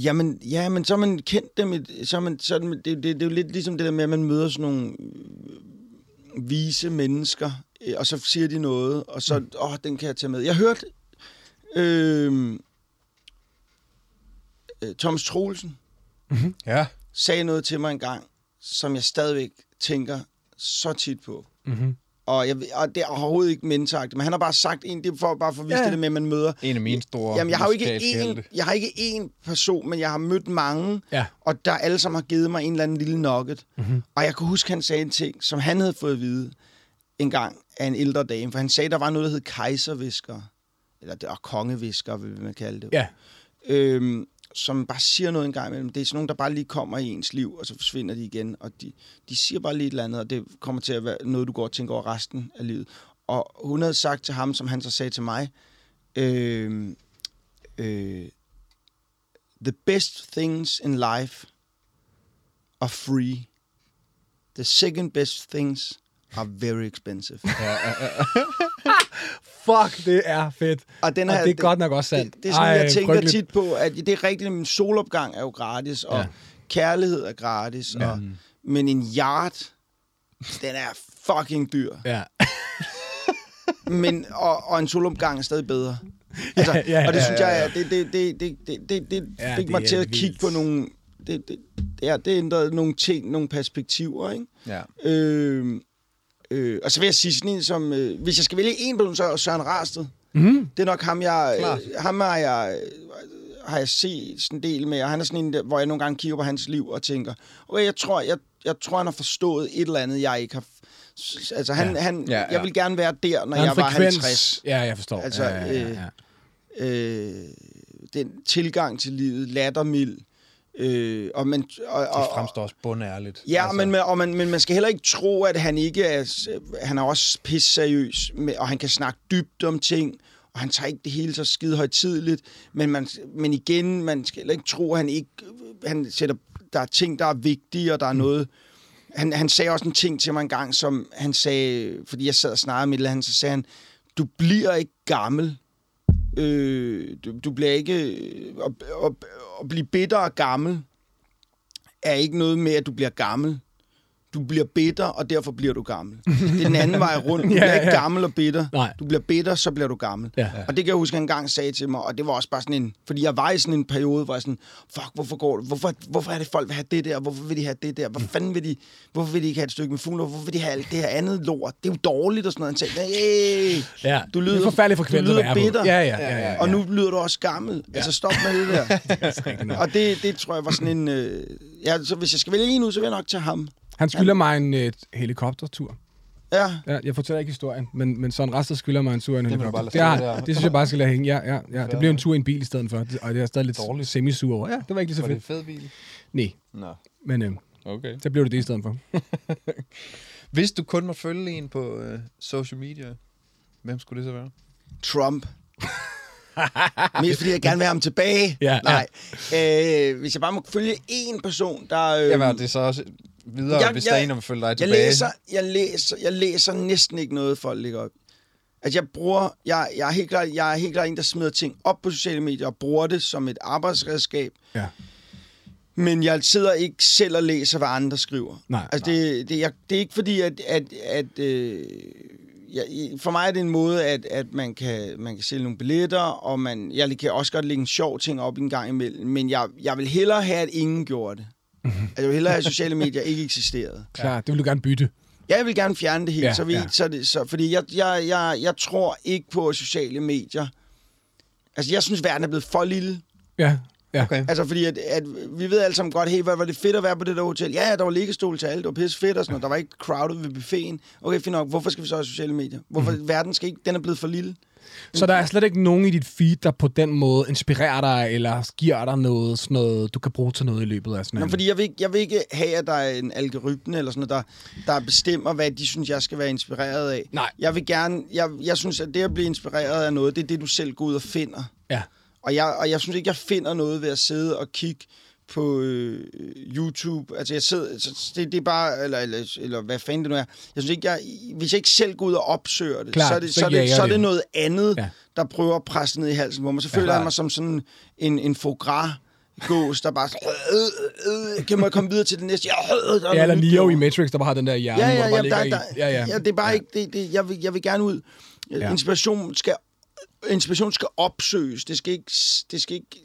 Jamen, ja, men så har man kendt dem, et- så man, så det, det, det, det er jo lidt ligesom det der med, at man møder sådan nogle øh, vise mennesker, øh, og så siger de noget, og så, åh, oh, den kan jeg tage med. Jeg hørte øh, øh, Thomas Troelsen Ja. sagde noget til mig en gang, som jeg stadigvæk tænker så tit på. Mm-hmm. Og, jeg, og det er overhovedet ikke menneskeagtigt, men han har bare sagt en, det er for, bare for at vise Ja. det med, at man møder En af mine store Jamen, jeg har jo ikke én, jeg har ikke én person, men jeg har mødt mange, Ja. og der alle sammen har givet mig en eller anden lille nugget. Mm-hmm. Og jeg kunne huske, han sagde en ting, som han havde fået at vide en gang af en ældre dame, for han sagde, der var noget, der hed kejservisker, eller det, og kongevisker, vil man kalde det. Ja. Øhm, som bare siger noget en gang imellem. Det er sådan nogen, der bare lige kommer i ens liv, og så forsvinder de igen. Og de, de siger bare lige et eller andet, og det kommer til at være noget, du går og tænker over resten af livet. Og hun havde sagt til ham, som han så sagde til mig, øh, øh, The best things in life are free. The second best things are very expensive. Fuck, det er fedt. Og, den Og her, det er godt nok også sandt. Det, det er sådan, Ej, jeg tænker frygteligt. tit på, at det er rigtigt, min solopgang er jo gratis, og Ja. ja. kærlighed er gratis, ja. og, men en yacht, den er fucking dyr. Ja. Men, og, og en solopgang er stadig bedre. Altså, Ja, ja, og det ja, synes ja, jeg, det, det, det, det, det, det, det Ja, fik det mig til at vildt. kigge på nogle... Det, det, det, er, det ændrede nogle ting, nogle perspektiver, ikke? Ja. Øh, øh, og så vil jeg sige sådan en som... Øh, hvis jeg skal vælge en person, så er Søren Rarsted. Mm. Det er nok ham, jeg... Øh, ham har jeg, øh, har jeg set sådan en del med, og han er sådan en, hvor jeg nogle gange kigger på hans liv og tænker, okay, jeg tror, jeg, jeg tror han har forstået et eller andet, jeg ikke har... Altså, han, Ja. han, Ja, ja, jeg vil gerne være der, når en jeg var frekvens. 50. Ja, jeg forstår. Altså, ja, ja, ja, ja. Øh, den tilgang til livet, lattermild, øh, og man... Og, Det fremstår også bundærligt. Ja, altså. men, og man, men man skal heller ikke tro, at han ikke er... Han er også pisse seriøs, med, og han kan snakke dybt om ting, og han tager ikke det hele så skide højtidligt. Men, man, men igen, man skal heller ikke tro, at han ikke... Han sætter, der er ting, der er vigtige, og der er noget... Han, han sagde også en ting til mig en gang, som han sagde... Fordi jeg sad og snakkede med han, så sagde han, du bliver ikke gammel. Øh, du, du bliver ikke... Øh, at, at, at blive bitter og gammel er ikke noget med, at du bliver gammel. Du bliver bitter, og derfor bliver du gammel. Det er den anden vej rundt. Du Ja, bliver ikke ja. gammel og bitter. Nej. Du bliver bitter, så bliver du gammel. Ja. Og det kan jeg huske, han engang sagde til mig, og det var også bare sådan en... Fordi jeg var i sådan en periode, hvor jeg sådan, fuck, hvorfor går det? Hvorfor, hvorfor er det, folk vil have det der? Hvorfor vil de have det der? Hvor fanden vil de... Hvorfor vil de ikke have et stykke med fugler? Hvorfor vil de have alt det her andet lort? Det er jo dårligt og sådan noget. Han sagde, hey, Ja, du lyder, det er forfærdeligt du frekvent at lyder bitter. Ja, ja, ja, ja, ja. Og nu lyder du også gammel. Ja. Altså, stop med det der. og det, det tror jeg var sådan en... Øh, ja, så hvis jeg skal vælge en nu, så vil jeg nok tage ham. Han skylder mig en øh, helikoptertur. Ja, Ja, jeg fortæller ikke historien, men, men Søren Rasted skylder mig en tur i en du helikopter. Det, stå det, synes jeg bare skal lade hænge. Ja, ja, ja. Det bliver en tur i en bil i stedet for, Det- og det er stadig lidt Dårligt. semi-sur over. Ja, det var ikke lige så Var det fedt. en fed bil? Nej, Nå, men øh, okay. så blev det det i stedet for. Hvis du kun må følge en på øh, social media, hvem skulle det så være? Trump. Mest fordi jeg gerne vil have ham tilbage. Ja, Nej. Øh, hvis jeg bare må følge én person, der... Øh, Jamen, er det så også videre, jeg- hvis der er jeg- en, der vil følge dig jeg tilbage? læser, jeg, læser, jeg læser næsten ikke noget, folk lægger op. Altså, jeg bruger... Jeg, jeg, er helt klart, jeg er helt klart en, der smider ting op på sociale medier og bruger det som et arbejdsredskab. Ja. Men jeg sidder ikke selv og læser, hvad andre skriver. Nej, altså, det, det, jeg, det er ikke fordi, at... at, at øh, jeg, for mig er det en måde, at, at man, kan, man kan sælge nogle billetter, og man, jeg kan også godt lægge en sjov ting op en gang imellem, men jeg, jeg vil hellere have, at ingen gjorde det. Altså, jeg vil hellere have, at sociale medier ikke eksisterede. Klar, det vil du gerne bytte. Ja, jeg vil gerne fjerne det helt, Ja, så, vi, ja. så, det, så fordi jeg, jeg, jeg, jeg tror ikke på sociale medier. Altså, jeg synes, verden er blevet for lille. Ja, ja. Okay. Altså, fordi at, at vi ved alle sammen godt, hey, hvad var det fedt at være på det der hotel? Ja, ja, der var liggestol til alle, det var pisse fedt og sådan noget. Der var ikke crowded ved buffeten. Okay, fint nok. Hvorfor skal vi så have sociale medier? Hvorfor mm. verden skal ikke, den er blevet for lille. Så der er slet ikke nogen i dit feed, der på den måde inspirerer dig, eller giver dig noget, sådan noget, du kan bruge til noget i løbet af sådan Nå, fordi jeg vil, ikke, jeg vil ikke have, at der er en algoritme eller sådan noget, der, der bestemmer, hvad de synes, jeg skal være inspireret af. Nej. Jeg vil gerne, jeg, jeg synes, at det at blive inspireret af noget, det er det, du selv går ud og finder. Ja. Og jeg, og jeg synes ikke, jeg finder noget ved at sidde og kigge på øh, YouTube. Altså, jeg sidder, det, det er bare, eller, eller, eller hvad fanden det nu er. Jeg synes ikke, jeg, hvis jeg ikke selv går ud og opsøger det, Klart, så, er det, så så, det, så er det noget andet, Ja. ja. der prøver at presse ned i halsen på mig. Så føler klart. jeg mig som sådan en, en gras gås, der bare sådan, øh, øh, kan man komme videre til det næste? Ja, øh, der Ja, eller Neo i. Matrix, der bare har den der hjerne, Ja, hvor ja, der ja, bare der, ligger der, i... Ja, ja. ja, det er bare ikke, det, det, jeg, vil, jeg vil gerne ud. Ja. Ja. Inspiration skal inspiration skal opsøges. Det skal ikke, det skal ikke,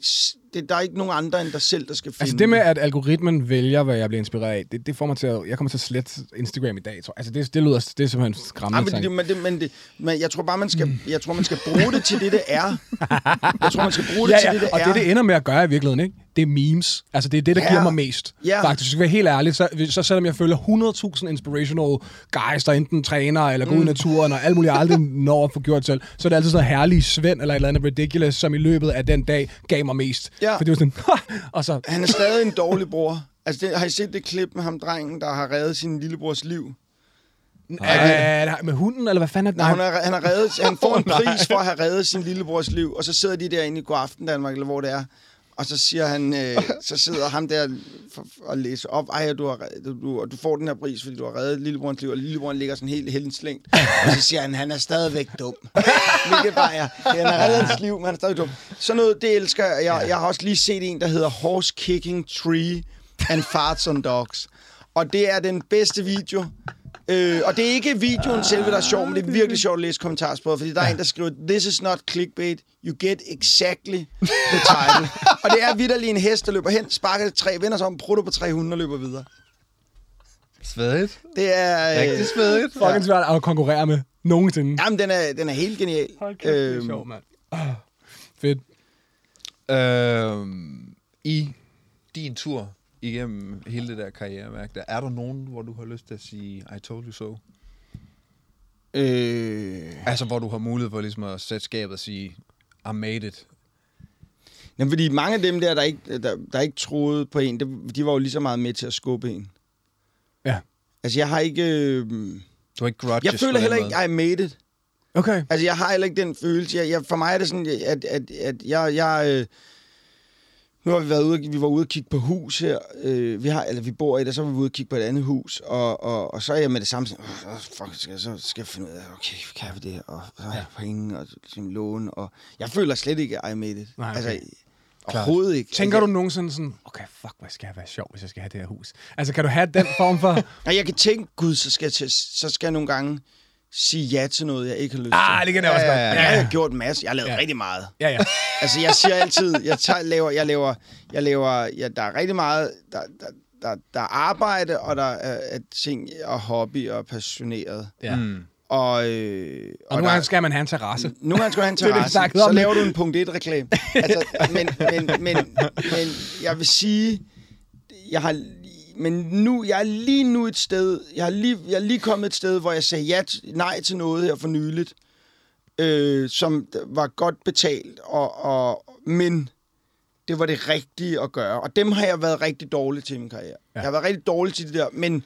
det, der er ikke nogen andre end dig selv, der skal finde Altså det med, at algoritmen vælger, hvad jeg bliver inspireret af, det, det får mig til at... Jeg kommer til at slette Instagram i dag, tror jeg. Altså det, det lyder... Det er simpelthen skræmmende. men, det, tanke. men, det, men, det, men jeg tror bare, man skal, jeg tror, man skal bruge det til det, det er. Jeg tror, man skal bruge det ja, til ja, det, det og er. det, det ender med at gøre i virkeligheden, ikke? Det er memes. Altså, det er det, der Ja. giver mig mest. Ja. Faktisk, hvis jeg skal være helt ærlig, så, så selvom jeg følger 100.000 inspirational guys, der enten træner eller går ud i naturen, og alt muligt, jeg aldrig når at få gjort selv, så er det altid sådan herlige Svend eller et eller andet ridiculous, som i løbet af den dag gav mig mest. Ja. For det var sådan, og så... Han er stadig en dårlig bror. Altså, det, har I set det klip med ham, drengen, der har reddet sin lillebrors liv? Er det med hunden, eller hvad fanden er det? Nej, han, er, han, har reddet, han får en nej. pris for at have reddet sin lillebrors liv, og så sidder de derinde i God Aften Danmark, eller hvor det er, og så siger han, øh, så sidder ham der for, og læser op, ej, du, har, du, du, får den her pris, fordi du har reddet lillebrors liv, og lillebroren ligger sådan helt heldenslængt, og så siger han, han er stadigvæk dum. Hvilket bare er, han har reddet hans liv, men han er stadig dum. Sådan noget, det elsker jeg. Jeg, jeg har også lige set en, der hedder Horse Kicking Tree and Farts on Dogs. Og det er den bedste video. Øh, og det er ikke videoen selve, der er sjov, men det er virkelig sjovt at læse kommentarsporet, fordi der er en, der skriver, This is not clickbait, you get exactly the title. og det er vidderlig en hest, der løber hen, sparker det tre, vender sig om, prutter på tre hunde og løber videre. Svedigt. Det er... Rigtig svedigt. Fucking svært at konkurrere med nogensinde. Jamen, den er, den er helt genial. Hold kæft, det er Øhm, sjovt, mand. Ah, fedt. Øhm, I din tur igennem hele det der karriereværk, der, er der nogen, hvor du har lyst til at sige, I told you so? Øh, Altså, hvor du har mulighed for ligesom at sætte skabet og sige, I made it. jamen, fordi mange af dem der, der ikke, der, der ikke troede på en, det, de var jo lige så meget med til at skubbe en. Ja. Altså, jeg har ikke... Øh, Du har ikke grudges jeg føler heller ikke, I made it. Okay. Altså, jeg har heller ikke den følelse. Jeg, jeg, for mig er det sådan, at, at, at jeg... jeg øh, nu har vi været ude, vi var ude og kigge på hus her. Øh, vi har, eller vi bor i det, så var vi ude og kigge på et andet hus. Og, og, og så er jeg med det samme sådan, "Åh, fuck, skal jeg, så skal jeg finde ud af, okay, kan vi det? Og så har jeg penge og ligesom lån. Og jeg føler slet ikke, I made it. Nej, okay. Altså, overhovedet ikke. Tænker jeg, du nogensinde sådan, okay, fuck, hvad skal jeg være sjov, hvis jeg skal have det her hus? Altså, kan du have den form for... Og jeg kan tænke, gud, så skal jeg, til, så skal jeg nogle gange sige ja til noget, jeg ikke har lyst ah, til. det kan jeg også godt. Ja, ja, jeg har gjort en masse. Jeg har lavet Ja. ja. rigtig meget. Ja, ja. Altså, jeg siger altid, jeg tager, laver, jeg laver, jeg laver, ja, der er rigtig meget, der, der, der, der er arbejde, og der er, er ting og hobby og passioneret. ja. Mm. Og, øh, Og nogle der- gange skal man have en terrasse. nogle gange skal have en Det er det, terrasse, snakkede om. så laver du en punkt 1-reklame. altså, men, men, men, men jeg vil sige, jeg har, men nu, jeg er lige nu et sted, jeg har lige, jeg er lige kommet et sted, hvor jeg sagde ja, nej til noget her for nyligt, øh, som var godt betalt, og, og, men det var det rigtige at gøre. Og dem har jeg været rigtig dårlig til i min karriere. Ja. Jeg har været rigtig dårlig til det der, men,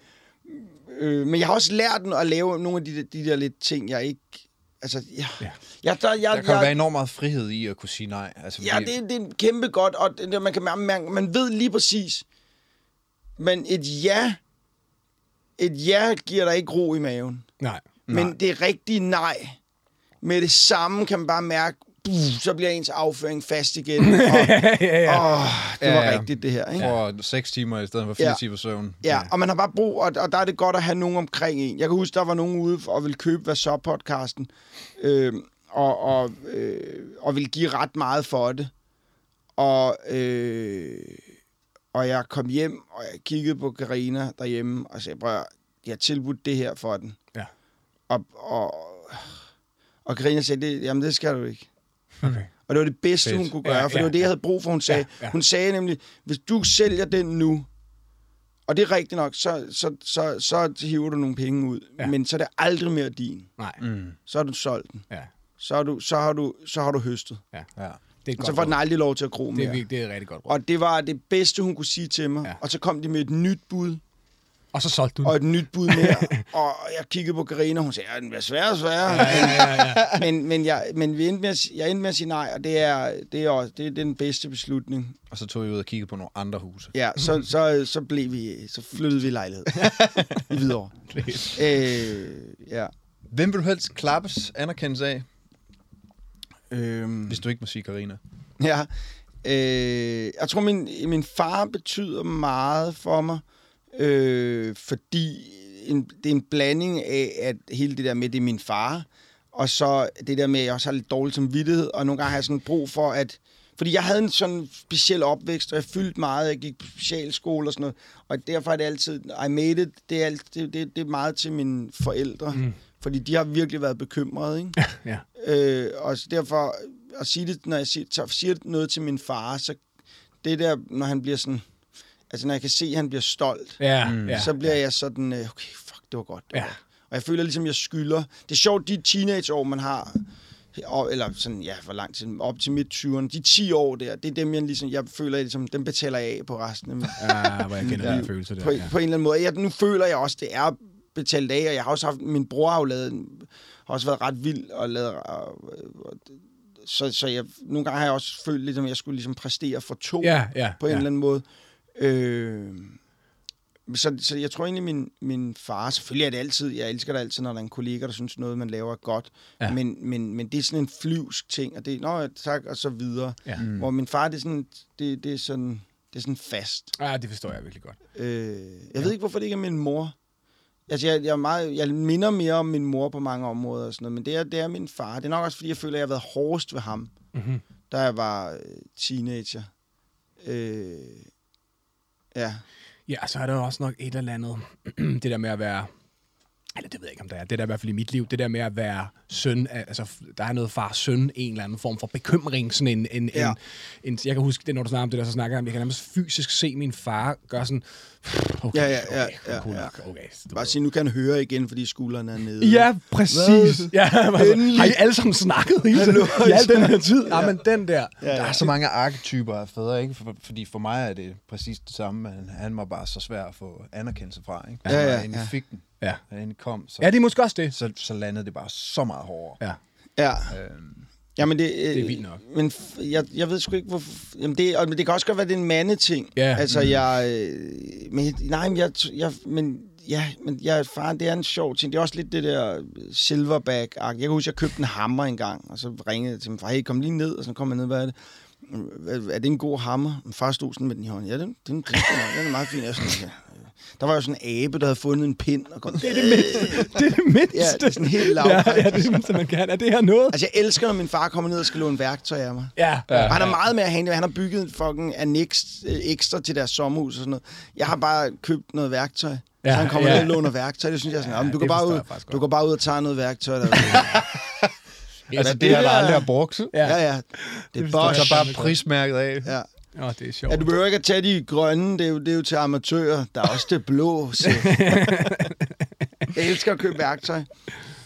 øh, men jeg har også lært at lave nogle af de, der- de der lidt ting, jeg ikke... Altså, ja. Ja. Jeg, der, jeg, Der kan jeg, være enormt meget frihed i at kunne sige nej. Altså, Ja, det, det er kæmpe godt, og det, man, kan, man, man ved lige præcis, men et ja, et ja giver dig ikke ro i maven. Nej. Men det rigtige nej, med det samme kan man bare mærke, buh, så bliver ens afføring fast igen. Og, ja, ja. åh, det var Ja, ja. rigtigt, det her. Ikke? For 6 timer i stedet for 4 Ja. timer søvn. Ja, og man har bare brug, og, og der er det godt at have nogen omkring en. Jeg kan huske, der var nogen ude og ville købe Hvad så podcasten, øh, og, og, øh, og ville give ret meget for det. Og, øh, og jeg kom hjem, og jeg kiggede på Karina derhjemme, og sagde, prøv jeg har tilbudt det her for den. Ja. Og, og, og Karina sagde, det, jamen det skal du ikke. Okay. Og det var det bedste, Fedt. hun kunne gøre, Ja, for ja, det var det, jeg ja. havde brug for, hun sagde. Ja, ja. Hun sagde nemlig, hvis du sælger den nu, og det er rigtigt nok, så, så, så, så hiver du nogle penge ud, Ja. ja. men så er det aldrig mere din. Nej, Mm. Så har du solgt den. ja. Så har du, så har du, så har du høstet. Ja. Det er Og så får den aldrig lov til at gro det, mere. er, vir- det er rigtig godt råd. Og det var det bedste, hun kunne sige til mig. Ja. Og så kom de med et nyt bud, Og så solgte du og den. et nyt bud mere. og jeg kiggede på Karina, og hun sagde, ja, den bliver sværere og sværere. Ja, ja, ja, ja. men, men, jeg, men vi endte med at, jeg endte med at sige nej, og det er, det er, også, det er den bedste beslutning. Og så tog vi ud og kiggede på nogle andre huse. Ja, så, så, så blev vi, så flyttede vi lejlighed i Hvidovre. Øh, ja. Hvem vil du helst klappes anerkendelse af, Øhm, hvis du ikke må sige Karina? ja. Øh, jeg tror, min, min far betyder meget for mig, øh, fordi en, det er en blanding af, at hele det der med, det er min far, og så det der med, at jeg også har lidt dårlig samvittighed, og nogle gange har jeg sådan brug for, at... Fordi jeg havde en sådan speciel opvækst, og jeg fyldte meget, jeg gik på specialskole og sådan noget, og derfor er det altid, I made it, det er, alt, det, det, det er meget til mine forældre, mm. Fordi de har virkelig været bekymrede, ikke? ja. Øh, og så derfor at sige det, når jeg siger, så siger noget til min far, så det der, når han bliver sådan, altså når jeg kan se, at han bliver stolt, Ja, Mm. ja. så bliver jeg sådan, øh, okay, fuck, det var godt. Det var Ja. Og jeg føler ligesom, jeg skylder. Det er sjovt, de teenageår, man har, og, eller sådan, ja, hvor lang tid, op til midt 20'erne, de 10 år der, det er dem, jeg ligesom, jeg føler, jeg ligesom, dem betaler jeg af på resten af mit Ja, hvor jeg kender Ja. den følelse der. på, Ja. på en eller anden måde. Jeg, nu føler jeg også, det er betalt af, og jeg har også haft, min bror har jo lavet, har også været ret vild og lavet, og, og, så, så jeg, nogle gange har jeg også følt lidt, at jeg skulle ligesom præstere for to Ja, ja. på en ja. eller anden måde. Øh, så, så jeg tror egentlig, min, min far, selvfølgelig er det altid, jeg elsker det altid, når der er en kollega, der synes noget, man laver er godt, Ja. men, men, men det er sådan en flyvsk ting, og det er, nå tak, og så videre. Ja. Mm. Hvor min far, det er sådan, det, det er sådan, det er sådan fast. ja, det forstår jeg virkelig godt. Øh, jeg ja. ved ikke, hvorfor det ikke er min mor. Altså, jeg, jeg, er meget, jeg minder mere om min mor på mange områder og sådan noget, men det er, det er min far. Det er nok også, fordi jeg føler, at jeg har været hårdest ved ham, Mm-hmm. da jeg var øh, teenager. Øh, ja. Ja, så er der også nok et eller andet, det der med at være, eller det ved jeg ikke, om der er, det der i hvert fald i mit liv, det der med at være søn, altså der er noget far-søn, en eller anden form for bekymring, sådan en, en, Ja. en, en, jeg kan huske det, når du snakker om det der, så snakker jeg om, jeg kan nærmest fysisk se min far gøre sådan, okay, Ja, ja, ja, okay, ja, cool ja. okay, Bare sige, nu kan han høre igen, fordi skulderen er nede. Ja, præcis. Ja, altså, har I alle sammen snakket hele tiden? I al den her tid? Ja, men den der. Ja, Der er ja. så mange arketyper af fædre, ikke? For, fordi for mig er det præcis det samme, men han var bare så svær at få anerkendelse fra, ikke? Ja, ja, ja. fik den, Ja. endelig kom, så, Ja, det er måske også det. så, så landede det bare så meget hårdere. Ja. Ja. Øhm, Jamen det, øh, Det er vildt nok. Men jeg, jeg ved sgu ikke, hvor... Jamen det, og, men det kan også godt være, det er en mandeting. Ja. Altså, jeg... Øh, men, nej, men jeg, jeg... Men, ja, men jeg, far, det er en sjov ting. Det er også lidt det der silverback -agtigt. Jeg kan huske, jeg købte en hammer engang, og så ringede jeg til min far, hey, kom lige ned, og så kom jeg ned, hvad er det? "Hvad- Er det en god hammer? Min far stod sådan med den i hånden. Ja, den, den, den, den, den er meget fin. Jeg sådan, ja. Der var jo sådan en abe, der havde fundet en pind. Og kom, Det er det mindste. Det er det mindste. Ja, det er sådan helt Ja, lavpraktisk. ja, det er det mindste, man kan. Er det her noget? Altså, jeg elsker, når min far kommer ned og skal låne værktøj af mig. Ja. Ja, han er meget mere handy. Han har bygget en fucking annex øh, ekstra til deres sommerhus og sådan noget. Jeg har bare købt noget værktøj. Ja, Ja, så han kommer ja. ned og låner værktøj. Det synes jeg sådan, Ja, ja, du, det går bare ud, jeg du går bare ud og tager noget værktøj. Der. altså, det det har der aldrig har brugt. Ja. ja, ja. Det er bosch. så bare prismærket af. Ja. Åh, det er sjovt. ja, du behøver ikke at tage de grønne. Det er jo, det er jo til amatører. Der er også det blå. Jeg elsker at købe værktøj.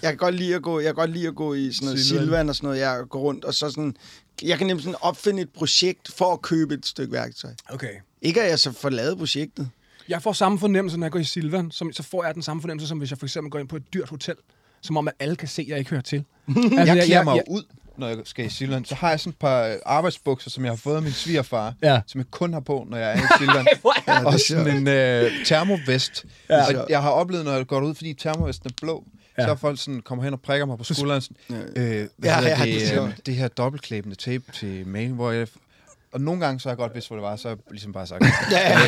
Jeg kan godt lide at gå, jeg kan godt lide at gå i sådan noget Silvan. silvan og sådan noget. Jeg går rundt og så sådan... Jeg kan nemlig sådan opfinde et projekt for at købe et stykke værktøj. Okay. Ikke at jeg så får lavet projektet. Jeg får samme fornemmelse, når jeg går i Silvan. Som, så får jeg den samme fornemmelse, som hvis jeg for eksempel går ind på et dyrt hotel. Som om, at alle kan se, at jeg ikke hører til. altså, Jeg klæder mig jo ud, når jeg skal i Silvan. Så har jeg sådan et par øh, arbejdsbukser, som jeg har fået af min svigerfar, Ja. som jeg kun har på, når jeg er i Silvan. Er og sådan en øh, termovest. Ja. Og jeg har oplevet, når jeg går ud, fordi termovesten er blå, Ja. Så er folk sådan, kommer hen og prikker mig på skulderen. Sådan, øh, hvad Ja, ja, ja, det, det det, sjovt. det her dobbeltklæbende tape til mail, hvor jeg... Og nogle gange, så har jeg godt vidst, hvor det var, så har jeg ligesom bare sagt, Ja, ja.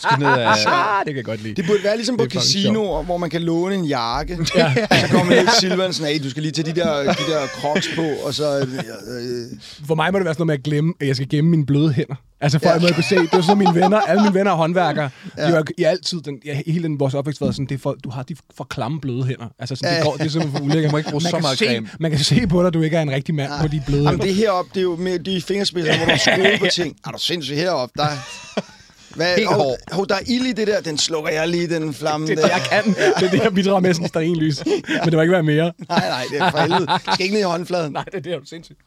skal ned af... Ah, det kan jeg godt lide. Det burde være ligesom på er casinoer, hvor man kan låne en jakke. Ja. så kommer Nick Silvan sådan, hey, du skal lige tage de der, de der crocs på, og så... Øh, øh, For mig må det være sådan noget med at glemme, at jeg skal gemme mine bløde hænder. Altså for ja. at jeg kunne se, det er sådan mine venner, alle mine venner er håndværkere. Ja. De har i altid, den, ja, hele den, vores opvækst været sådan, det for, du har de for klamme bløde hænder. Altså sådan, det, går, det er simpelthen for ulækkert. Du må ikke bruge Man så kan meget se, creme. Man kan se på dig, at du ikke er en rigtig mand på de bløde Jamen, hænder. det heroppe, det er jo med de fingerspidser, hvor du skruer på ting. Er du sindssygt heroppe, der... Hvad, Helt hov, hård. hov, der er ild i det der, den slukker jeg lige, den flamme Det er der. det, jeg kan. Det er det, jeg bidrager med sådan sterinlys. Men det må ikke være mere. Nej, nej, det er for helvede. Det skal ikke ned i håndfladen. Nej, det er det, er du sindssygt.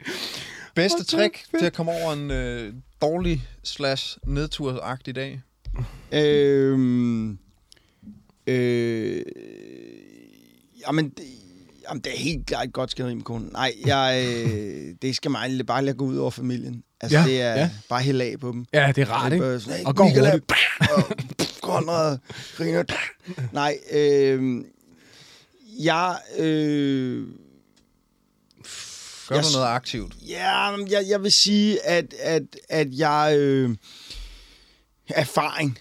Bedste trick til at komme over en øh, dårlig slash nedtursagtig dag? Øhm, øh, jamen, det, jamen, det er helt klart et godt skænderi med konen. Nej, jeg, øh, det skal mig bare lade gå ud over familien. Altså, Ja, det er ja. bare helt af på dem. Ja, det er rart, ikke? Øh, sådan, hey, Og går Michael er- hurtigt. og Konrad griner. Nej, øh, jeg... Øh, Gør Jeg du noget aktivt? Ja, jeg, jeg vil sige, at, at, at jeg... Øh, erfaring.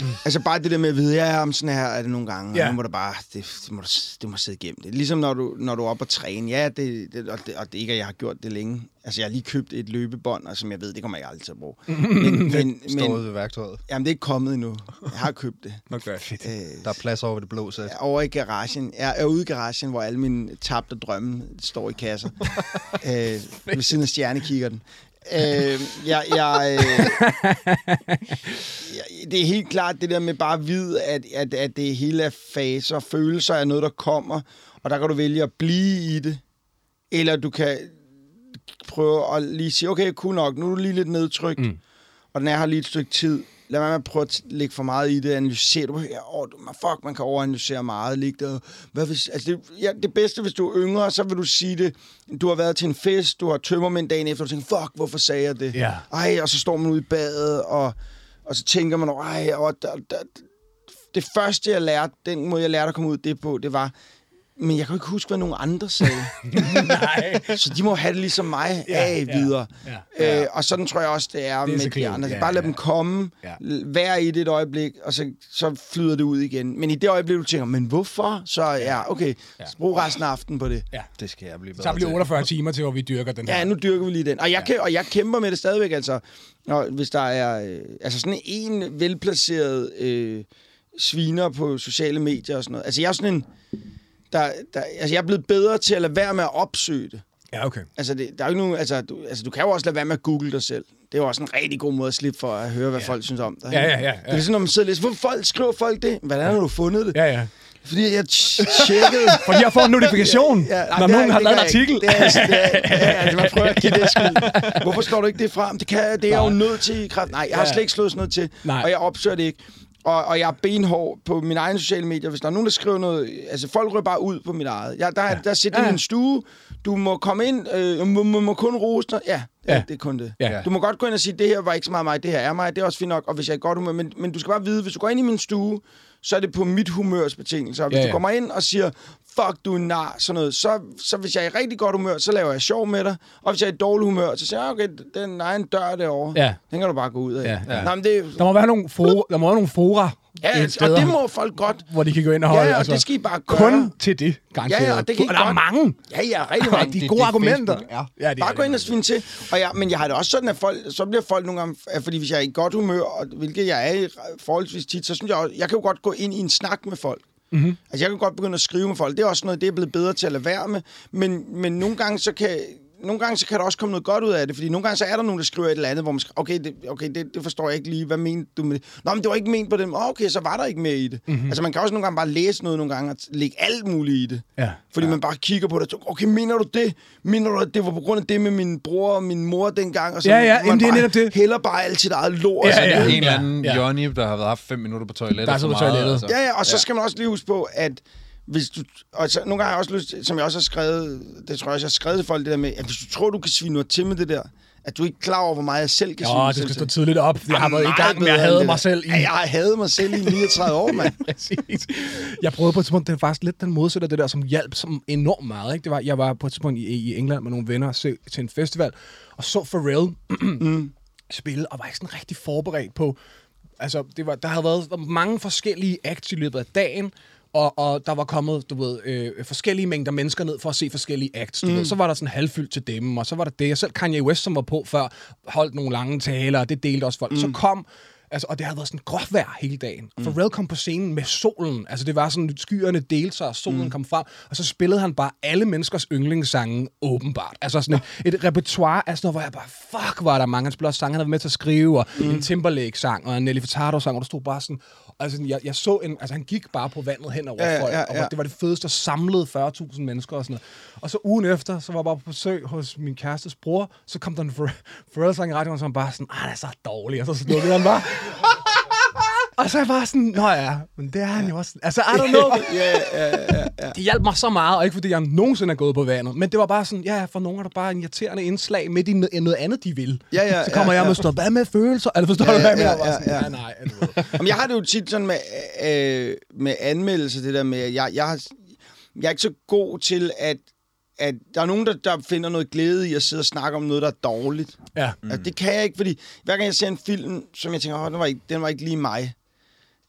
Mm. Altså bare det der med at vide, ja, om sådan her er det nogle gange, Ja. og nu må du bare, det, det, må du, det må sidde igennem det. Ligesom når du, når du er oppe og træne, ja, det, det, og, det, og det ikke, at jeg har gjort det længe. Altså, jeg har lige købt et løbebånd, og som jeg ved, det kommer jeg aldrig til at bruge. Men, men, Står men ude ved værktøjet. jamen, det er ikke kommet endnu. Jeg har købt det. Okay. Fedt. Øh, Der er plads over ved det blå sæt. over i garagen. Jeg er ude i garagen, hvor alle mine tabte drømme står i kasser. øh, ved siden af stjernekikkerten. Øh, jeg, jeg, jeg, det er helt klart det der med bare at vide, at, at, at det hele er faser. Følelser er noget, der kommer, og der kan du vælge at blive i det. Eller du kan prøve at lige sige, okay, cool nok, nu er du lige lidt nedtrykt, mm. og den er her lige et stykke tid. Lad være med at prøve at lægge for meget i det. Analysere. Du, ja, du, fuck, man kan overanalysere meget. Ligge der. Hvad hvis, altså det, ja, det bedste, hvis du er yngre, så vil du sige det. Du har været til en fest, du har tømmermænd dagen efter, og du tænker, fuck, hvorfor sagde jeg det? Ja. Ej, og så står man ude i badet, og, og så tænker man, ej, og der, der, det første, jeg lærte, den måde, jeg lærte at komme ud det på, det var, men jeg kan jo ikke huske, hvad nogen andre sagde. Nej. så de må have det ligesom mig Ja, af ja, videre. ja. Øh, og sådan tror jeg også, det er, Det er med de andre. ja, Bare lad ja. dem komme, Ja. vær i det et øjeblik, og så, så flyder det ud igen. Men i det øjeblik, du tænker, men hvorfor? Så ja, okay, Ja. brug resten af aftenen på det. Ja. Det skal jeg blive bedre Så har vi til. 48 timer til, hvor vi dyrker den her. Ja, nu dyrker vi lige den. Og jeg, ja. og jeg kæmper med det stadigvæk, altså. Og hvis der er øh, altså sådan en velplaceret øh, sviner på sociale medier og sådan noget. Altså, jeg er sådan en... Der, der, altså, jeg er blevet bedre til at lade være med at opsøge det. Ja, okay. Altså, det, der er jo ikke nogen, altså, du, altså, du kan jo også lade være med at google dig selv. Det er jo også en rigtig god måde at slippe for at høre, hvad ja. folk synes om dig. Ja, ja, ja, ja. Det er sådan, når man sidder og læser, hvorfor folk, skriver folk det? Hvordan har du fundet det? Ja, ja. Fordi jeg tjekkede... For jeg får en notifikation, Ja, når det er- nogen har det lavet en artikel. ikke. Det er, det er, ja, altså, man prøver at give det skyld. Hvorfor slår du ikke det frem? Det, kan, det er jeg jo nødt til i kraft. Nej, jeg har Ja. slet ikke slået sådan noget til, Nej. og jeg opsøger det ikke. Og, og jeg er benhård på mine egne sociale medier. Hvis der er nogen, der skriver noget... Altså, folk rører bare ud på mit eget. Jeg, der, ja. der sidder Ja, i min stue. Du må komme ind. Øh, må, må, må kun rose dig. Ja, ja, Ja. det er kun det. Ja. Du må godt gå ind og sige, det her var ikke så meget mig, det her er mig. Det er også fint nok, og hvis jeg er godt humør. Men, men du skal bare vide, hvis du går ind i min stue, så er det på mit humørs betingelser. Og hvis ja, ja. du kommer ind og siger, fuck, du er en nar, sådan noget, så, så hvis jeg er i rigtig godt humør, så laver jeg sjov med dig. Og hvis jeg er i dårlig humør, så siger jeg, okay, den er en dør derovre. Ja. Den kan du bare gå ud af. Ja, ja. Nå, men det, Der må være nogle fora, der må være nogle fora ja, et og det må folk godt. hvor de kan gå ind og Ja, holde. ja, og altså, det skal I bare gøre. Kun til det, garanteret. Ja, ja, og det kan I og der er mange. Ja, ja, rigtig mange. de det- gode det argumenter. Facebook er. Ja, det Bare gå ind og svine til. Og jeg, men jeg har det også sådan, at folk, så bliver folk nogle gange, fordi hvis jeg er i godt humør, og, hvilket jeg er i forholdsvis tit, så synes jeg også, jeg kan jo godt gå ind i en snak med folk. Mm-hmm. Altså, jeg kan godt begynde at skrive med folk. Det er også noget, det er blevet bedre til at lade være med. Men, men nogle gange, så kan nogle gange så kan der også komme noget godt ud af det, fordi nogle gange så er der nogen, der skriver et eller andet, hvor man skriver, okay, det, okay det, det forstår jeg ikke lige, hvad mente du med det? Nå, men det var ikke ment på dem. Oh, okay, så var der ikke mere i det. Mm-hmm. Altså man kan også nogle gange bare læse noget nogle gange, og lægge alt muligt i det. Ja. Fordi ja. man bare kigger på det og okay, mener du det? Mener du, at det var på grund af det med min bror og min mor dengang? Og så Ja, ja, man jamen, det er bare netop det. Hælder bare alt sit eget lort. Ja, sådan ja. noget. En eller anden Ja. ja. Johnny, der har været haft fem minutter på toilettet. Der er så på toilettet. Ja, ja, og så skal man også lige huske på, at hvis du, og så, nogle gange har jeg også lyst, som jeg også har skrevet, det tror jeg også, jeg har skrevet til folk, det der med, at hvis du tror, du kan svine noget til med det der, at du ikke er klar over, hvor meget jeg selv kan Jo, sige. det skal stå tidligt op. Jeg har været i gang med at hade mig selv i... Ja, jeg har hadet mig selv i 39 år, mand. Præcis. Jeg prøvede på et tidspunkt, det er faktisk lidt den modsatte af det der, som hjalp som enormt meget. Ikke? Det var, jeg var på et tidspunkt i, i England med nogle venner se, til en festival, og så Pharrell mm. spille, og var ikke sådan rigtig forberedt på... Altså, det var, der havde været mange forskellige acts i løbet af dagen, og, og der var kommet, du ved, øh, forskellige mængder mennesker ned for at se forskellige acts. Du mm. ved. Så var der sådan halvfyldt til dem, og så var der det. Og selv Kanye West, som var på før, holdt nogle lange taler, og det delte også folk. Mm. Så kom Altså, og det havde været sådan gråt vejr hele dagen. Mm. Pharrell kom på scenen med solen. Altså, det var sådan, skyerne delte sig, og solen mm. kom frem. Og så spillede han bare alle menneskers yndlingssange, åbenbart. Altså sådan et, et repertoire af sådan noget, hvor jeg bare, fuck, var der mange. Han spillede også sange, han havde været med til at skrive, og mm. en Timberlake-sang, og en Nelly Furtado-sang, og der stod bare sådan... Altså, jeg, jeg så en... Altså, han gik bare på vandet hen over Ja, ja, folk, ja, og ja. det var det fedeste, og samlede 40.000 mennesker og sådan noget. Og så ugen efter, så var jeg bare på besøg hos min kærestes bror, så kom der en Pharrell- Pharrell-sang i radioen, som var bare sådan, ah, det er så dårligt, og så slukkede han bare. Og så er jeg bare sådan, nå ja, men det er han jo også. Altså, I don't know. ja, ja, ja, ja. Det hjalp mig så meget, og ikke fordi jeg nogensinde er gået på vandet, men det var bare sådan, ja, for nogen er der bare en irriterende indslag midt i noget, andet, de vil. Ja, ja, så kommer ja, jeg med sådan, hvad med følelser? Altså, forstår Ja, du, hvad jeg ja, mener? ja, Ja, sådan, ja. ja, nej. Jamen, jeg har det jo tit sådan med, øh, med anmeldelse, det der med, jeg, jeg, har, jeg er ikke så god til, at, at der er nogen, der, der finder noget glæde i at sidde og snakke om noget, der er dårligt. Ja. Mm. Altså, det kan jeg ikke, fordi hver gang jeg ser en film, som jeg tænker, åh, den var ikke, den var ikke lige mig.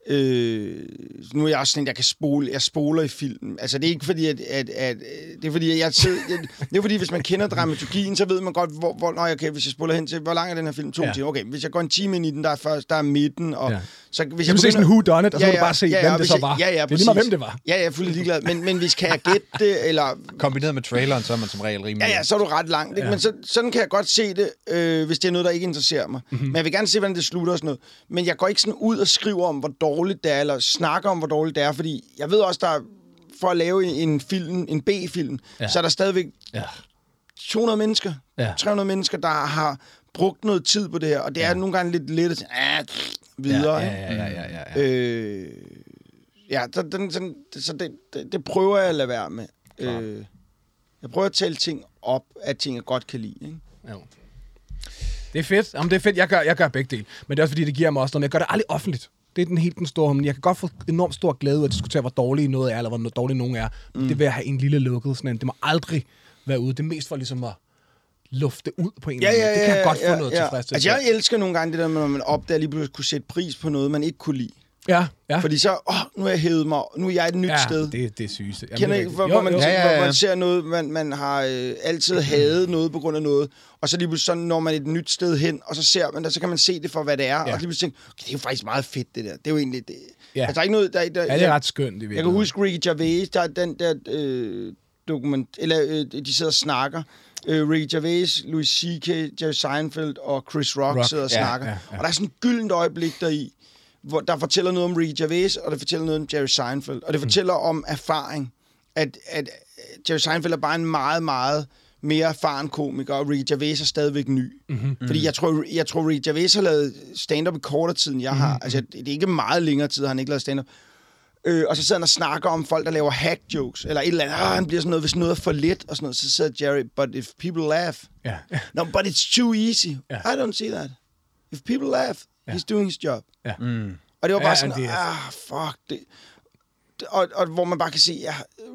Øh, nu er jeg også sådan, jeg kan spole, jeg spoler i filmen. Altså, det er ikke fordi, at, at, at det er fordi, at jeg jeg, det er fordi, hvis man kender dramaturgien, så ved man godt, hvor, hvor når jeg kan, hvis jeg spoler hen til, hvor lang er den her film? To ja. timer. Okay, hvis jeg går en time ind i den, der er først, der er midten, og Ja. Så hvis Jeg se sådan en who done it, og så kan du bare se, hvem det så var. Ja, ja, det er lige meget, hvem det var. Ja, jeg er fuldstændig ligeglad. Men, men hvis kan jeg gætte det, eller Kombineret med traileren, så er man som regel rimelig... Ja, ja, så er du ret langt. Ikke? Ja. Ja. Men så, sådan kan jeg godt se det, øh, hvis det er noget, der ikke interesserer mig. Mm-hmm. Men jeg vil gerne se, hvordan det slutter og sådan noget. Men jeg går ikke sådan ud og skriver om, hvor dårligt det er, eller snakker om, hvor dårligt det er, fordi jeg ved også, der er, for at lave en film, en B-film, Ja. ja. så er der stadigvæk Ja. 200 mennesker, Ja. 300 mennesker, der har brugt noget tid på det her, og det er ja. nogle gange lidt sige, ah, videre. Ja, ja, ja, ja, ja, ja. Øh, ja, så, den, sådan, så det, det, det prøver jeg at lade være med. Øh, jeg prøver at tælle ting op, af ting, jeg godt kan lide. Ikke? Jo. Det er fedt. Jamen, det er fedt. Jeg gør, jeg gør begge dele. Men det er også fordi, det giver mig også noget. Men jeg gør det aldrig offentligt. Det er den helt den store. Men jeg kan godt få enormt stor glæde ud af at diskutere, hvor dårlig noget er, eller hvor dårlig nogen er. Mm. Det vil jeg have en lille lukket. Sådan en. Det må aldrig være ude. Det er mest for ligesom at lufte ud på en eller anden måde. Det kan jeg godt få noget tilfredsstillelse. Altså, jeg elsker nogle gange det der, med, når man opdager lige pludselig kunne sætte pris på noget, man ikke kunne lide. Ja, ja. Fordi så, åh, nu er jeg hævet mig, nu er jeg et nyt ja, sted. det, det er sygeste. Jamen, Kender er ikke, hvor, Jo, hvor, man, jo. Ja, ja, hvor ja. man ser noget, man, man har øh, altid hadet noget på grund af noget, og så lige pludselig så når man et nyt sted hen, og så ser man det, så kan man se det for, hvad det er, Ja. og lige pludselig tænke, okay, det er jo faktisk meget fedt, det der. Det er jo egentlig det. Ja. Altså, der er ikke noget, der, der, Ja, det er ret skønt. Det Jeg kan huske Ricky Gervais, der er den der øh, dokument, eller øh, de sidder og snakker. Øh, Ricky Gervais, Louis C.K., Jerry Seinfeld og Chris Rock, Rock, sidder og ja, snakker. ja, ja. Og der er sådan et gyldent øjeblik deri, hvor der fortæller noget om Ricky Gervais, og det fortæller noget om Jerry Seinfeld. Og det fortæller om erfaring. At, at øh, Jerry Seinfeld er bare en meget, meget mere erfaren komiker, og Ricky Gervais er stadigvæk ny. Mm-hmm. Fordi jeg tror, jeg tror Ricky Gervais har lavet stand-up i kortere tid, end jeg har. Altså, det er ikke meget længere tid, han ikke lavet stand-up. Øh, og så sidder han og snakker om folk, der laver hack jokes, eller et eller andet. Ah, han bliver sådan noget, hvis noget er for let, og sådan noget. Så sidder Jerry, but if people laugh. Ja. No, but it's too easy. Ja. I don't see that. If people laugh, he's doing his job. Ja. Mm. Og det var bare Ja, sådan, ah, fuck det. Og, og hvor man bare kan se, ja,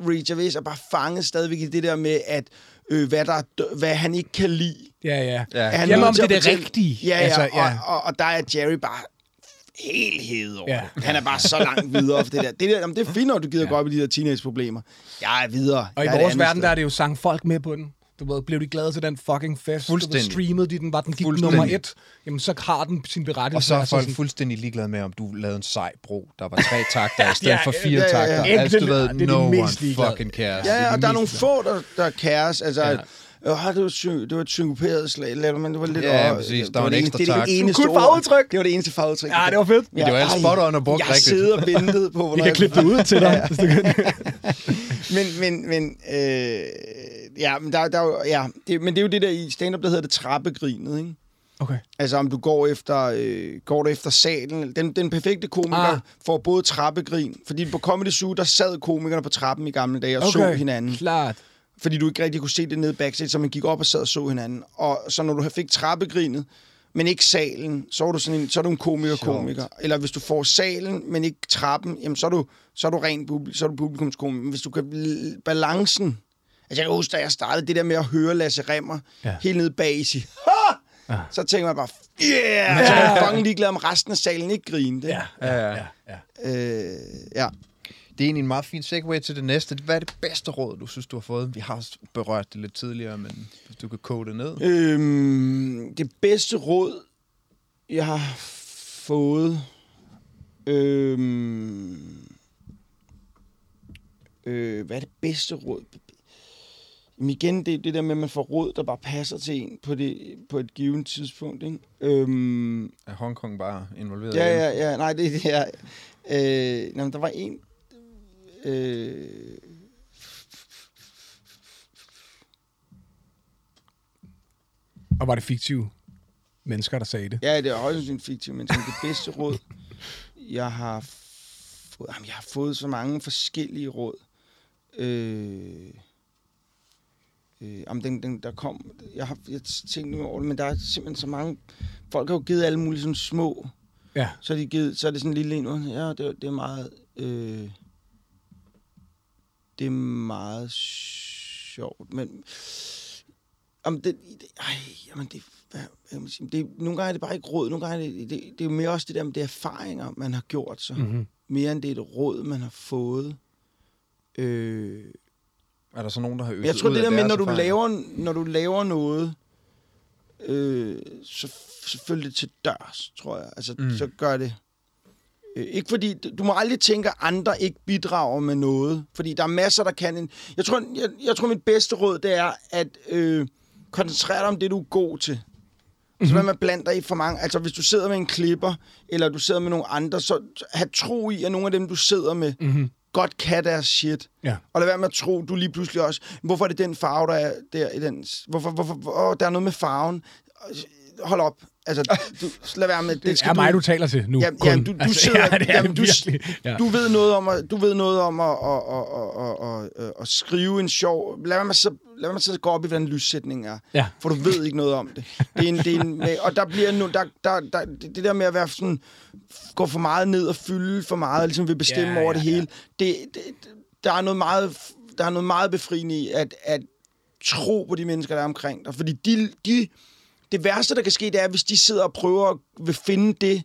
Ricky Gervais er bare fanget stadigvæk i det der med, at øh, hvad, der er, hvad han ikke kan lide. Ja, ja. Ja. er han Jamen, om det er det rigtige. Ja, ja, Altså, ja. ja. Og, og, og der er Jerry bare helt hævet over Ja. ja. Han er bare så langt videre for det der. Det, der, jamen, det er fint, når du gider ja. gå op i de der teenage-problemer. Jeg er videre. Og i er vores verden, sted. der er det jo sang folk med på den. Du ved, blev de glade til den fucking fest? Du ved, Fuldstændig. streamede de den, var den gik nummer et. Jamen, så har den sin berettigelse. Og så er Altså folk sådan- fuldstændig ligeglade med, om du lavede en sej bro, der var tre takter i stedet Ja, for ja, fire ja, ja. takter. Enten- Altså, du ved, er no one ligeglade. fucking cares. Ja, ja, de og der er nogle få, der, der kæres. Altså, Ja. Ja. Øh, det, var sy- det var et synkoperet slag, eller- men det var lidt... Ja, åh, præcis. det Der var en det ekstra eneste- tak. Det, det eneste farveudtryk. Det var det eneste farveudtryk. Ja, det var fedt. Men det var alle ej, spot on og brugt Jeg rigtigt. siddet og ventet på, Vi hvornår kan klippe det ud til dig, Ja. hvis du kan. Men, men, men, øh, ja, men, der, der, er jo- ja, det, men det er jo det der i stand-up, der hedder det trappegrinet, ikke? Okay. Altså om du går efter, øh, går du efter salen. Den, den perfekte komiker Ah. ah. får både trappegrin. Fordi på Comedy Zoo, der sad komikerne på trappen i gamle dage og okay. så hinanden. klart. Fordi du ikke rigtig kunne se det nede backstage, så man gik op og sad og så hinanden. Og så når du fik trappegrinet, men ikke salen, så er du sådan en, så er du en komiker-komiker. Eller hvis du får salen, men ikke trappen, jamen så er du, så er du ren publikum, så er du publikumskomiker. Men hvis du kan balancen, altså jeg kan huske, da jeg startede det der med at høre Lasse Remmer Ja. ja. helt nede bag i sig! Ja. så tænker man bare, yeah! Så er jeg fucking ligeglad om resten af salen ikke grinte. Ja, ja, ja. ja. Øh, ja. Det er egentlig en meget fin segue til det næste. Hvad er det bedste råd, du synes, du har fået? Vi har berørt det lidt tidligere, men hvis du kan koge det ned. Øhm, det bedste råd, jeg har fået... Øhm, øh, hvad er det bedste råd? Jamen igen, det er det der med, at man får råd, der bare passer til en på, det, på et givet tidspunkt. Ikke? Øhm, Er Hongkong bare involveret ja, ja, ja. Nej, det er det her. Øh, jamen, der var en... Øh, Og var det fiktive mennesker, der sagde det? Ja, det er højst sandsynligt fiktivt, men som det bedste råd, jeg har fået... Jamen, jeg har fået så mange forskellige råd. Øh, øh, jamen, den, den, der kom... Jeg har jeg tænkt nu over det, men der er simpelthen så mange... Folk har jo givet alle mulige sådan små... Ja. Så de givet, så er det sådan en lille en. Ja, det, er- det er meget... Øh, det er meget sjovt, men... Jamen, det, det, ej, jamen det, hvad, hvad man sige? det, nogle gange er det bare ikke råd, nogle gange er det, det, det er jo mere også det der med det erfaringer, man har gjort sig, mm. Mm-hmm. mere end det er et råd, man har fået. Øh, Er der så nogen, der har øvet jeg tror, det der med, når du, laver, når du laver noget, øh, så selvfølgelig til dørs, tror jeg. Altså, mm. så gør det. Øh, ikke fordi, du må aldrig tænke, at andre ikke bidrager med noget. Fordi der er masser, der kan en... Jeg tror, jeg, jeg tror mit bedste råd, det er at øh, koncentrere dig om det, du er god til. Så hvad man blander i for mange. Altså, hvis du sidder med en klipper, eller du sidder med nogle andre, så have tro i, at nogle af dem, du sidder med, Mm-hmm. godt kan deres shit. Ja. Og lad være med at tro, du lige pludselig også, hvorfor er det den farve, der er der i den... Hvorfor, hvorfor, hvor, åh, der er noget med farven. Hold op. Altså, du, lad være med... Det, Det skal er mig, du, du taler til nu. Kun. jamen, du, du altså, sidder... ja, det er jamen, du. Ja. du ved noget om at, du ved noget om at, at, at, at, at, at, skrive en sjov... Lad være med sidde- lad sidde og gå op i, hvordan lyssætningen er. Ja. For du ved ikke noget om det. det, er en, det er en, og der bliver nu, der, der, der, det der med at være sådan, gå for meget ned og fylde for meget, og ligesom vil bestemme Ja, over ja, det hele. Det, det, der er noget meget, der er noget meget befriende i at, at tro på de mennesker, der er omkring dig. Fordi de, de, det værste, der kan ske, det er, hvis de sidder og prøver at vil finde det,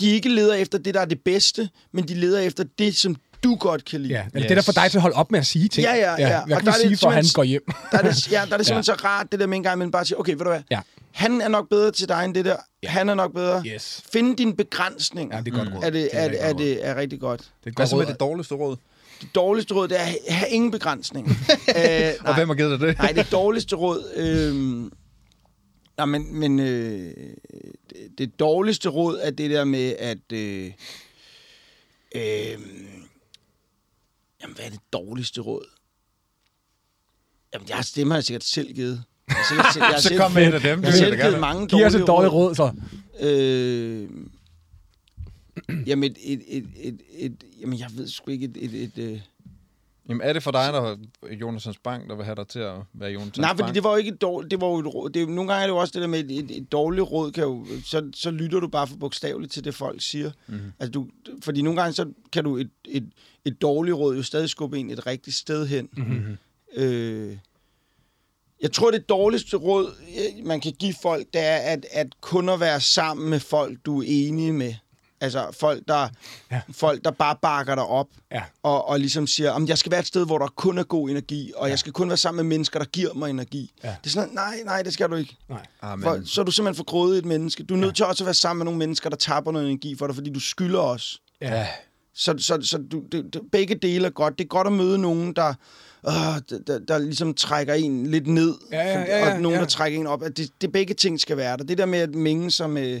de ikke leder efter det, der er det bedste, men de leder efter det, som du godt kan lide. Ja, eller Yes. det der får dig til at holde op med at sige ting. Ja, ja, ja. Hvad Og kan der du er det sige, for han går hjem? Der er det, ja, der er det simpelthen så rart, det der med en gang imellem bare sige, okay, ved du hvad, Ja. han er nok bedre til dig end det der. Han er nok bedre. Yes. Finde dine begrænsninger. Ja, det er godt råd. er, det, er, rigtig det, er, godt råd. det, er rigtig godt. Det er et Hvad godt så med det dårligste råd? Det dårligste råd, det er at have ingen begrænsninger. øh, Og hvem har givet dig det? Nej, det dårligste råd... Øh, nej, men, men øh, det, det dårligste råd er det der med, at... Øh, øh, jamen, hvad er det dårligste råd? Jamen, jeg stemme har jeg sikkert selv givet. Jeg har sikkert, jeg har Så selv- kom med et af dem. Jeg har Det selv givet gerne. mange Giv os dårlige et dårligt råd, så. Øh, jamen, et, et, et, et, et, jamen, jeg ved sgu ikke et... et, et, et Jamen, er det for dig, der Jonathans Bank, der vil have dig til at være Jonathans Nej, Bank? fordi det var jo ikke et dårligt, det var jo et råd. Det er, nogle gange er det jo også det der med, et, et, et dårligt råd, kan jo, så, så lytter du bare for bogstaveligt til det, folk siger. Mhm. Altså, du, fordi nogle gange, så kan du et, et, et dårligt råd jo stadig skubbe en et rigtigt sted hen. Mm-hmm. Øh, jeg tror, det dårligste råd, øh, man kan give folk, det er at, at kun at være sammen med folk, du er enige med. Altså folk, der, Ja. ja. folk, der bare bakker dig op Ja. og, og ligesom siger, at jeg skal være et sted, hvor der kun er god energi, og ja. jeg skal kun være sammen med mennesker, der giver mig energi. Ja. Det er sådan, nej, nej, det skal du ikke. Nej. Amen. For, så er du simpelthen for grådig et menneske. Du er nødt til også at være sammen med nogle mennesker, der tapper noget energi for dig, fordi du skylder os. Ja. Så, så, så du, det, det, begge dele er godt. Det er godt at møde nogen, der, øh, der, der, der ligesom trækker en lidt ned, Ja, ja, ja, ja, og nogen, ja. der trækker en op. At det, det begge ting skal være der. Det der med at minge sig med,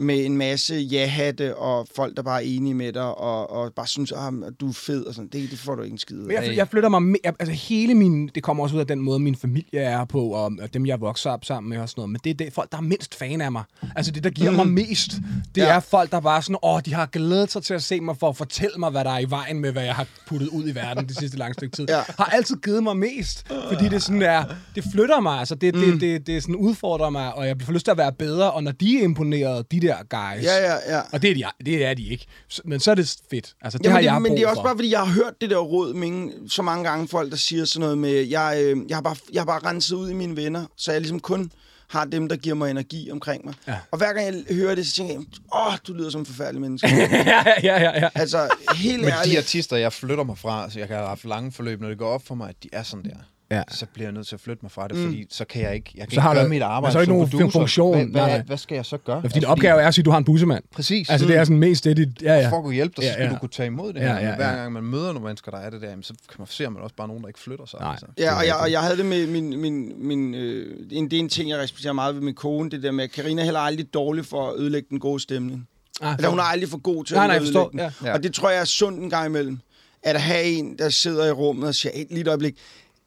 med en masse ja-hatte og folk, der bare er enige med dig, og, og bare synes, at du er fed og sådan. Det, det får du ikke en skid af. Men jeg, jeg flytter mig... Me- jeg- altså hele min... Det kommer også ud af den måde, min familie er på, og, og dem, jeg vokser op sammen med og sådan noget. Men det er det, folk, der er mindst fan af mig. Altså det, der giver mm. mig mest, det Ja. ja. er folk, der bare sådan... Åh, de har glædet sig til at se mig for at fortælle mig, hvad der er i vejen med, hvad jeg har puttet ud i verden det sidste lange stykke tid. Ja. Har altid givet mig mest, fordi det sådan er... Det flytter mig, altså. Det, det, det, det, sådan udfordrer mig, og jeg får lyst til at være bedre, og når de er imponeret, de der guys... Ja, ja, ja. Og det er, de, det er de ikke. Men så er det fedt. Altså, det Jamen, har det, jeg men det er også for. bare, fordi jeg har hørt det der råd med, så mange gange folk, der siger sådan noget med, jeg, øh, jeg, har bare, jeg har bare renset ud i mine venner, så jeg ligesom kun har dem, der giver mig energi omkring mig. Ja. Og hver gang jeg hører det, så tænker jeg, åh, du lyder som en forfærdelig menneske. ja, ja, ja, ja. altså, helt Men de ærligt. artister, jeg flytter mig fra, så jeg kan have haft lange forløb, når det går op for mig, at de er sådan der. Ja. Så bliver jeg nødt til at flytte mig fra det, fordi så kan jeg ikke, jeg kan Så ikke har gøre du- mit arbejde så er der som ikke nogen funktion. Hvad, hvad, hvad skal jeg så gøre? Ja, fordi din opgave er at sige, at du har en bussemand. Præcis. Altså, det er sådan mest det, dit... Ja, ja. For at kunne hjælpe dig, så Ja, skal ja. du kunne tage imod det Ja, her. ja, Men Hver ja. gang man møder nogle mennesker, der er det der, jamen, så kan man, ser man også bare nogen, der ikke flytter sig. Nej. Altså. Ja, og jeg, og jeg havde det med min... min, min øh, en, det er en ting, jeg respekterer meget ved min kone, det der med, at Karina er heller aldrig dårlig for at ødelægge den gode stemning. Ah, Altså, hun er aldrig for god til Nej, at nej, ødelægge den. ja. Ja. Og det tror jeg er sundt en gang imellem. At have en, der sidder i rummet og siger, et øjeblik,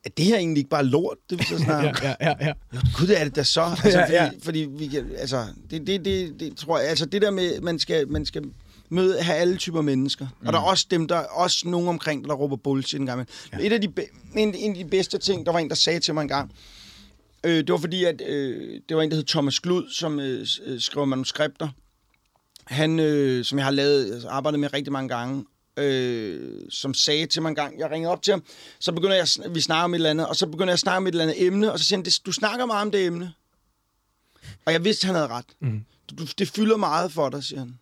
er det her egentlig ikke bare lort, det vi så snakker ja, ja, ja. Jo, gud, det er det da så. Altså, Ja, fordi, ja. fordi vi kan, altså, det, det, det, det tror jeg, altså det der med, man skal, man skal møde, have alle typer mennesker. Mm. Og der er også dem, der er også nogen omkring, der råber bullshit en gang. Ja. Et af de, en, en af de bedste ting, der var en, der sagde til mig en gang, øh, det var fordi, at øh, det var en, der hed Thomas Glud, som øh, øh, skriver manuskripter. Han, øh, som jeg har lavet, altså, arbejdet med rigtig mange gange, øh, som sagde til mig en gang, jeg ringede op til ham, så begynder jeg, vi snakker om et eller andet, og så begynder jeg at snakke om et eller andet emne, og så siger han, "Det- du snakker meget om det emne. Og jeg vidste, han havde ret. Mhm. Du, det fylder meget for dig, siger han.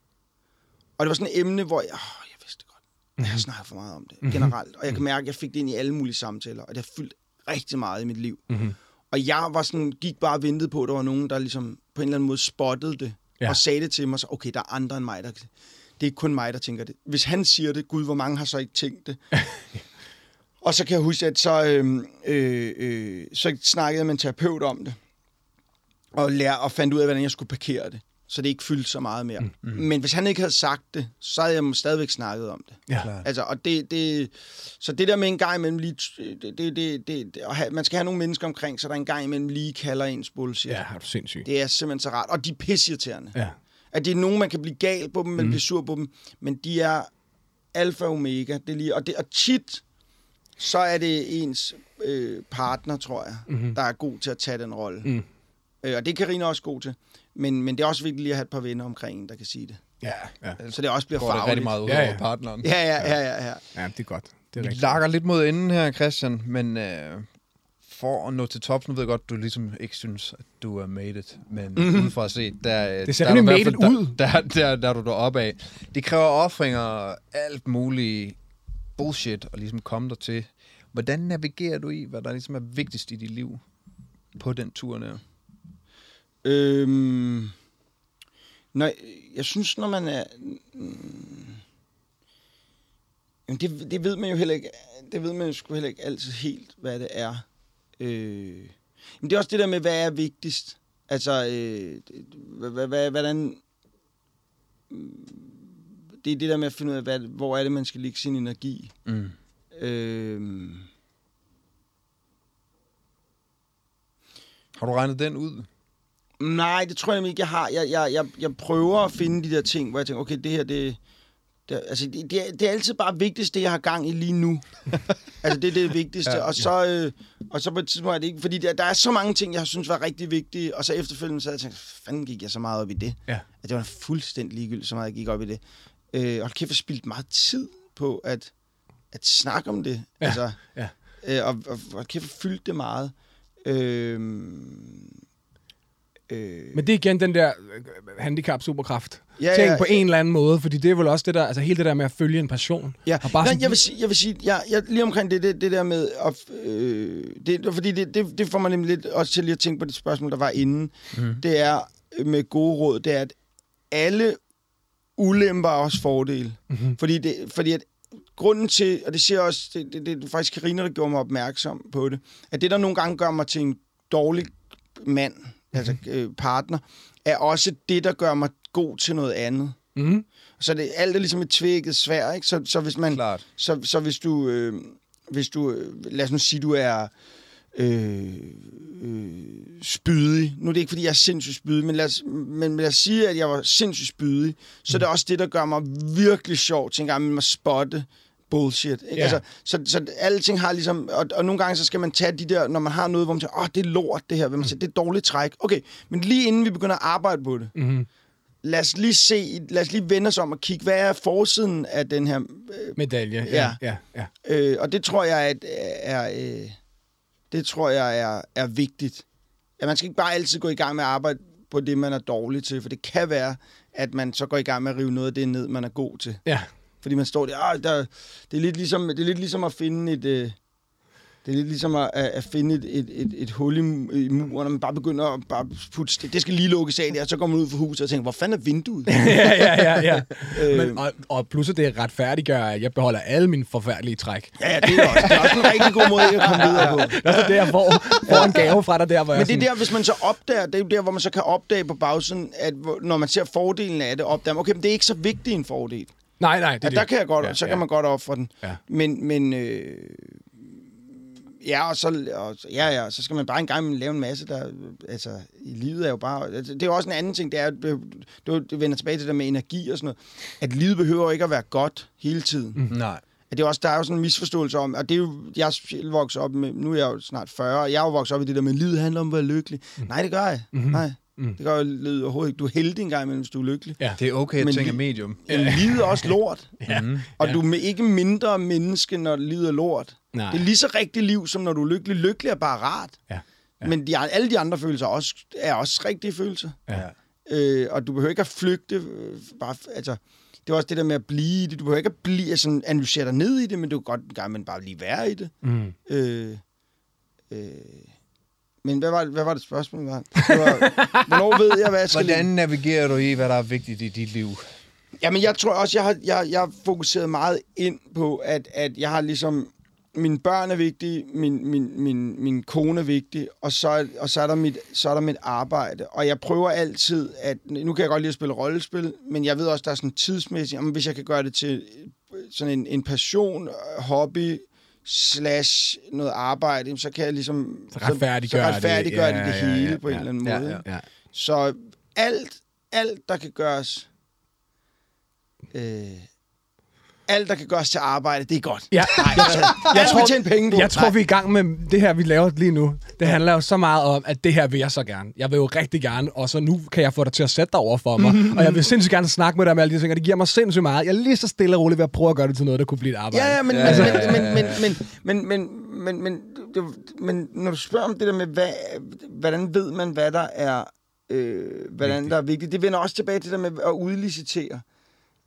Og det var sådan et emne, hvor jeg, åh, jeg vidste det godt. Jeg har snakket for meget om det, generelt. Og jeg kan mærke, at jeg fik det ind i alle mulige samtaler, og det har fyldt rigtig meget i mit liv. Mhm. Og jeg var sådan, gik bare og ventede på, at der var nogen, der ligesom på en eller anden måde spottede det, ja. og sagde det til mig, så okay, der er andre end mig, der det er ikke kun mig, der tænker det. Hvis han siger det, gud, hvor mange har så ikke tænkt det? og så kan jeg huske, at så, øh, øh, øh, så snakkede jeg med en terapeut om det, og, lær, og fandt ud af, hvordan jeg skulle parkere det, så det ikke fyldte så meget mere. Mm. Men hvis han ikke havde sagt det, så havde jeg stadigvæk snakket om det. Ja. Klart. Altså, og det, det, så det der med en gang imellem lige, det, det, det, det, at have, man skal have nogle mennesker omkring, så der en gang imellem lige kalder ens bullshit. Ja, er du sindssyg. Det er simpelthen så rart. Og de er pisseirriterende. Ja. At det er nogen, man kan blive gal på dem, man mm. bliver sur på dem, men de er alfa og omega. Det er lige, og, det, og tit, så er det ens øh, partner, tror jeg, mm-hmm. der er god til at tage den rolle. Mm. Øh, og det er Karina også god til. Men, men det er også vigtigt lige at have et par venner omkring en, der kan sige det. Ja, ja. Så det også bliver Går det rigtig farligt. meget ud Ja, over ja. partneren. Ja, ja, ja, ja, ja. Ja, det er godt. Det er Vi lakker lidt mod enden her, Christian, men øh, for at nå til tops, nu ved jeg godt, du ligesom ikke synes, at du er made it, men mm-hmm. ud fra at se, der. Det ser der, er made it ud. Der, der, der, der er du deroppe af. Det kræver offringer og alt muligt bullshit at ligesom komme der til. Hvordan navigerer du i, hvad der ligesom er vigtigst i dit liv på den tur der? Øhm, når, jeg synes, når man er... Jamen det, det ved man jo heller ikke... Det ved man jo sgu heller ikke altid helt, hvad det er. Øh, men det er også det der med, hvad er vigtigst. Altså, øh, hvordan... mm, Det er det der med at finde ud af, hvad, hvor er det, man skal lægge sin energi. Mm. Øh, Har du regnet den ud? Nej, det tror jeg ikke, jeg har. Jeg, jeg, jeg, jeg prøver at finde de der ting, hvor jeg tænker, okay, det her, det... det altså, det, det, er, det er altid bare vigtigst, det jeg har gang i lige nu. altså, det er det vigtigste. Ja, Ja, og, så, øh, og så på et tidspunkt er det ikke... Fordi der, der er så mange ting, jeg har synes var rigtig vigtige, og så efterfølgende så havde jeg tænkt, fanden gik jeg så meget op i det? Ja. At det var fuldstændig ligegyldigt, så meget jeg gik op i det. Øh, og kæft, jeg spildt meget tid på at, at snakke om det. Ja, Altså, ja. Øh, og, og, og kæft, jeg fyldte det meget. Øh, øh, Men det er igen den der øh, handicap-superkraft. Ja, Tænk ja, på ja. en eller anden måde, fordi det er vel også det der, altså hele det der med at følge en passion. Ja, Og bare Nej, sådan- jeg vil sige, jeg vil sige jeg, jeg, lige omkring det, det, det der med, at, øh, det, det, fordi det, det, det får mig nemlig lidt også til lige at tænke på det spørgsmål, der var inden. Mm. Det er øh, med gode råd, det er, at alle ulemper er også fordele. Mm-hmm. Fordi, det, fordi at grunden til, og det siger også, det, det, det er faktisk Karina, der gjorde mig opmærksom på det, at det, der nogle gange gør mig til en dårlig mand, mm-hmm. altså øh, partner, er også det, der gør mig god til noget andet. Mm. Så det, alt er ligesom et tvækket svær, ikke? Så, så hvis man... Klart. Så, så hvis du... Øh, hvis du... øh, Lad os nu sige, du er... Øh, øh, spydig. Nu er det ikke, fordi jeg er sindssygt spydig, men lad, os, men lad os sige, at jeg var sindssygt spydig. Så mm. det er også det, der gør mig virkelig sjov til en gang med at spotte bullshit. Ikke? Ja. Altså, så, så alle ting har ligesom... Og, og nogle gange så skal man tage de der, når man har noget, hvor man siger, åh, det er lort det her. Vil man sige, det er dårligt træk. Okay, men lige inden vi begynder at arbejde på det, Mm. lad os lige se, lad os lige vende os om og kigge, hvad er forsiden af den her... Øh, Medalje. Ja. ja, ja. øh, og det tror jeg er, er øh, det tror jeg er, er vigtigt. At man skal ikke bare altid gå i gang med at arbejde på det, man er dårlig til, for det kan være, at man så går i gang med at rive noget af det ned, man er god til. ja. Fordi man står der, ah, der det, er lidt ligesom, det er lidt ligesom at finde et... Øh, det er lidt ligesom at, at finde et, et, et, et hul i, i muren, og man bare begynder at bare putte, det, det skal lige lukkes af der, og så går man ud for huset og tænker, hvor fanden er vinduet? ja, ja, ja, ja. Øh. Men, og, og at det retfærdiggør, at jeg beholder alle mine forfærdelige træk. Ja, ja, det er også, det er også en rigtig god måde at komme videre på. Det er så det, jeg får, en gave fra dig der, hvor Men det er sådan, der, hvis man så opdager, det er der, hvor man så kan opdage på bagsiden, at hvor- når man ser fordelen af det, opdager man, okay, men det er ikke så vigtig en fordel. Nej, nej, det Ja, det. der kan jeg godt, Ja, så kan ja. man godt ofre den. Ja. Men, men øh, ja, og så, og, ja, ja, så skal man bare en gang imellem lave en masse, der, altså, i livet er jo bare, altså, det er jo også en anden ting, det er, det, det, det vender tilbage til det med energi og sådan noget, at livet behøver ikke at være godt hele tiden. Mm. Nej. At det er også, der er jo sådan en misforståelse om, og det er jo, jeg selv vokset op med, nu er jeg jo snart 40, og jeg er jo vokset op i det der med, livet handler om at være lykkelig. Mm. Nej, det gør jeg. Mm-hmm. Nej, Mm. det gør jeg livet overhovedet ikke. Du er heldig en gang imellem, hvis du er lykkelig. Ja. Det er okay at Men tænke li- medium. Ja. Livet er også lort. Ja. Mm. Og Ja. du er ikke mindre menneske, når livet er lort. Nej. Det er lige så rigtigt liv, som når du er lykkelig. Lykkelig er bare rart. Ja. Ja. Men de, alle de andre følelser er også, er også rigtige følelser. Ja. Øh, og du behøver ikke at flygte. Øh, bare, altså, det er også det der med at blive i det. Du behøver ikke at blive, altså, analysere dig ned i det, men du kan godt en gang men bare lige være i det. Mm. Øh, øh, men hvad var, hvad var det spørgsmål? Var? Det var, hvornår ved jeg, hvad jeg skal Hvordan navigerer du i, hvad der er vigtigt i dit liv? Jamen, jeg tror også, jeg har, jeg, jeg har fokuseret meget ind på, at, at jeg har ligesom... Mine børn er vigtige, min, min, min, min kone er vigtig, og, så, og så, er der mit, så er der mit arbejde. Og jeg prøver altid, at... Nu kan jeg godt lide at spille rollespil, men jeg ved også, der er sådan tidsmæssigt... Om hvis jeg kan gøre det til sådan en, en passion, hobby, slash noget arbejde, så kan jeg ligesom... Så retfærdiggør så, så retfærdiggør det, det, Ja, det ja, hele ja, på en ja, eller anden ja, måde. ja. Ja. Så alt, alt, der kan gøres... Øh, alt, der kan gøres til arbejde, det er godt. Ja. Nej, altså, jeg tror, vi tjene penge på. Jeg tror, Nej. vi er i gang med det her, vi laver lige nu. Det handler jo så meget om, at det her vil jeg så gerne. Jeg vil jo rigtig gerne, og så nu kan jeg få dig til at sætte dig over for mig. og jeg vil sindssygt gerne snakke med dig om alle de ting, og det giver mig sindssygt meget. Jeg er lige så stille og roligt ved at prøve at gøre det til noget, der kunne blive et arbejde. Ja, ja, men, Ja, ja, ja, men, men, men, men, men, men, men, det, men når du spørger om det der med, hvad, hvordan ved man, hvad der er, øh, hvordan der er vigtigt, det vender også tilbage til det der med at udlicitere.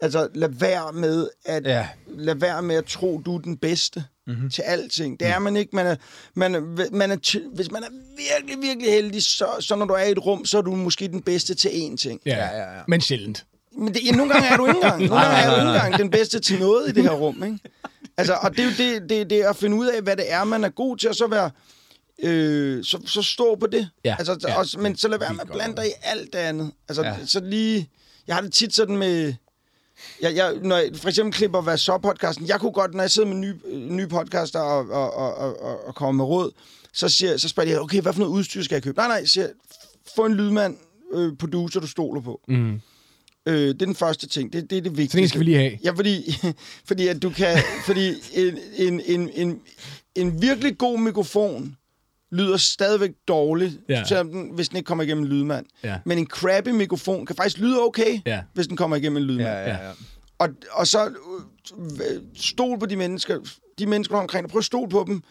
Altså, lad være med at, Ja. lad være med at tro, du er den bedste mm-hmm. til alting. Det er man ikke. Man er, man er, man er, hvis man er virkelig, virkelig heldig, så, så når du er i et rum, så er du måske den bedste til én ting. Ja, Ja, ja, ja. Men sjældent. Men det, ja, nogle gange er du ikke engang, nogle gange er du ikke engang den bedste til noget i det her rum, ikke? Altså, og det er jo det, det, det er at finde ud af, hvad det er, man er god til, og så være... Øh, så, så stå på det. Ja, Altså, ja. også, men så lad være med at blande dig i alt det andet. Altså, ja. så lige... Jeg har det tit sådan med... Jeg, jeg, når jeg for eksempel klipper Hvad så podcasten, jeg kunne godt, når jeg sidder med nye, øh, nye podcaster og, og, og, og, og, kommer med råd, så, siger, så spørger jeg, okay, hvad for noget udstyr skal jeg købe? Nej, nej, jeg siger, få en lydmand, øh, producer, du stoler på. Mm. Øh, det er den første ting. Det, det er det vigtigste. Så den skal vi lige have. Ja, fordi, fordi at du kan... fordi en, en, en, en, en virkelig god mikrofon lyder stadigvæk dårligt, Ja. selvom den, hvis den ikke kommer igennem en lydmand. Ja. Men en crappy mikrofon kan faktisk lyde okay, Ja. hvis den kommer igennem en lydmand. Ja, ja, ja. Og, og så øh, stol på de mennesker, de mennesker der er omkring dig. Prøv at stole på dem.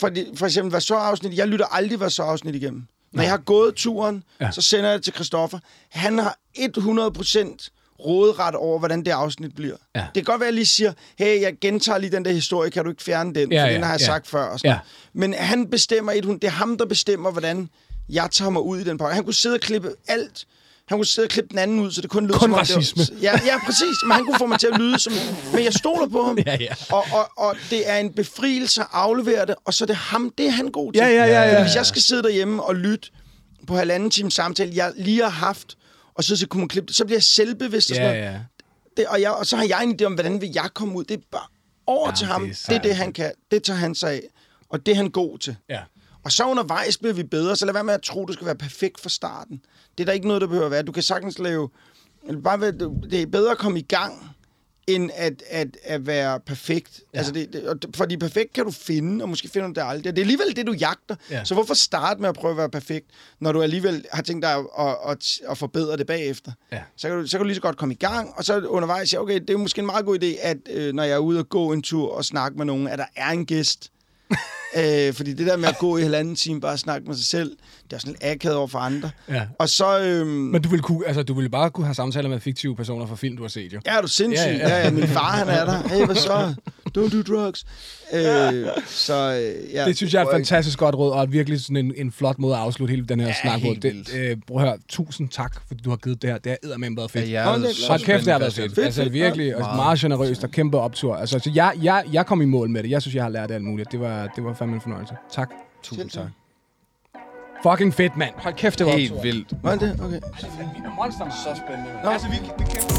For, de, for eksempel, hvad så afsnit? Jeg lytter aldrig, hvad så afsnit igennem. Når jeg har gået turen, ja. så sender jeg det til Christoffer. Han har 100% råderet over, hvordan det afsnit bliver. Ja. Det kan godt være, at jeg lige siger, hey, jeg gentager lige den der historie, kan du ikke fjerne den? Ja, for ja, den har jeg ja. sagt før. Og sådan Ja. Men han bestemmer, et, det er ham, der bestemmer, hvordan jeg tager mig ud i den pakke. Han kunne sidde og klippe alt. Han kunne sidde og klippe den anden ud, så det kun lød Kun som om racisme. Det var, ja, ja, præcis. Men han kunne få mig til at lyde som... Men jeg stoler på ham. Ja, ja. Og, og, og det er en befrielse at aflevere det, og så er det ham, det er han god til. Ja, ja, ja, ja. Hvis jeg skal sidde derhjemme og lytte på halvanden time samtale, jeg lige har haft, og så, så kunne man klippe det. Så bliver jeg selvbevidst og sådan Ja, noget. ja. Det, og, jeg, og så har jeg en idé om, hvordan vil jeg komme ud. Det er bare over Ja, til det ham. er Det er, det, han kan. Det tager han sig af. Og det er han god til. ja. Og så undervejs bliver vi bedre, så lad være med at tro, du skal være perfekt fra starten. Det er der ikke noget, der behøver at være. Du kan sagtens lave... Bare det er bedre at komme i gang, end at, at, at være perfekt. Ja. Altså det, det, fordi perfekt kan du finde, og måske finder du det aldrig. Det er alligevel det, du jagter. Ja. Så hvorfor starte med at prøve at være perfekt, når du alligevel har tænkt dig at, at, at, at forbedre det bagefter? Ja. Så kan, du, så kan du lige så godt komme i gang, og så undervejs sige, okay, det er måske en meget god idé, at øh, når jeg er ude og gå en tur og snakke med nogen, at der er en gæst. øh, fordi det der med at gå i halvanden time bare og snakke med sig selv, det er sådan lidt akavet over for andre. ja. Og så... Øh, Men du ville, kunne, altså, du ville bare kunne have samtaler med fiktive personer fra film, du har set, jo. Ja, er du sindssyg? Ja, Ja, ja. ja. ja, min far, han er der. Hey, hvad så? Don't do drugs. Øh, så, øh, ja. Det synes jeg er et fantastisk godt råd, og virkelig sådan en, en flot måde at afslutte hele den her Ja, snak på. helt Det, øh, prøv at høre, tusind tak, fordi du har givet det her. Det har eddermame været fedt. Ja, jeg er så kæft. Hold kæft, det har været fedt. Fedt, Altså virkelig, og Meget. meget generøst og kæmpe optur. Altså, så jeg, jeg, jeg kom i mål med det. Jeg synes, jeg har lært alt muligt. Det var, det var fandme en fornøjelse. Tak. Tusind tak. Fucking fedt, mand. Hold kæft, det var Helt optur. vildt. Var det? Okay. Monster. Så spændende. Nå. Altså, vi, vi kæmper